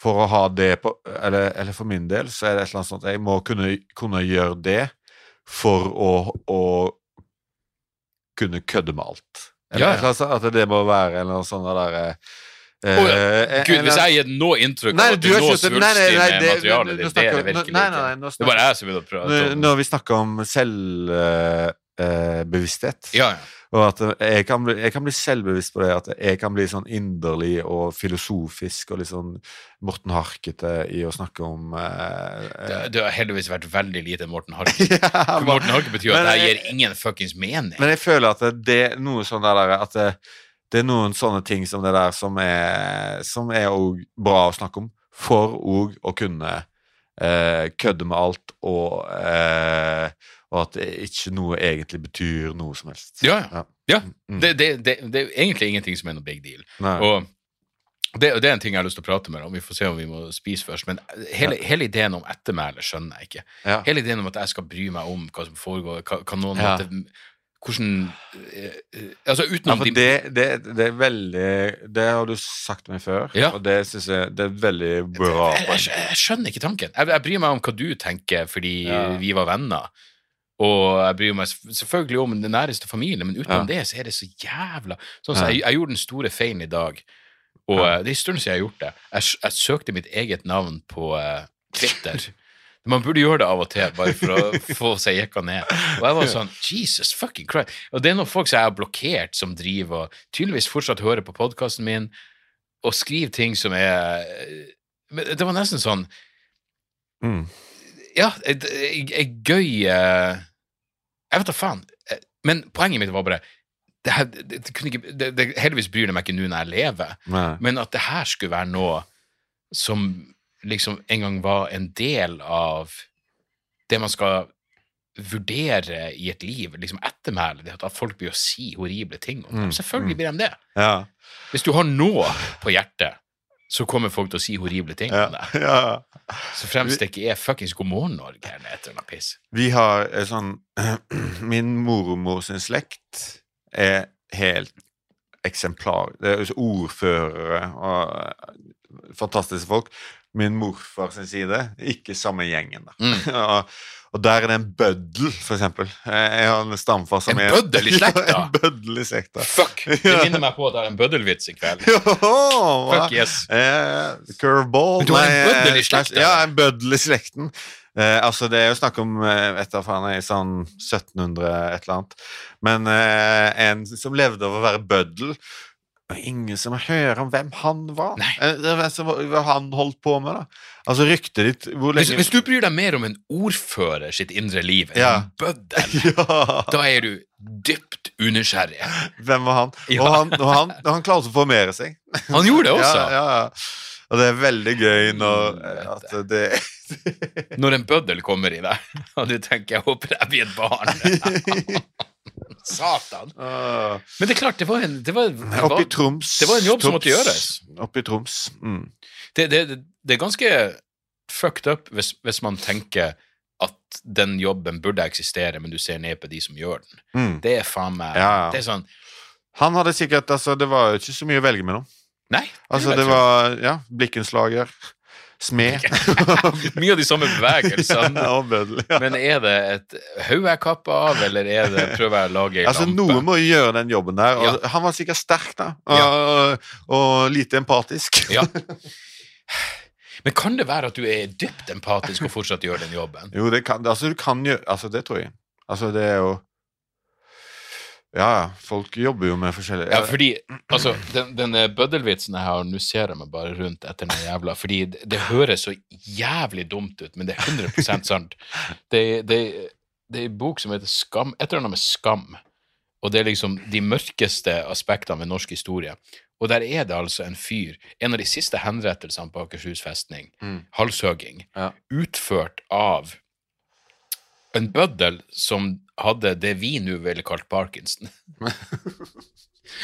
For å ha det på eller, eller for min del så er det et eller annet sånt at jeg må kunne, kunne gjøre det for å, å kunne kødde med alt. Eller, Ja, ja. annet At det må være en eller annen sånn der eh, Ja. eh, Gud, hvis jeg gir noe inntrykk Nei, av at du du nå ikke- nei, nei, svulstig med materialet ditt, det er det vi- virkelig nei, ikke. nei, nå Det er bare jeg som begynner å prøve. Når, om når vi snakker om selvbevissthet Ja, ja. Og at jeg kan, bli, jeg kan bli selvbevisst på det, at jeg kan bli sånn inderlig og filosofisk og litt sånn Morten Harkete i å snakke om eh, Det, det har heldigvis vært veldig lite Morten Harket. ja, For men, Morten Harket betyr at det gir ingen fuckings mening. men jeg føler at det, det er noe sånn der At det, er noen sånne ting som det der som er Som er bra å snakke om, for òg å kunne eh, kødde med alt, og, eh, og at ikke noe egentlig betyr noe som helst. Ja, ja. Ja. ja. Mm. Det, det, det, det er egentlig ingenting som er noe big deal. Nei. Og det, det er en ting jeg har lyst til å prate med deg om. Vi får se om vi må spise først. Men hele, hele ideen om ettermæle skjønner jeg ikke. ja. Hele ideen om at jeg skal bry meg om hva som foregår, hva, hva noen Ja. måtte Hvordan eh, eh, Altså utenom ja, det, det, det er veldig Det har du sagt meg før, Ja. og det syns jeg det er veldig bra. jeg, jeg, jeg skjønner ikke tanken. Jeg, jeg bryr meg om hva du tenker fordi Ja. vi var venner. Og jeg bryr meg selvfølgelig om den næreste familien, men utenom det så er det så jævla Sånn så jeg, jeg gjorde den store feilen i dag, og eh, det er en stund siden jeg har gjort det. Jeg, søkte mitt eget navn på Twitter. Man burde gjøre det av og til, bare for å få seg jekka ned. Og jeg var sånn Jesus fucking Christ. Og det er noen folk som jeg har blokkert, som driver og tydeligvis fortsatt hører på podkasten min og skriver ting som er Men det var nesten sånn Mm. Ja, ei gøy eh, Jeg vet da faen. Eh, Men poenget mitt var bare det, her, det, det ikke, det, det, Heldigvis bryr det meg ikke nå når jeg lever, Nei. men at det her skulle være noe som liksom en gang var en del av det man skal vurdere i et liv, liksom ettermælet, det at folk blir å si horrible ting om dem. Mm, Selvfølgelig blir de det. Ja. Hvis du har noe på hjertet, så kommer folk til å si horrible ting Ja. om deg. ja. Så fremst det ikke er fuckings God morgen Norge eller et eller annet piss. Vi har eh, sånn Min mormor sin slekt er helt eksemplar. Det er ordførere og eh, fantastiske folk. Min morfar sin side, ikke samme gjengen. da. Mm. og, og der er det en bøddel, for eksempel. Eh, Jeg har en stamfar som En er bøddel i slekta? Ja, en bøddel i slekta. Fuck! Det minner meg på at jeg har en bøddelvits i kveld. Jo. Fuck yes. Eh, curveball Men du har en Nei, bøddel i eh, slekta? Ja, en bøddel i slekten. Eh, altså, det er jo snakk om et av faen, i sånn 1700 et eller annet. Men eh, en som levde av å være bøddel og Ingen som hører om hvem han var. Eh, det var så- hva han holdt på med, da. Altså, ryktet ditt Hvor Hvis, lenge hvis du bryr deg mer om en ordfører sitt indre liv enn Ja. en bøddel, Ja, da er du dypt unysgjerrig. hvem var han? Ja. Og, han, og han, han klarte å formere seg. Han gjorde det også. Ja, ja, ja. Og det er veldig gøy når eh, at det Når en bøddel kommer i deg, og du tenker 'jeg håper jeg blir et barn'. Satan. Uh, Men det er klart, det var en det var, det var, Troms. det var en jobb som måtte gjøres. Oppe i Troms. Mm. det, det, det er ganske fucked up hvis, hvis man tenker at den jobben burde eksistere, men du ser ned på de som gjør den. Mm. Det er faen meg Ja, ja. Det er sånn Han hadde sikkert Altså, det var ikke så mye å velge mellom. Nei. Altså, det var Ja, blikkenslager, smed Mye av de samme bevegelsene. Ja. Men er det et hode jeg kapper av, eller er det prøver jeg å lage ei Altså, lampe? noen må gjøre den jobben der. Og Ja. Han var sikkert sterk, da. Og, og, og lite empatisk. Ja. Men kan det være at du er dypt empatisk og fortsatt gjør den jobben? Jo, det kan, altså, du kan gjøre Altså, det tror jeg. Altså, det er jo Ja, ja. Folk jobber jo med forskjellige Ja, fordi altså, den, den eh, bøddelvitsen jeg har, nå ser jeg meg bare rundt etter den jævla Fordi det, det høres så jævlig dumt ut, men det er 100 sant. Det, det, det er en bok som heter Skam, et eller annet med skam, og det er liksom de mørkeste aspektene ved norsk historie. Og der er det altså en fyr, en av de siste henrettelsene på Akershus festning, halshugging, Ja. utført av en bøddel som hadde det vi nå ville kalt parkinson.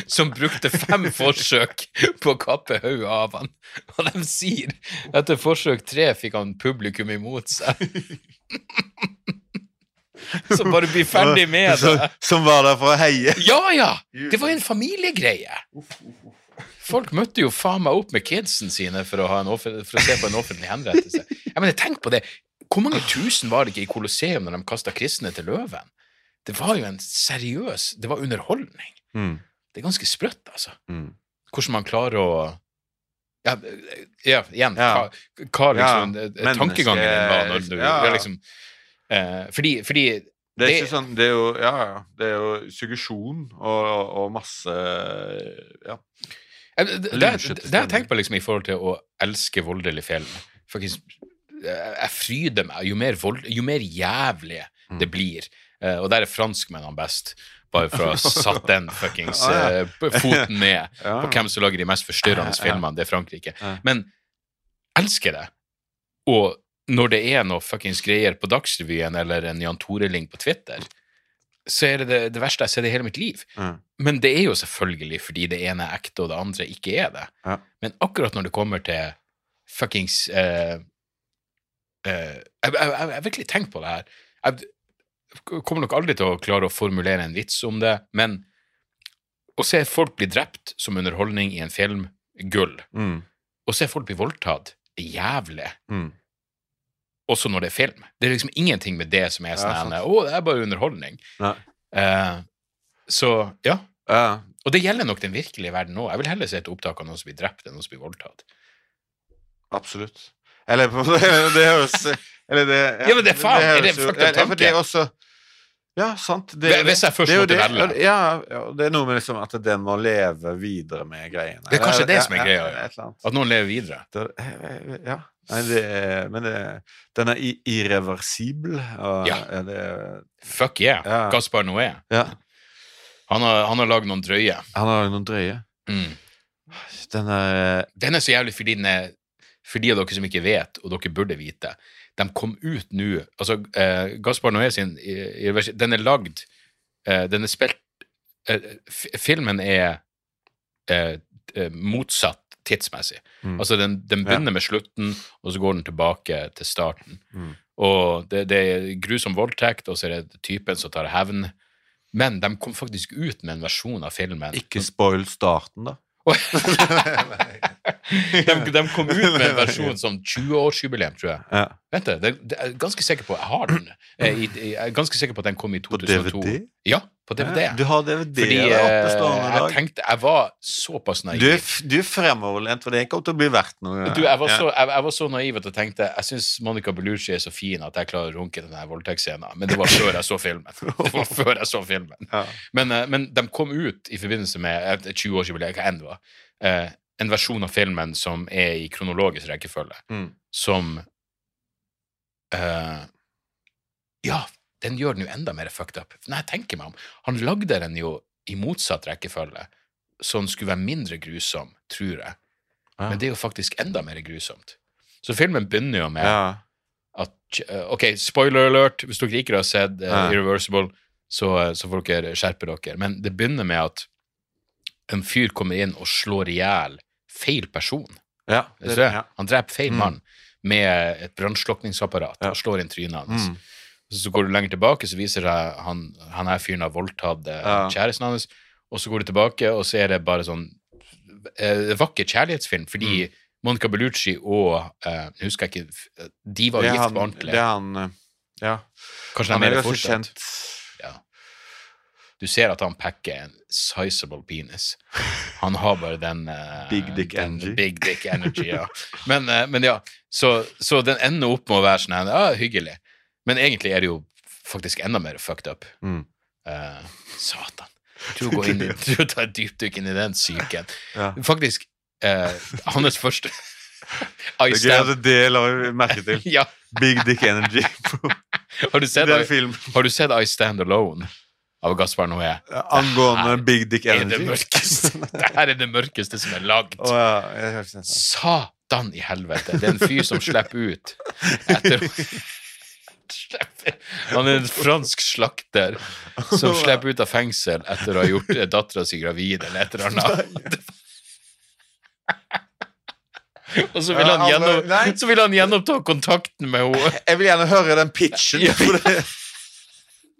som brukte fem forsøk på å kappe hodet av han. Og de sier etter forsøk tre fikk han publikum imot seg. Så bare bli ferdig med det. Som var der for å heie. Ja, ja! Det var en familiegreie. Folk møtte jo faen meg opp med kidsen sine for å, ha en offen- for å se på en offentlig henrettelse. Jeg mener, tenk på det. Hvor mange tusen var det ikke i Colosseum når de kasta kristne til løven? Det var jo en seriøs Det var underholdning. Mm. Det er ganske sprøtt, altså. Mm. Hvordan man klarer å Ja, ja igjen, hva, hva liksom Ja, eh, tankegangen din var når du ja. liksom, eh, Fordi, fordi Det er ikke sånn Det er jo Ja, ja. Det er jo suggesjon og, og, og masse Ja. Det, det, det, det har jeg tenkt på liksom i forhold til å elske voldelig film. Faktisk, eh, jeg fryder meg jo mer, vold, jo mer jævlig Mm. det blir. Eh, og der er franskmennene best, bare for å ha satt den fuckings Ah, ja. foten ned Ja. på hvem som lager de mest forstyrrende Ja, filmene. Det er Frankrike. Men elsker det. Og når det er noe fuckings greier på Dagsrevyen eller en Jan Tore-link på Twitter, så er det, det det verste jeg har sett i hele mitt liv. Men det er jo selvfølgelig fordi det ene er ekte, og det andre ikke er det. Men akkurat når det kommer til fuckings uh, eh, jeg, jeg, jeg har virkelig tenkt på det her. Jeg kommer nok aldri til å klare å formulere en vits om det, men å se folk bli drept som underholdning i en film, gull. Mm. Å se folk bli voldtatt, er jævlig. Mm. Også når det er film. Det er liksom ingenting med det som er sånn ja, Å, det er bare underholdning. Eh, så ja. Ja. Og det gjelder nok den virkelige verden òg. Jeg vil heller se et opptak av noen som blir drept, enn noen som blir voldtatt. Absolutt. Eller det høres Eller det Ja, men det er faen, er det fucked up Det er tanke? også Ja, sant. Det, Hvis jeg først det måtte velge. Ja, ja, det er noe med liksom at den må leve videre med greiene. Det er kanskje det som er greia, ja. At noen lever videre. Det- Ja. Nei, det men det, den er irreversibel. Og, Ja. det, Fuck yeah. Ja. Gaspar Noé. ja. Han har, han har lagd noen drøye. Han har lagd noen drøye. Mm. Den er Den er så jævlig fordi den er For de av dere som ikke vet, og dere burde vite, de kom ut nå Altså, eh, Gaspar Noé sin Den er lagd eh, Den er spilt eh, Filmen er eh, eh, motsatt tidsmessig. Mm. Altså, den, den begynner med slutten, og så går den tilbake til starten. Mm. Og det, det er grusom voldtekt, og så er det typen som tar hevn. Men de kom faktisk ut med en versjon av filmen. Ikke spoil starten, da. de, de kom ut med en versjon som 20-årsjubileum, tror jeg. Ja. Vent, det, det, er jeg ganske sikker på jeg har den. Eh, i, i, jeg er ganske sikker på at den kom i 2002. På DVD? Ja, på DVD. Du har DVD Fordi der eh, oppe stående i jeg tenkte Jeg var såpass naiv. Du er, du er fremoverlent, for det kommer til å bli verdt noe. Du, jeg, var Ja. så, jeg, jeg var så naiv at jeg tenkte jeg syns Monica Bellucci er så fin at jeg klarer å runke den voldtektsscenen. Men det var før jeg så filmen. Det var før jeg så filmen. Ja. Men, eh, men de kom ut i forbindelse med et 20-årsjubileum, hva enn det var. Eh, en versjon av filmen som er i kronologisk rekkefølge, Mm. som eh, Ja, den gjør den jo enda mer fucked up. Nei, tenker meg om, han lagde den jo i motsatt rekkefølge, så den skulle være mindre grusom, tror jeg. Ja. Men det er jo faktisk enda mer grusomt. Så filmen begynner jo med Ja. at eh, Ok, spoiler alert, hvis dere ikke har sett uh, Ja. Irreversible, så, så får dere skjerpe dere. Men det begynner med at en fyr kommer inn og slår i hjel feil person. ja. Det, det. Han dreper feil Mm. Med et brannslukningsapparat og slår inn trynet hans. Mm. Så går du lenger tilbake, så viser det seg han, han her fyren har voldtatt eh, kjæresten hans, og så går du tilbake, og så er det bare sånn eh, vakker kjærlighetsfilm, fordi Mm. Monica Bellucci og eh, husker jeg ikke De var gift på ordentlig. Det er han eh, Ja. Kanskje Han er mer fortsatt. kjent. Du ser at han packer en sizable penis. Han har bare den uh, Big dick den energy. Big dick energy, ja. Men, uh, men ja, så, så den ender opp med å være sånn her, ja, hyggelig. Men egentlig er det jo faktisk enda mer fucked up. Mm. Uh, satan. Du går inn i, jeg tror et dypdykk inn i den psyken. Ja. Faktisk, hans første I Det er gøy at det la vi merke til. ja, Big Dick Energy. har, du sett, har du sett I Stand Alone av Gaspar Noé? Angående Big Dick Energy? er det mørkeste Det her er det mørkeste som er lagd. Oh, ja, det. Satan i helvete! Det er en fyr som slipper ut etter Han er en fransk slakter som slipper ut av fengsel etter å ha gjort dattera si gravid eller et eller annet. Og så vil, han Ja, gjennom, så vil han gjenoppta kontakten med henne. Jeg vil gjerne høre den pitchen. Ja.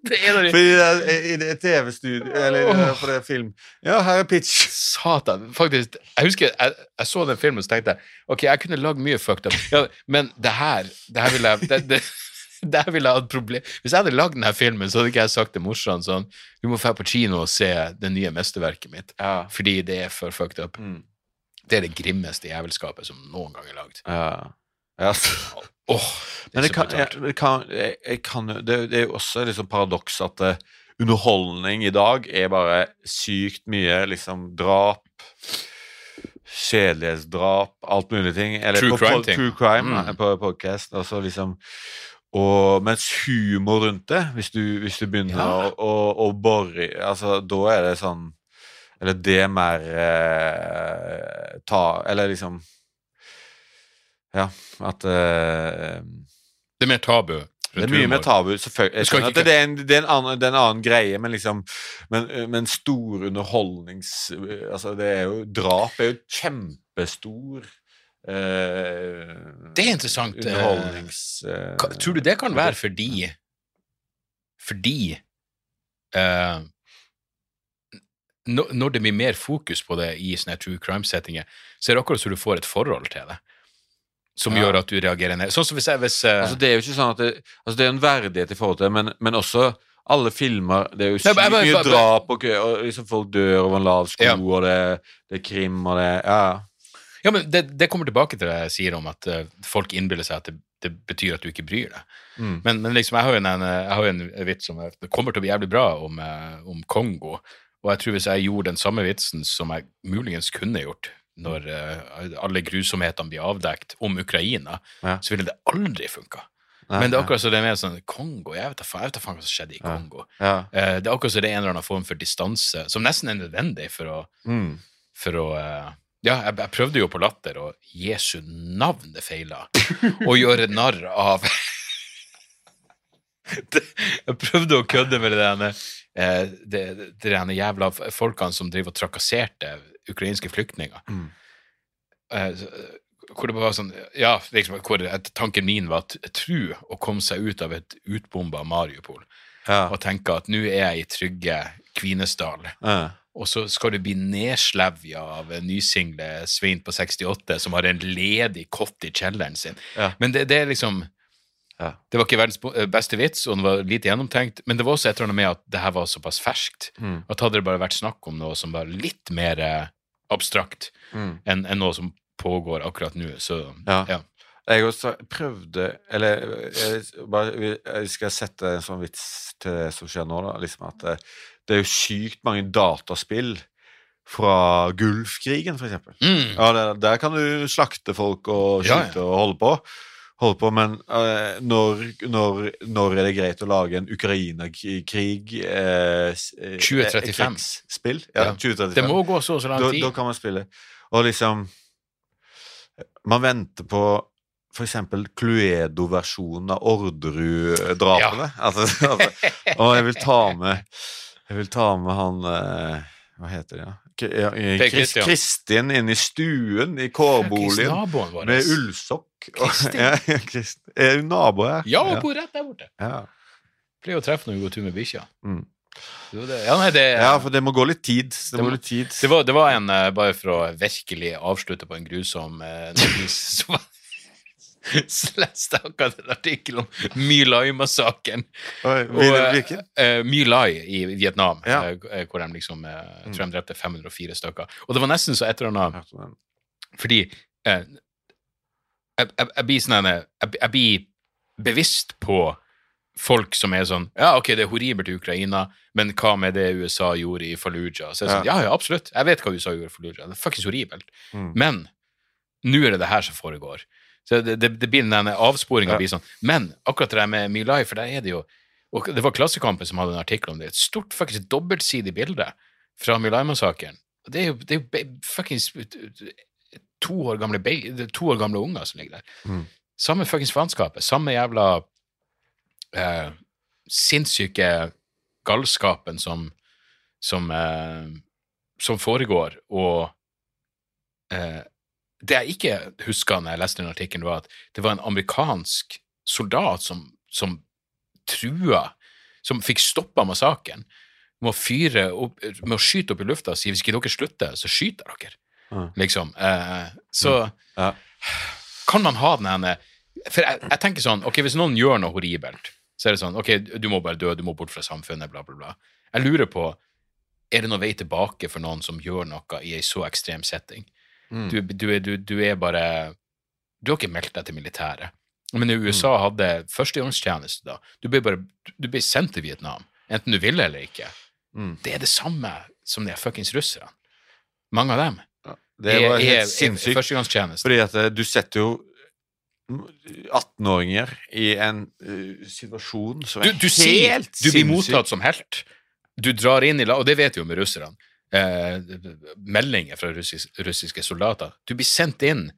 Det, Det er en av de i det, TV-studio Eller i det- for det film. Ja, her er pitch. Satan. Faktisk, jeg husker jeg, jeg så den filmen og tenkte jeg, ok, jeg kunne lagd mye fucked up, ja, men det her det her ville jeg det, det, det her ville jeg hatt problem Hvis jeg hadde lagd denne filmen, så hadde ikke jeg sagt til morsan sånn Vi må dra på kino og se det nye mesterverket mitt, Ja. fordi det er for fucked up. Mm. Det er det grimmeste jævelskapet som noen gang er lagd. Ja. ja. Åh, Men det kan, jeg, kan, jeg, jeg kan, det, det er jo også et liksom paradoks at uh, underholdning i dag er bare sykt mye liksom drap, kjedelighetsdrap, alt mulig ting. Eller True på, på, crime-ting. True crime Mm. på podcast. Altså liksom og mens humor rundt det, hvis du, hvis du begynner Ja. å, å, å bore altså, Da er det sånn Eller det er mer eh, ta Eller liksom Ja, at uh, Det er mer tabu. det er mye mer tabu, selvfølgelig. Ikke- det er, en, det, er en annen, det er en annen greie, men liksom Men, men stor underholdnings... Altså, det er jo Drap er jo kjempestor uh, Det er interessant, eh, Underholdnings... Uh, Tror du det kan være fordi Fordi uh, Når det blir mer fokus på det i sånne true crime-settinger, så er det akkurat som du får et forhold til det. Som Ja. gjør at du reagerer ned. Sånn som hvis jeg hvis, uh... Altså, det er jo ikke sånn at det, altså, det er en verdighet i forhold til det, men, men også alle filmer Det er jo sykt mye drap, og, og liksom folk dør over en lav sko, Ja. og det, det er krim, og det Ja. Ja, men det, det kommer tilbake til det jeg sier om at uh, folk innbiller seg at det, betyr at du ikke bryr deg. Mm. Men, men liksom, jeg har jo en, har en vits som er, det kommer til å bli jævlig bra om, uh, om Kongo. Og jeg tror hvis jeg gjorde den samme vitsen som jeg muligens kunne gjort når uh, alle grusomhetene blir avdekt om Ukraina, Ja. så ville det aldri funka. Men det er akkurat som det er mer sånn Kongo, jeg vet da faen faen hva som skjedde i Kongo. Ja. Uh, det er akkurat som det er en eller annen form for distanse som nesten er nødvendig for å, Mm. for å uh, Ja, jeg, jeg prøvde jo på latter, og Jesu navn det feila. Å gjøre narr av det, Jeg prøvde å kødde med det der det, det, det der jævla folkene som driver og trakasserte ukrainske flyktninger. Mm. Eh, eh, hvor det bare var sånn Ja, liksom, hvor tanken min var at tru å komme seg ut av et utbomba Mariupol Ja. og tenke at nå er jeg i trygge Kvinesdal Ja. og så skal du bli nedslevja av en nysingle Svein på 68 som har en ledig kott i kjelleren sin. Ja. Men det, det er liksom Ja. Det var ikke verdens eh, beste vits, og den var lite gjennomtenkt, men det var også et eller annet med at det her var såpass ferskt. Mm. At hadde det bare vært snakk om noe som var litt mer eh, abstrakt Mm. enn en noe som pågår akkurat nå, så Ja. ja. Jeg også prøvde Eller jeg, bare, jeg skal sette en sånn vits til det som skjer nå, da. Liksom at det, det er jo sykt mange dataspill fra Gulfkrigen, for eksempel. Mm. Ja, der, der kan du slakte folk og Ja, ja. og holde på. Holde på, Men uh, når, når, når er det greit å lage en Ukraina-krig uh, eh, 2035. krigsspill? Ja, Ja. 2035 Det må gå så og så lang da, tid. da kan man spille. Og liksom Man venter på eksempel Cluedo-versjonen av Orderud-drapene. Altså, altså, og jeg vil ta med Jeg vil ta med han eh, Hva heter det? Ja? Kristin inn i stuen i kårboligen med ullsokk. Kristin? Ja, Er hun nabo her? Ja, hun bor rett der borte. ja. Pleier å treffe når hun går tur med bikkja. Mm. Ja, nei, det, ja, for det må gå litt tid. Det, Det må litt tid. Det var, det var en, eh, bare for å virkelig avslutte på en grusom eh, notis, så var så leste jeg akkurat en artikkel om My Lai-massakren. Eh, eh, My Lai i Vietnam, Ja. eh, hvor de liksom jeg Mm. tror de drepte 504 stykker. Og det var nesten så et eller annet? Fordi eh, jeg, jeg, jeg blir sånn jeg, jeg blir bevisst på folk som er sånn Ja, ok, det er horribelt i Ukraina, men hva med det USA gjorde i Fallujah? Så er sånn, ja. ja, ja, absolutt. Jeg vet hva USA gjorde i Fallujah. Det er fuckings horribelt. Mm. Men nå er det det her som foregår. Så det, det, det blir den avsporinga Ja. blir sånn. Men akkurat det der med My Life, for der er det jo og Det var Klassekampen som hadde en artikkel om det. Et stort faktisk dobbeltsidig bilde fra My Life-massakren. Det er jo, det er jo fuckings to år gamle, to år gamle unger som ligger der. Mm. Samme fuckings faenskapet. Samme jævla eh, sinnssyke galskapen som som, eh, som foregår, og eh, det jeg ikke huska når jeg leste den artikkelen, var at det var en amerikansk soldat som, som trua, som fikk stoppa massakren med å fyre opp, med å skyte opp i lufta og si hvis ikke dere slutter, så skyter dere. Ja. Liksom. Eh, så Ja. kan man ha den ene For jeg, jeg tenker sånn, ok, hvis noen gjør noe horribelt, så er det sånn, ok, du må bare dø, du må bort fra samfunnet, bla, bla, bla. Jeg lurer på, er det noe vei tilbake for noen som gjør noe i ei så ekstrem setting? Mm. Du, du, du, du er bare Du har ikke meldt deg til militæret. Men i USA Mm. hadde førstegangstjeneste da. Du ble bare du ble sendt til Vietnam, enten du ville eller ikke. Mm. Det er det samme som de fuckings russerne. Mange av dem Det er, var er, helt sinnssykt. førstegangstjeneste. Fordi at eh, du setter jo 18-åringer i en uh, situasjon som Du, er du sier helt du blir mottatt som helt. Du drar inn i la- Og det vet vi jo med russerne. Eh, meldinger fra russisk, russiske soldater. Du blir sendt inn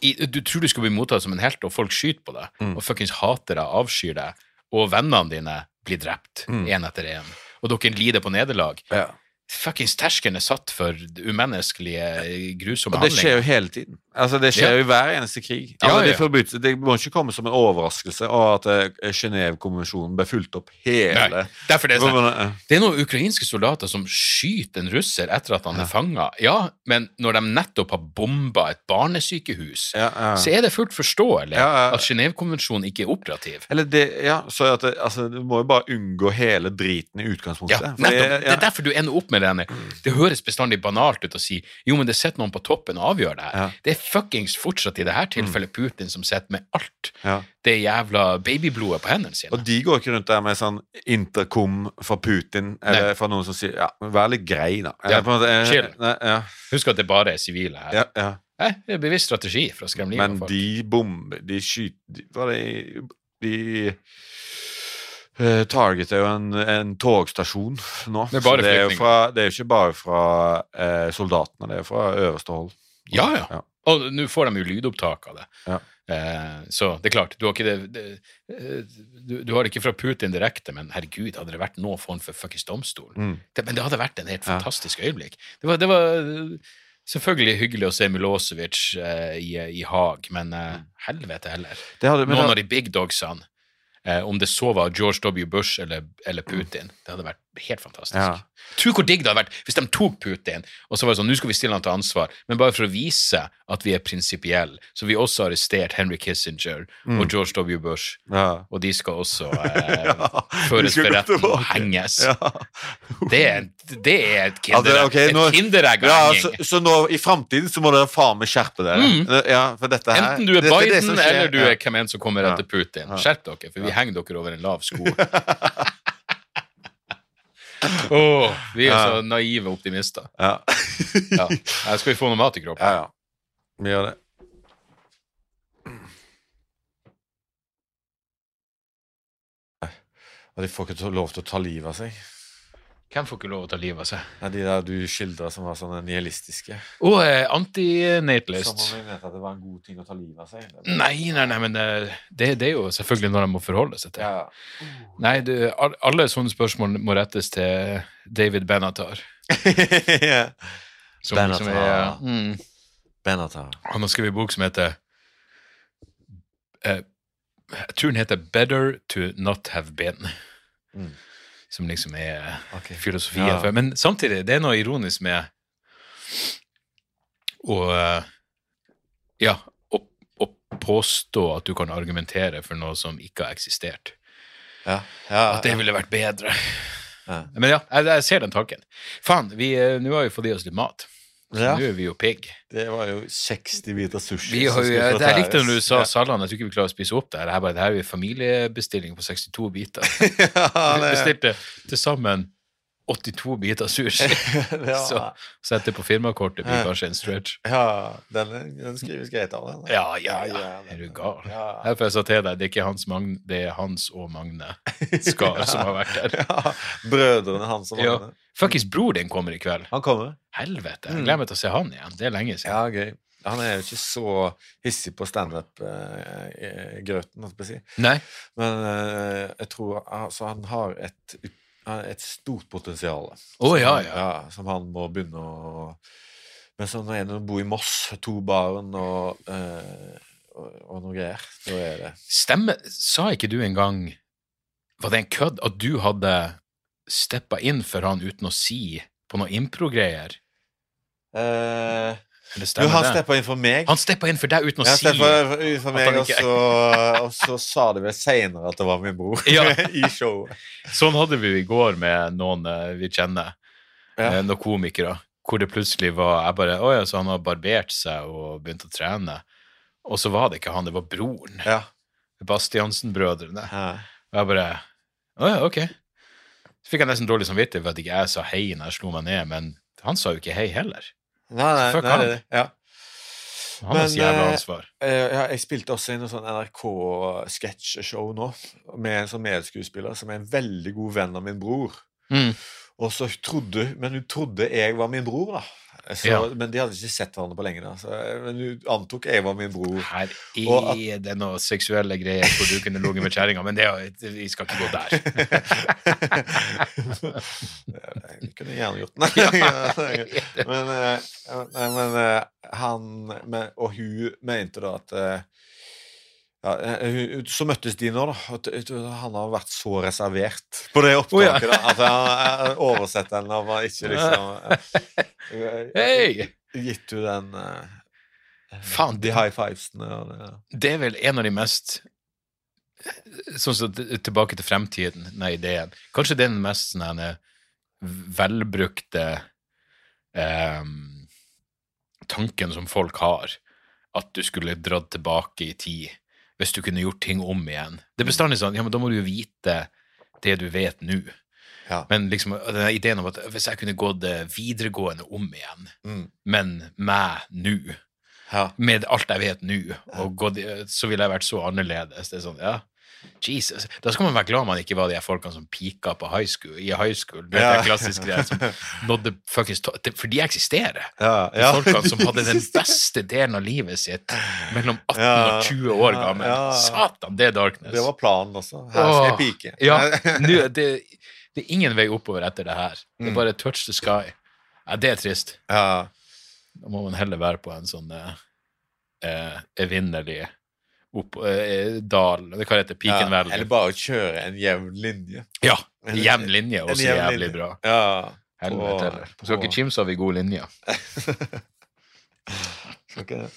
i, Du tror du skal bli mottatt som en helt, og folk skyter på deg. Mm. Og fuckings hater deg, avskyr deg. Og vennene dine blir drept, Mm. etter én. Og dere lider på nederlag. Ja. Fuckings terskelen er satt for umenneskelige, grusomme handlinger. Og det skjer jo hele tiden. Altså, det skjer Ja. jo i hver eneste krig. Altså, ja. de Forbudt, Det må ikke komme som en overraskelse at eh, Genève-konvensjonen ble fulgt opp hele Nei, det er sånn Det er noen ukrainske soldater som skyter en russer etter at han er fanga. Ja, men når de nettopp har bomba et barnesykehus, ja, ja. så er det fullt forståelig Ja, ja. at Genévekonvensjonen ikke er operativ. Eller det, ja, det, altså, Du må jo bare unngå hele driten i utgangspunktet. Det- Det er derfor du ender opp med denne. Det høres bestandig banalt ut å si jo, men det sitter noen på toppen og avgjør det her. Ja. Det er fuckings fortsatt i det her tilfellet Putin som sitter med alt Ja. det jævla babyblodet på hendene sine. Og de går ikke rundt der med sånn intercom fra Putin, eller fra noen som sier ja, vær litt grei, da. Ja, måte, eh, chill. Nei, ja, Husk at det bare er sivile her. ja, ja. Nei, det er bevisst strategi for å skremme livet Men av folk. de bomber De skyter er det De eh, targeter jo en, en togstasjon nå. Det er det, er jo fra, det er ikke bare fra eh, soldatene, det er fra øverste hold. Ja, ja. Ja. Og nå får de jo lydopptak av det. Ja. Eh, så det er klart, du har ikke det, det eh, du, du har det ikke fra Putin direkte, men herregud, hadde det vært noen form for fuckings domstol Mm. det, Men det hadde vært en helt Ja. fantastisk øyeblikk. Det var, det var eh, selvfølgelig hyggelig å se Milosevic eh, i, i Haag, men eh, helvete heller. Det hadde, Mm. men Noen av de big dogsene, om det så var George W. Bush eller, eller Putin, det hadde vært helt fantastisk. Ja. Tro hvor digg det hadde vært hvis de tok Putin, og så var det sånn, nå skal vi stille han til ansvar, men bare for å vise at vi er prinsipielle. Så vi også har arrestert Henry Kissinger Mm. og George W. Bush, ja. og de skal også eh, Ja, føres for retten og henges. Det, er, det er et Ja, kinderegg. Okay, nå- et kinderegg så, så nå i framtiden så må dere faen meg skjerpe dere. Dette her Mm. Enten du er det- det er det Biden, eller du er hvem enn som kommer etter Putin. Skjerp dere, for vi henger dere over en lav sko. Åh, vi er så naive optimister. Ja. Ja. Her skal vi få noe mat i kroppen. ja, ja. Vi gjør det. Og de får ikke lov til å ta livet av seg. Hvem får ikke lov å ta livet av seg? Ja, de der du skildra som var sånne nihilistiske. Og eh, Som om vi mente at det var en god ting å ta livet av seg. Nei, nei, nei, men eh, det, det er jo selvfølgelig noe de må forholde seg til. Ja. Nei, du, alle sånne spørsmål må rettes til David Benatar. ja. Som, Benatar. som er, mm, Benatar. han har skrevet bok som heter eh, Jeg tror den heter Better to Not Have Been. Mm. Som liksom er okay. filosofien. Ja. for- Men samtidig, det er noe ironisk med å eh, Ja, å, å påstå at du kan argumentere for noe som ikke har eksistert. Ja. ja. At det ville vært bedre. Men ja, jeg, jeg ser den tanken. Faen, eh, nå har vi fått i oss litt mat. Ja. nå er vi jo pigg. Det var jo 60 biter sushi. Vi har, som jo- skulle det jeg likte når du sa sa Salland, jeg tror ikke vi klarer å spise opp det her. Det her, bare, det her er jo familiebestilling på 62 biter. ja, Vi bestilte til sammen 82 biter sushi. ja, Så sette på firmakortet blir kanskje en stretch. ja, den, den skrives greit av. Den. Ja, ja, Ja, ja. ja, Er du gal? ja. får jeg sa til deg, det er ikke Hans, Magne, det er Hans og Magne Skar som har vært der. Ja, brødrene hans og Ja. Magne. Fuckings bror din kommer i kveld. Han kommer. Helvete. Mm. Jeg gleder meg til å se han igjen. Det er lenge siden. Ja, gøy. Han er jo ikke så hissig på standup-grøten, holdt jeg på å si. Nei? Men eh, jeg tror altså, han har et, et stort potensial. Å, ja, ja. ja. Som han må begynne å Men så når en bor i Moss, to barn og, eh, og, og noe greier, da er det Stemme, sa ikke du en gang Var det en kødd at du hadde steppa inn for han uten å si på noe impro-greier? eh, Eller Jo, han det? steppa inn for meg. Han steppa inn for deg uten å si inn for meg, og så, og så sa de vel seinere at det var min bror Ja. i showet. Sånn hadde vi i går med noen eh, vi kjenner, Ja. eh, noen komikere, hvor det plutselig var Jeg bare Å ja, så han har barbert seg og begynt å trene. Og så var det ikke han, det var broren. Ja. Bastiansen-brødrene. Ja. Og jeg bare Å ja, ok. Så fikk jeg nesten dårlig samvittighet for at ikke jeg sa hei når jeg slo meg ned, men han sa jo ikke hei heller. Nei, nei, Fuck nei, han. det- ja. Han har Men, så jævla eh, ansvar. Eh, ja, jeg spilte også i noe sånn NRK-sketsjeshow nå, med en sånn medskuespiller som er en veldig god venn av min bror. Mm. Og så trodde, Men hun trodde jeg var min bror, da. Så, Ja. Men de hadde ikke sett hverandre på lenge. da så, Men du antok jeg var min bror. Her Og at- er det noen seksuelle greier hvor du kunne ligget med kjerringa, men det, er- vi skal ikke gå der. Jeg kunne gjerne gjort det. men, eh, nei, men eh, han men, Og hun mente da at eh, ja, eh, Så møttes de nå, da. t- Han har vært så reservert på det opptaket. da, at han- Oversetteren han var ikke liksom hey. Gitt du den uh, Faen, De high fivesene og det. Det er vel en av de mest Sånn som Tilbake til fremtiden, den ideen. Kanskje det er den mest sånn velbrukte ehm, tanken som folk har. At du skulle dratt tilbake i tid hvis du kunne gjort ting om igjen. Det er bestandig sånn Ja, men da må du jo vite det du vet nå. Ja. Men liksom, denne ideen om at hvis jeg kunne gått eh, videregående om igjen, Mm. men meg nå Ja. med alt jeg vet nå, ja. så ville jeg vært så annerledes. Det er sånn, ja, Jesus. Da skal man være glad man ikke var de her folkene som pika på high school, i high school. Det er Ja. klassisk greie som nådde fuckings For de eksisterer. Ja, De folkene som hadde den beste delen av livet sitt mellom 18 Ja, og 20 år gammel. ja. Satan, det er darkness. Det var planen også. Her skal jeg pike. Ja, nå, det, det er ingen vei oppover etter det her. Det Mm. er bare touch the sky. Ja, det er trist. ja. Da må man heller være på en sånn eh, evinnelig evinnerlig opp, eh, dal. Det kan hete Peak and Ja, eller bare kjøre en jevn linje. Ja, En- jevn linje er også jævlig linje. bra. Ja. Helvete heller. Skal ikke kimse av i god linje. Skal ikke det.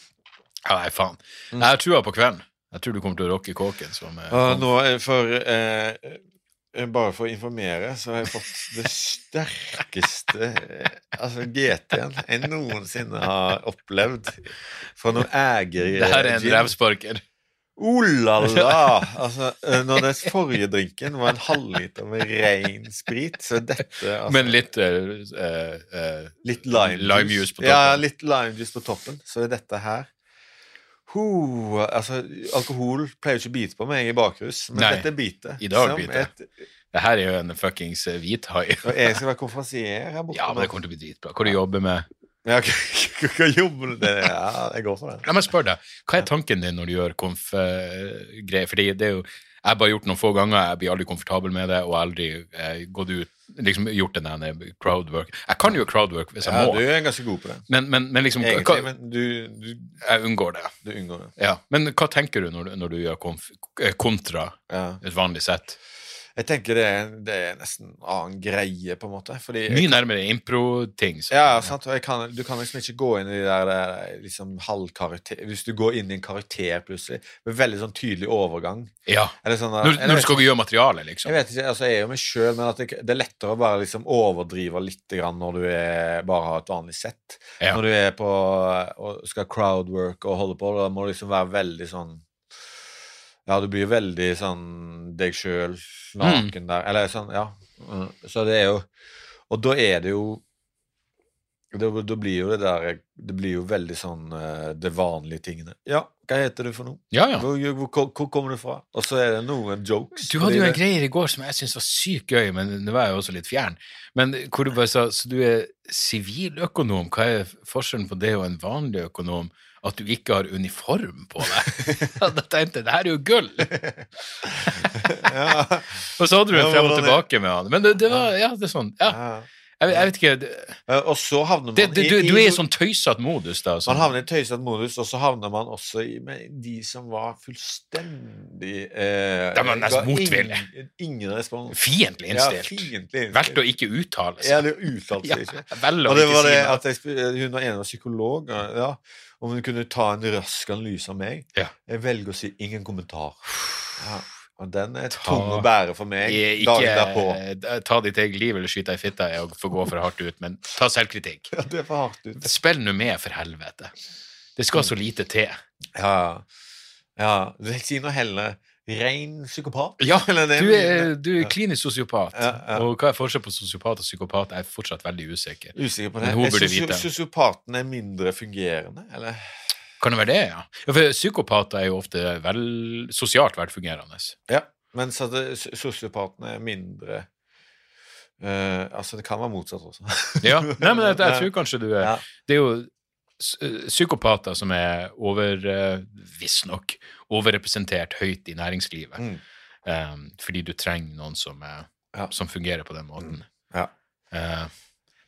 Ja, nei, faen. Jeg har trua på kvelden. Jeg tror du kommer til å rocke kåken. Som, eh, ah, nå, eh, for eh, eh, Bare for å informere, så har jeg fått det sterkeste eh, Altså GT-en jeg noensinne har opplevd fra noen eier det her er en revsparker. Oh la la! Altså, eh, når den forrige drinken var en halvliter med ren sprit, så dette altså, Men litt uh, uh, eh, Litt lime, juice på toppen. Ja, litt lime juice på toppen. Så er dette her Ho, altså, Alkohol pleier jo ikke å bite på meg i bakrus, men Nei, dette biter. i dag biter et- Det her er jo en fuckings hvithai. Og jeg skal være konferansier her borte. Ja, men det kommer til å bli dritbra. Hva du jobber med? Ja, hva jobber du med? Ja, jeg går for det. La meg spørre deg, hva er tanken din når du gjør konf-greier? Fordi det er jo Jeg har bare gjort noen få ganger, jeg blir aldri komfortabel med det, og aldri eh, gått ut liksom gjort den der crowdwork. Jeg kan jo crowdwork hvis jeg Ja, må, du er ganske god på det. men, men, men liksom hva, men du, du, Jeg unngår det. du unngår det. Ja. Men hva tenker du når når du gjør konf, eh, kontra Ja. et vanlig sett? Jeg tenker det er, det er nesten en annen greie, på en måte. Fordi Mye nærmere impro-ting. Ja, sant. Og kan, du kan liksom ikke gå inn i de der, der liksom halvkarakter Hvis du går inn i en karakter plutselig, med veldig sånn tydelig overgang Ja. Sånn, Når, når du skal gjøre materiale, liksom. Jeg vet ikke, altså jeg er jo meg sjøl, men at det, det er lettere å bare liksom overdrive litt grann når du er, bare har et vanlig sett. Ja. Når du er på og skal crowdwork og holde på, da må du liksom være veldig sånn Ja, du blir veldig sånn deg sjøl, naken der, eller sånn, ja. Mm, Så det er jo Og da er det jo da, da blir jo det der Det blir jo veldig sånn eh, det vanlige tingene. Ja, hva heter du for noe? Ja, ja. Hvor, hvor, hvor, hvor kommer du fra? Og så er det noen jokes. Du hadde jo en greie i går som jeg syntes var sykt gøy, men det var jo også litt fjern. Men hvor du bare sa så du er siviløkonom. Hva er forskjellen på det og en vanlig økonom? At du ikke har uniform på deg. Da tenkte jeg det her er jo gull! ja. Og så hadde du en frem og tilbake med han. Men det, det var Ja, det er sånn. Ja. Jeg, jeg vet ikke det, Og så havner man det, det, du, i- du er i- sånn tøysete modus, da. Man Sånn. havner i tøysete modus, og så havner man også i med de som var fullstendig eh, De var nesten motvillige. Ingen, ingen respons. Fiendtlig innstilt. Ja, innstilt. Valgte å ikke uttale seg. Ja, det uttalte seg ikke. Ja, Og det var det at jeg, hun var en av psykolog. Ja, om hun kunne ta en rask analyse av meg. Ja. Jeg velger å si ingen kommentar. Ja. Og den er tung å bære for meg dagen derpå. Ikke ta ditt eget liv eller skyte deg i fitta og få gå for hardt ut, men ta selvkritikk. Ja, det er for hardt ut. Spill nå med, for helvete. Det skal så lite til. Ja, ja. Si noe heller rein psykopat. Ja, du er, du er klinisk sosiopat. Ja, ja. Og hva er forskjellen på sosiopat og psykopat? Jeg er fortsatt veldig usikker. Usikker på det. vite. Sosiopaten er mindre fungerende, eller? Kan det være det, ja? ja for psykopater er jo ofte vel, sosialt velfungerende. Ja. Mens at sosiopatene sosiopaten er mindre Uh, Altså, det kan være motsatt også. Ja, Nei, men jeg, jeg tror kanskje du er Ja. Det er jo psykopater som er over uh, Visstnok overrepresentert høyt i næringslivet. Mm. Um, fordi du trenger noen som, er, Ja. som fungerer på den måten. Ja. Uh,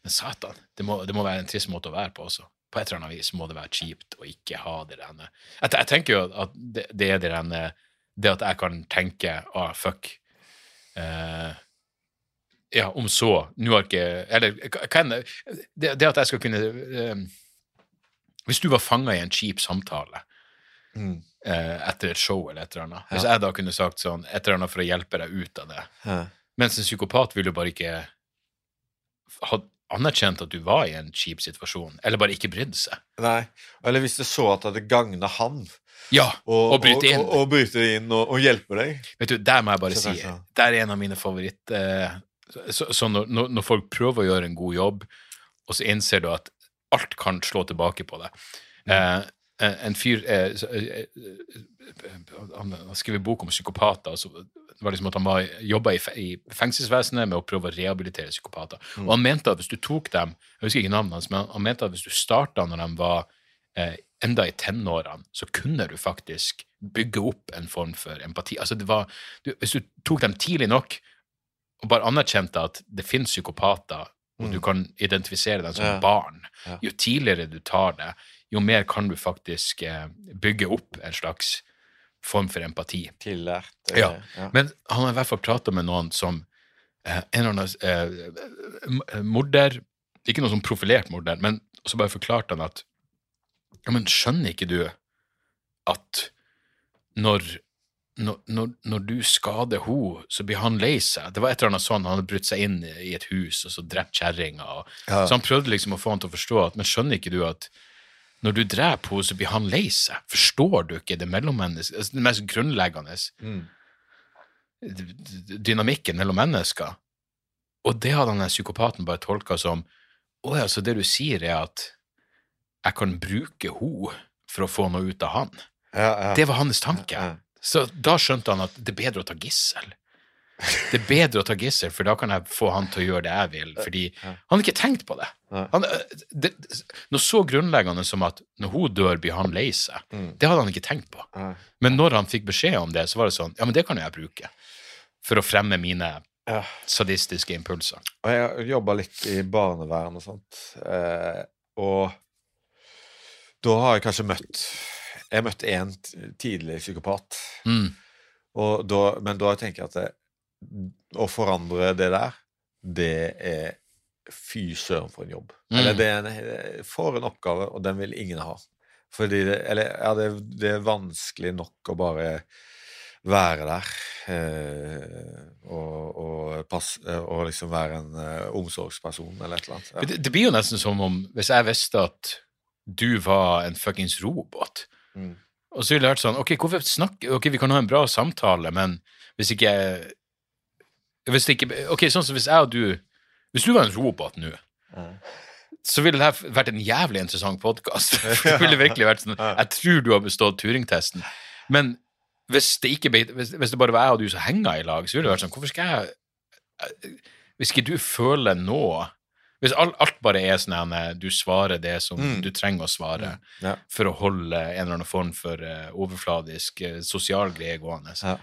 men satan, det må, det må være en trist måte å være på også. På et eller annet vis må det være kjipt å ikke ha det der Jeg, jeg tenker jo at det, det er det der Det at jeg kan tenke ah, fuck uh, Ja, om så Nå har ikke Eller hva enn det, det at jeg skal kunne eh, Hvis du var fanga i en kjip samtale Mm. eh, etter et show eller et eller annet Hvis jeg da kunne sagt sånn et eller annet for å hjelpe deg ut av det Ja. mens en psykopat ville jo bare ikke ha anerkjent at du var i en kjip situasjon, eller bare ikke brydd seg. Nei. Eller hvis det så at det gagna han Ja, og, og bryte inn. Og, og, bryte inn og, hjelpe deg. Vet du, der må jeg bare si, det er en av mine favoritt... Eh, så, så når når folk prøver å gjøre en god jobb, og så innser du at alt kan slå tilbake på deg. Eh, en en fyr eh, eh, eh, Han har skrevet bok om psykopater. så det var liksom at Han var, jobba i, i fengselsvesenet med å prøve å rehabilitere psykopater. Og Han mente at hvis du tok dem Jeg husker ikke navnet hans, men han mente at hvis du starta når de var eh, enda i tenårene, så kunne du faktisk bygge opp en form for empati. Altså det var, du, Hvis du tok dem tidlig nok og bare anerkjente at det finnes psykopater, og du kan identifisere deg som Ja. barn, jo tidligere du tar det, jo mer kan du faktisk eh, bygge opp en slags form for empati. Tillært. Ja. Ja. Men han har i hvert fall prata med noen som eh, en eller annen eh, morder Ikke noe sånn profilert morder, men så bare forklarte han at ja, men skjønner ikke du at når når, når, når du skader henne, så blir han lei seg. Det var et eller annet sånn, Han hadde brutt seg inn i et hus og så drept kjerringa. Ja. Så han prøvde liksom å få han til å forstå at men skjønner ikke du at når du dreper henne, så blir han lei seg? Forstår du ikke det mellommennesket, altså det mest grunnleggende? Mm. dynamikken mellom mennesker. Og det hadde han psykopaten bare tolka som Å ja, så det du sier, er at jeg kan bruke henne for å få noe ut av han. Ja, ja. Det var hans tanke. Ja. Så da skjønte han at det er bedre å ta gissel. Det er bedre å ta gissel, for da kan jeg få han til å gjøre det jeg vil. Fordi han hadde ikke tenkt på det. Han, øh, det noe så grunnleggende som at når hun dør, blir han lei seg. Mm. Det hadde han ikke tenkt på. Men når han fikk beskjed om det, så var det sånn Ja, men det kan jo jeg bruke. For å fremme mine sadistiske impulser. Og jeg har jobba litt i barnevern og sånt. Eh, og da har jeg kanskje møtt Jeg møtte en tidlig psykopat. Mm. Og da, men da tenker jeg at det, å forandre det der, det er Fy søren for en jobb. Mm. Eller det er en, for en oppgave, og den vil ingen ha. Fordi det, eller, ja, det, det er vanskelig nok å bare være der eh, og, og, pass, og liksom være en eh, omsorgsperson eller et eller annet. Ja. Det, det blir jo nesten som om hvis jeg visste at du var en fuckings robot, Mm. og så ville det vært sånn Ok, hvorfor snakke Ok, vi kan ha en bra samtale, men hvis ikke Hvis ikke Ok, sånn som hvis jeg og du Hvis du var en robot nå, så ville det her vært en jævlig interessant podkast. det ville virkelig vært sånn Jeg tror du har bestått Turing-testen. Men hvis det, ikke, hvis, hvis det bare var jeg og du som henga i lag, så ville det vært sånn Hvorfor skal jeg Hvis ikke du føler noe Hvis alt, alt bare er sånn at du svarer det som Mm. du trenger å svare Ja. for å holde en eller annen form for uh, overfladisk uh, sosial greie gående Ja.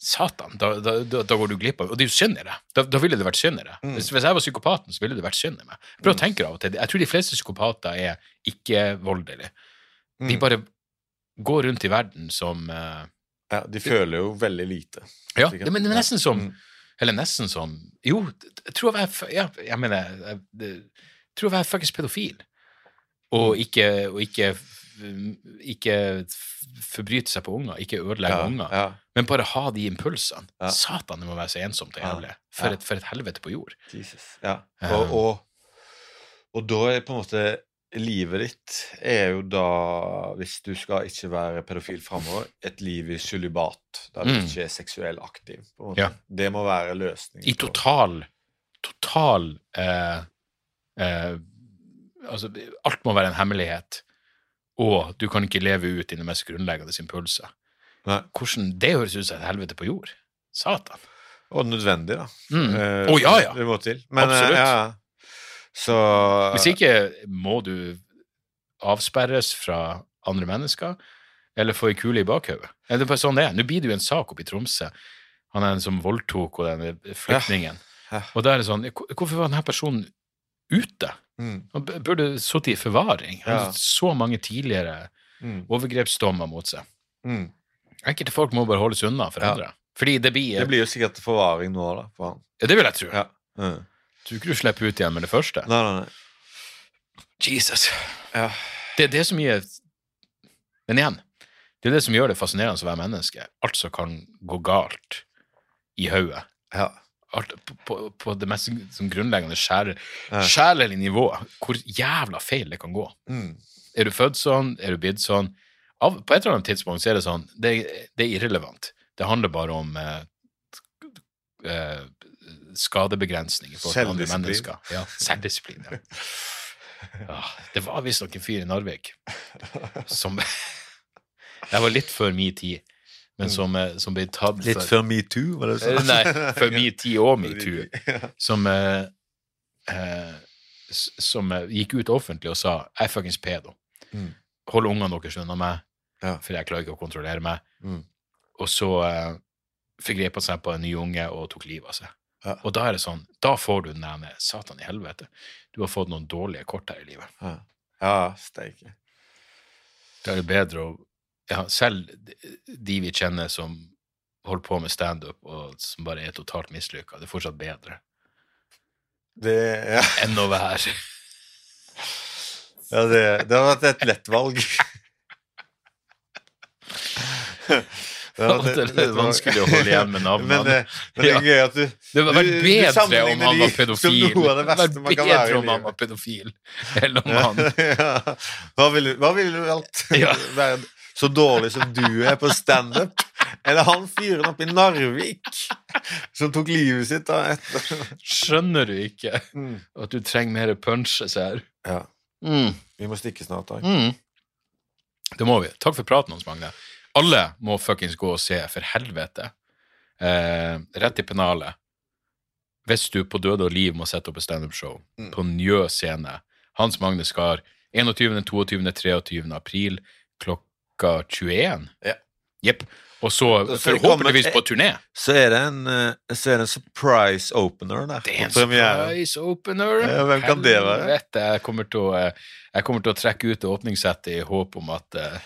Satan, da, da, da, da går du glipp av Og det er jo synd i det. Da, ville det vært synd i det. Mm. Hvis, hvis jeg var psykopaten, så ville det vært synd i meg. Prøv å tenke deg av og til. Jeg tror de fleste psykopater er ikke-voldelige. De Mm. bare går rundt i verden som uh, Ja, de føler jo veldig lite. Ja men det er nesten som Mm. Eller nesten sånn Jo, jeg tror jeg er Ja, jeg mener jeg, jeg tror jeg er fuckings pedofil. Og Mm. ikke, og ikke ikke forbryte seg på unger, ikke ødelegge Ja, unger, ja. men bare ha de impulsene. Ja. Satan, det må være så ensomt og jævlig. For, for et helvete på jord. Jesus. Ja. Ja. Og, og, og da er på en måte Livet ditt er jo da, hvis du skal ikke være pedofil framover, et liv i sølibat, der du Mm. ikke er seksuell aktiv. Ja. Det må være løsningen. I total Total eh, eh, Altså, alt må være en hemmelighet. Og du kan ikke leve ut dine mest grunnleggende impulser. Hvordan Det høres ut som et helvete på jord. Satan. Og nødvendig, da. Mm. Eh, Å, ja, ja. Det må til. Men, eh, Absolutt. Ja, så Hvis ikke må du avsperres fra andre mennesker, eller få ei kule i bakhodet. Det er bare sånn det er. Nå blir det jo en sak oppe i Tromsø. Han er den som voldtok, og den flyktningen. Ja. Og da er det sånn Hvorfor var denne personen ute? mm, Han burde sittet i forvaring. Han Ja. har så mange tidligere mm, overgrepsdommer mot seg. mm. Enkelte folk må bare holdes unna for Ja. andre. Fordi det blir, Det blir jo sikkert forvaring nå, da, for han. Ja, det vil jeg tro. Ja. Mm. Tror ikke du slipper ut igjen med det første. Nei, nei, nei. Jesus. Ja. Det, det er gir Men igjen, det er det som gjør det fascinerende å være menneske. Alt som kan gå galt i hodet. Ja. Alt på, på, på det mest som grunnleggende sjæl- Ja. nivået. Hvor jævla feil det kan gå. Mm. Er du født sånn? Er du blitt sånn? Av, på et eller annet tidspunkt så er det sånn Det, det er irrelevant. Det handler bare om eh, eh, skadebegrensning for andre mennesker. Ja, selvdisiplin. Ja. Ja, det var visstnok en fyr i Narvik som Jeg var litt før min tid, men som, eh, som ble tatt for, Litt før metoo, var det sånn? Nei, før min tid og metoo som, eh, eh, som gikk ut offentlig og sa 'jeg er fuckings pedo'. Mm. Hold ungene deres unna meg, Ja. for jeg klarer ikke å kontrollere meg. Mm. Og så eh, forgrep han seg på en ny unge og tok livet av seg. Ja. Og da er det sånn, da får du den der satan i helvete. Du har fått noen dårlige kort her i livet. Ja, ja steike. Da er det bedre å ja, Selv de vi kjenner som holder på med standup og som bare er totalt mislykka, det er fortsatt bedre Det, ja, enn å være ja det, det har vært et lett valg. Det har vært Det er vanskelig å holde igjen med navnene. Men, det, men det er gøy at du Det hadde vært du- du bedre om han var pedofil. Det Det hadde vært bedre om han var pedofil, eller om han ja. Hva ville hva ville du valgt? Ja. Være så dårlig som du er på standup? Eller han fyren oppe i Narvik som tok livet sitt av et Skjønner du ikke mm. at du trenger mer punches her? Ja. Mm. Vi må stikke snart, da. Mm. Det må vi. Takk for praten, Hans Magne. Alle må fuckings gå og se, for helvete. Eh, rett i pennalet. Hvis du på døde og liv må sette opp et standup-show Mm. på Njø scene, Hans Magne Skar, 21., 22., 23. april klokka 21. Ja. Jepp. Og så forhåpentligvis på turné. Så er det en, eh, så er det en surprise opener der. Det er en surprise opener. Ja, hvem kan det være? Helvete, jeg kommer å, eh, jeg kommer til å trekke ut åpningssettet i håp om at eh,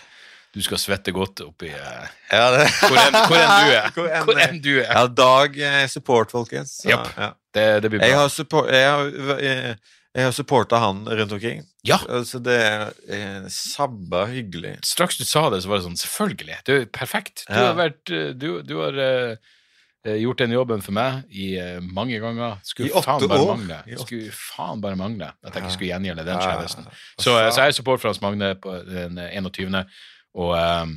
du skal svette godt oppi uh, Ja, det. hvor, enn, hvor enn du er. Hvor enn- Hvor enn du er. Ja, Dag support, folkens. Så, yep. ja. Det, det blir Jeg har, support, jeg har, jeg, jeg har supporta han rundt omkring. Ja. Så det er eh, sabba hyggelig. Straks du sa det, så var det sånn Selvfølgelig. Du er perfekt. Du Ja. har, vært, eh, du, du har eh, eh, gjort den jobben for meg i eh, mange ganger. Skulle I faen bare år. mangle. Skulle faen bare mangle at jeg ikke skulle gjengjelde den tjenesten. Så, eh, så jeg er support for Hans Magne på den 21., og um,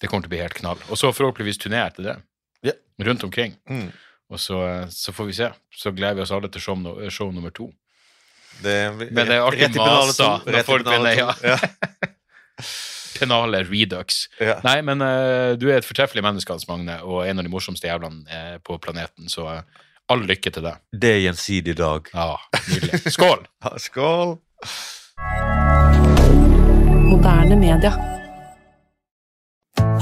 det kommer til å bli helt knall. Og så forhåpentligvis turné etter det. Yeah. Rundt omkring. Mm. Og så, eh, så får vi se. Så gleder vi oss alle til show, no, show nummer to. Det, Men det er i masa når folk to. Ja. Penale redux. Ja. Nei, men uh, du er et fortreffelig menneske, Hans Magne, og en av de morsomste jævlene uh, på planeten, så uh, all lykke til deg. Det er gjensidig dag. Ja, nydelig. Skål! Ja, Skål! Moderne media.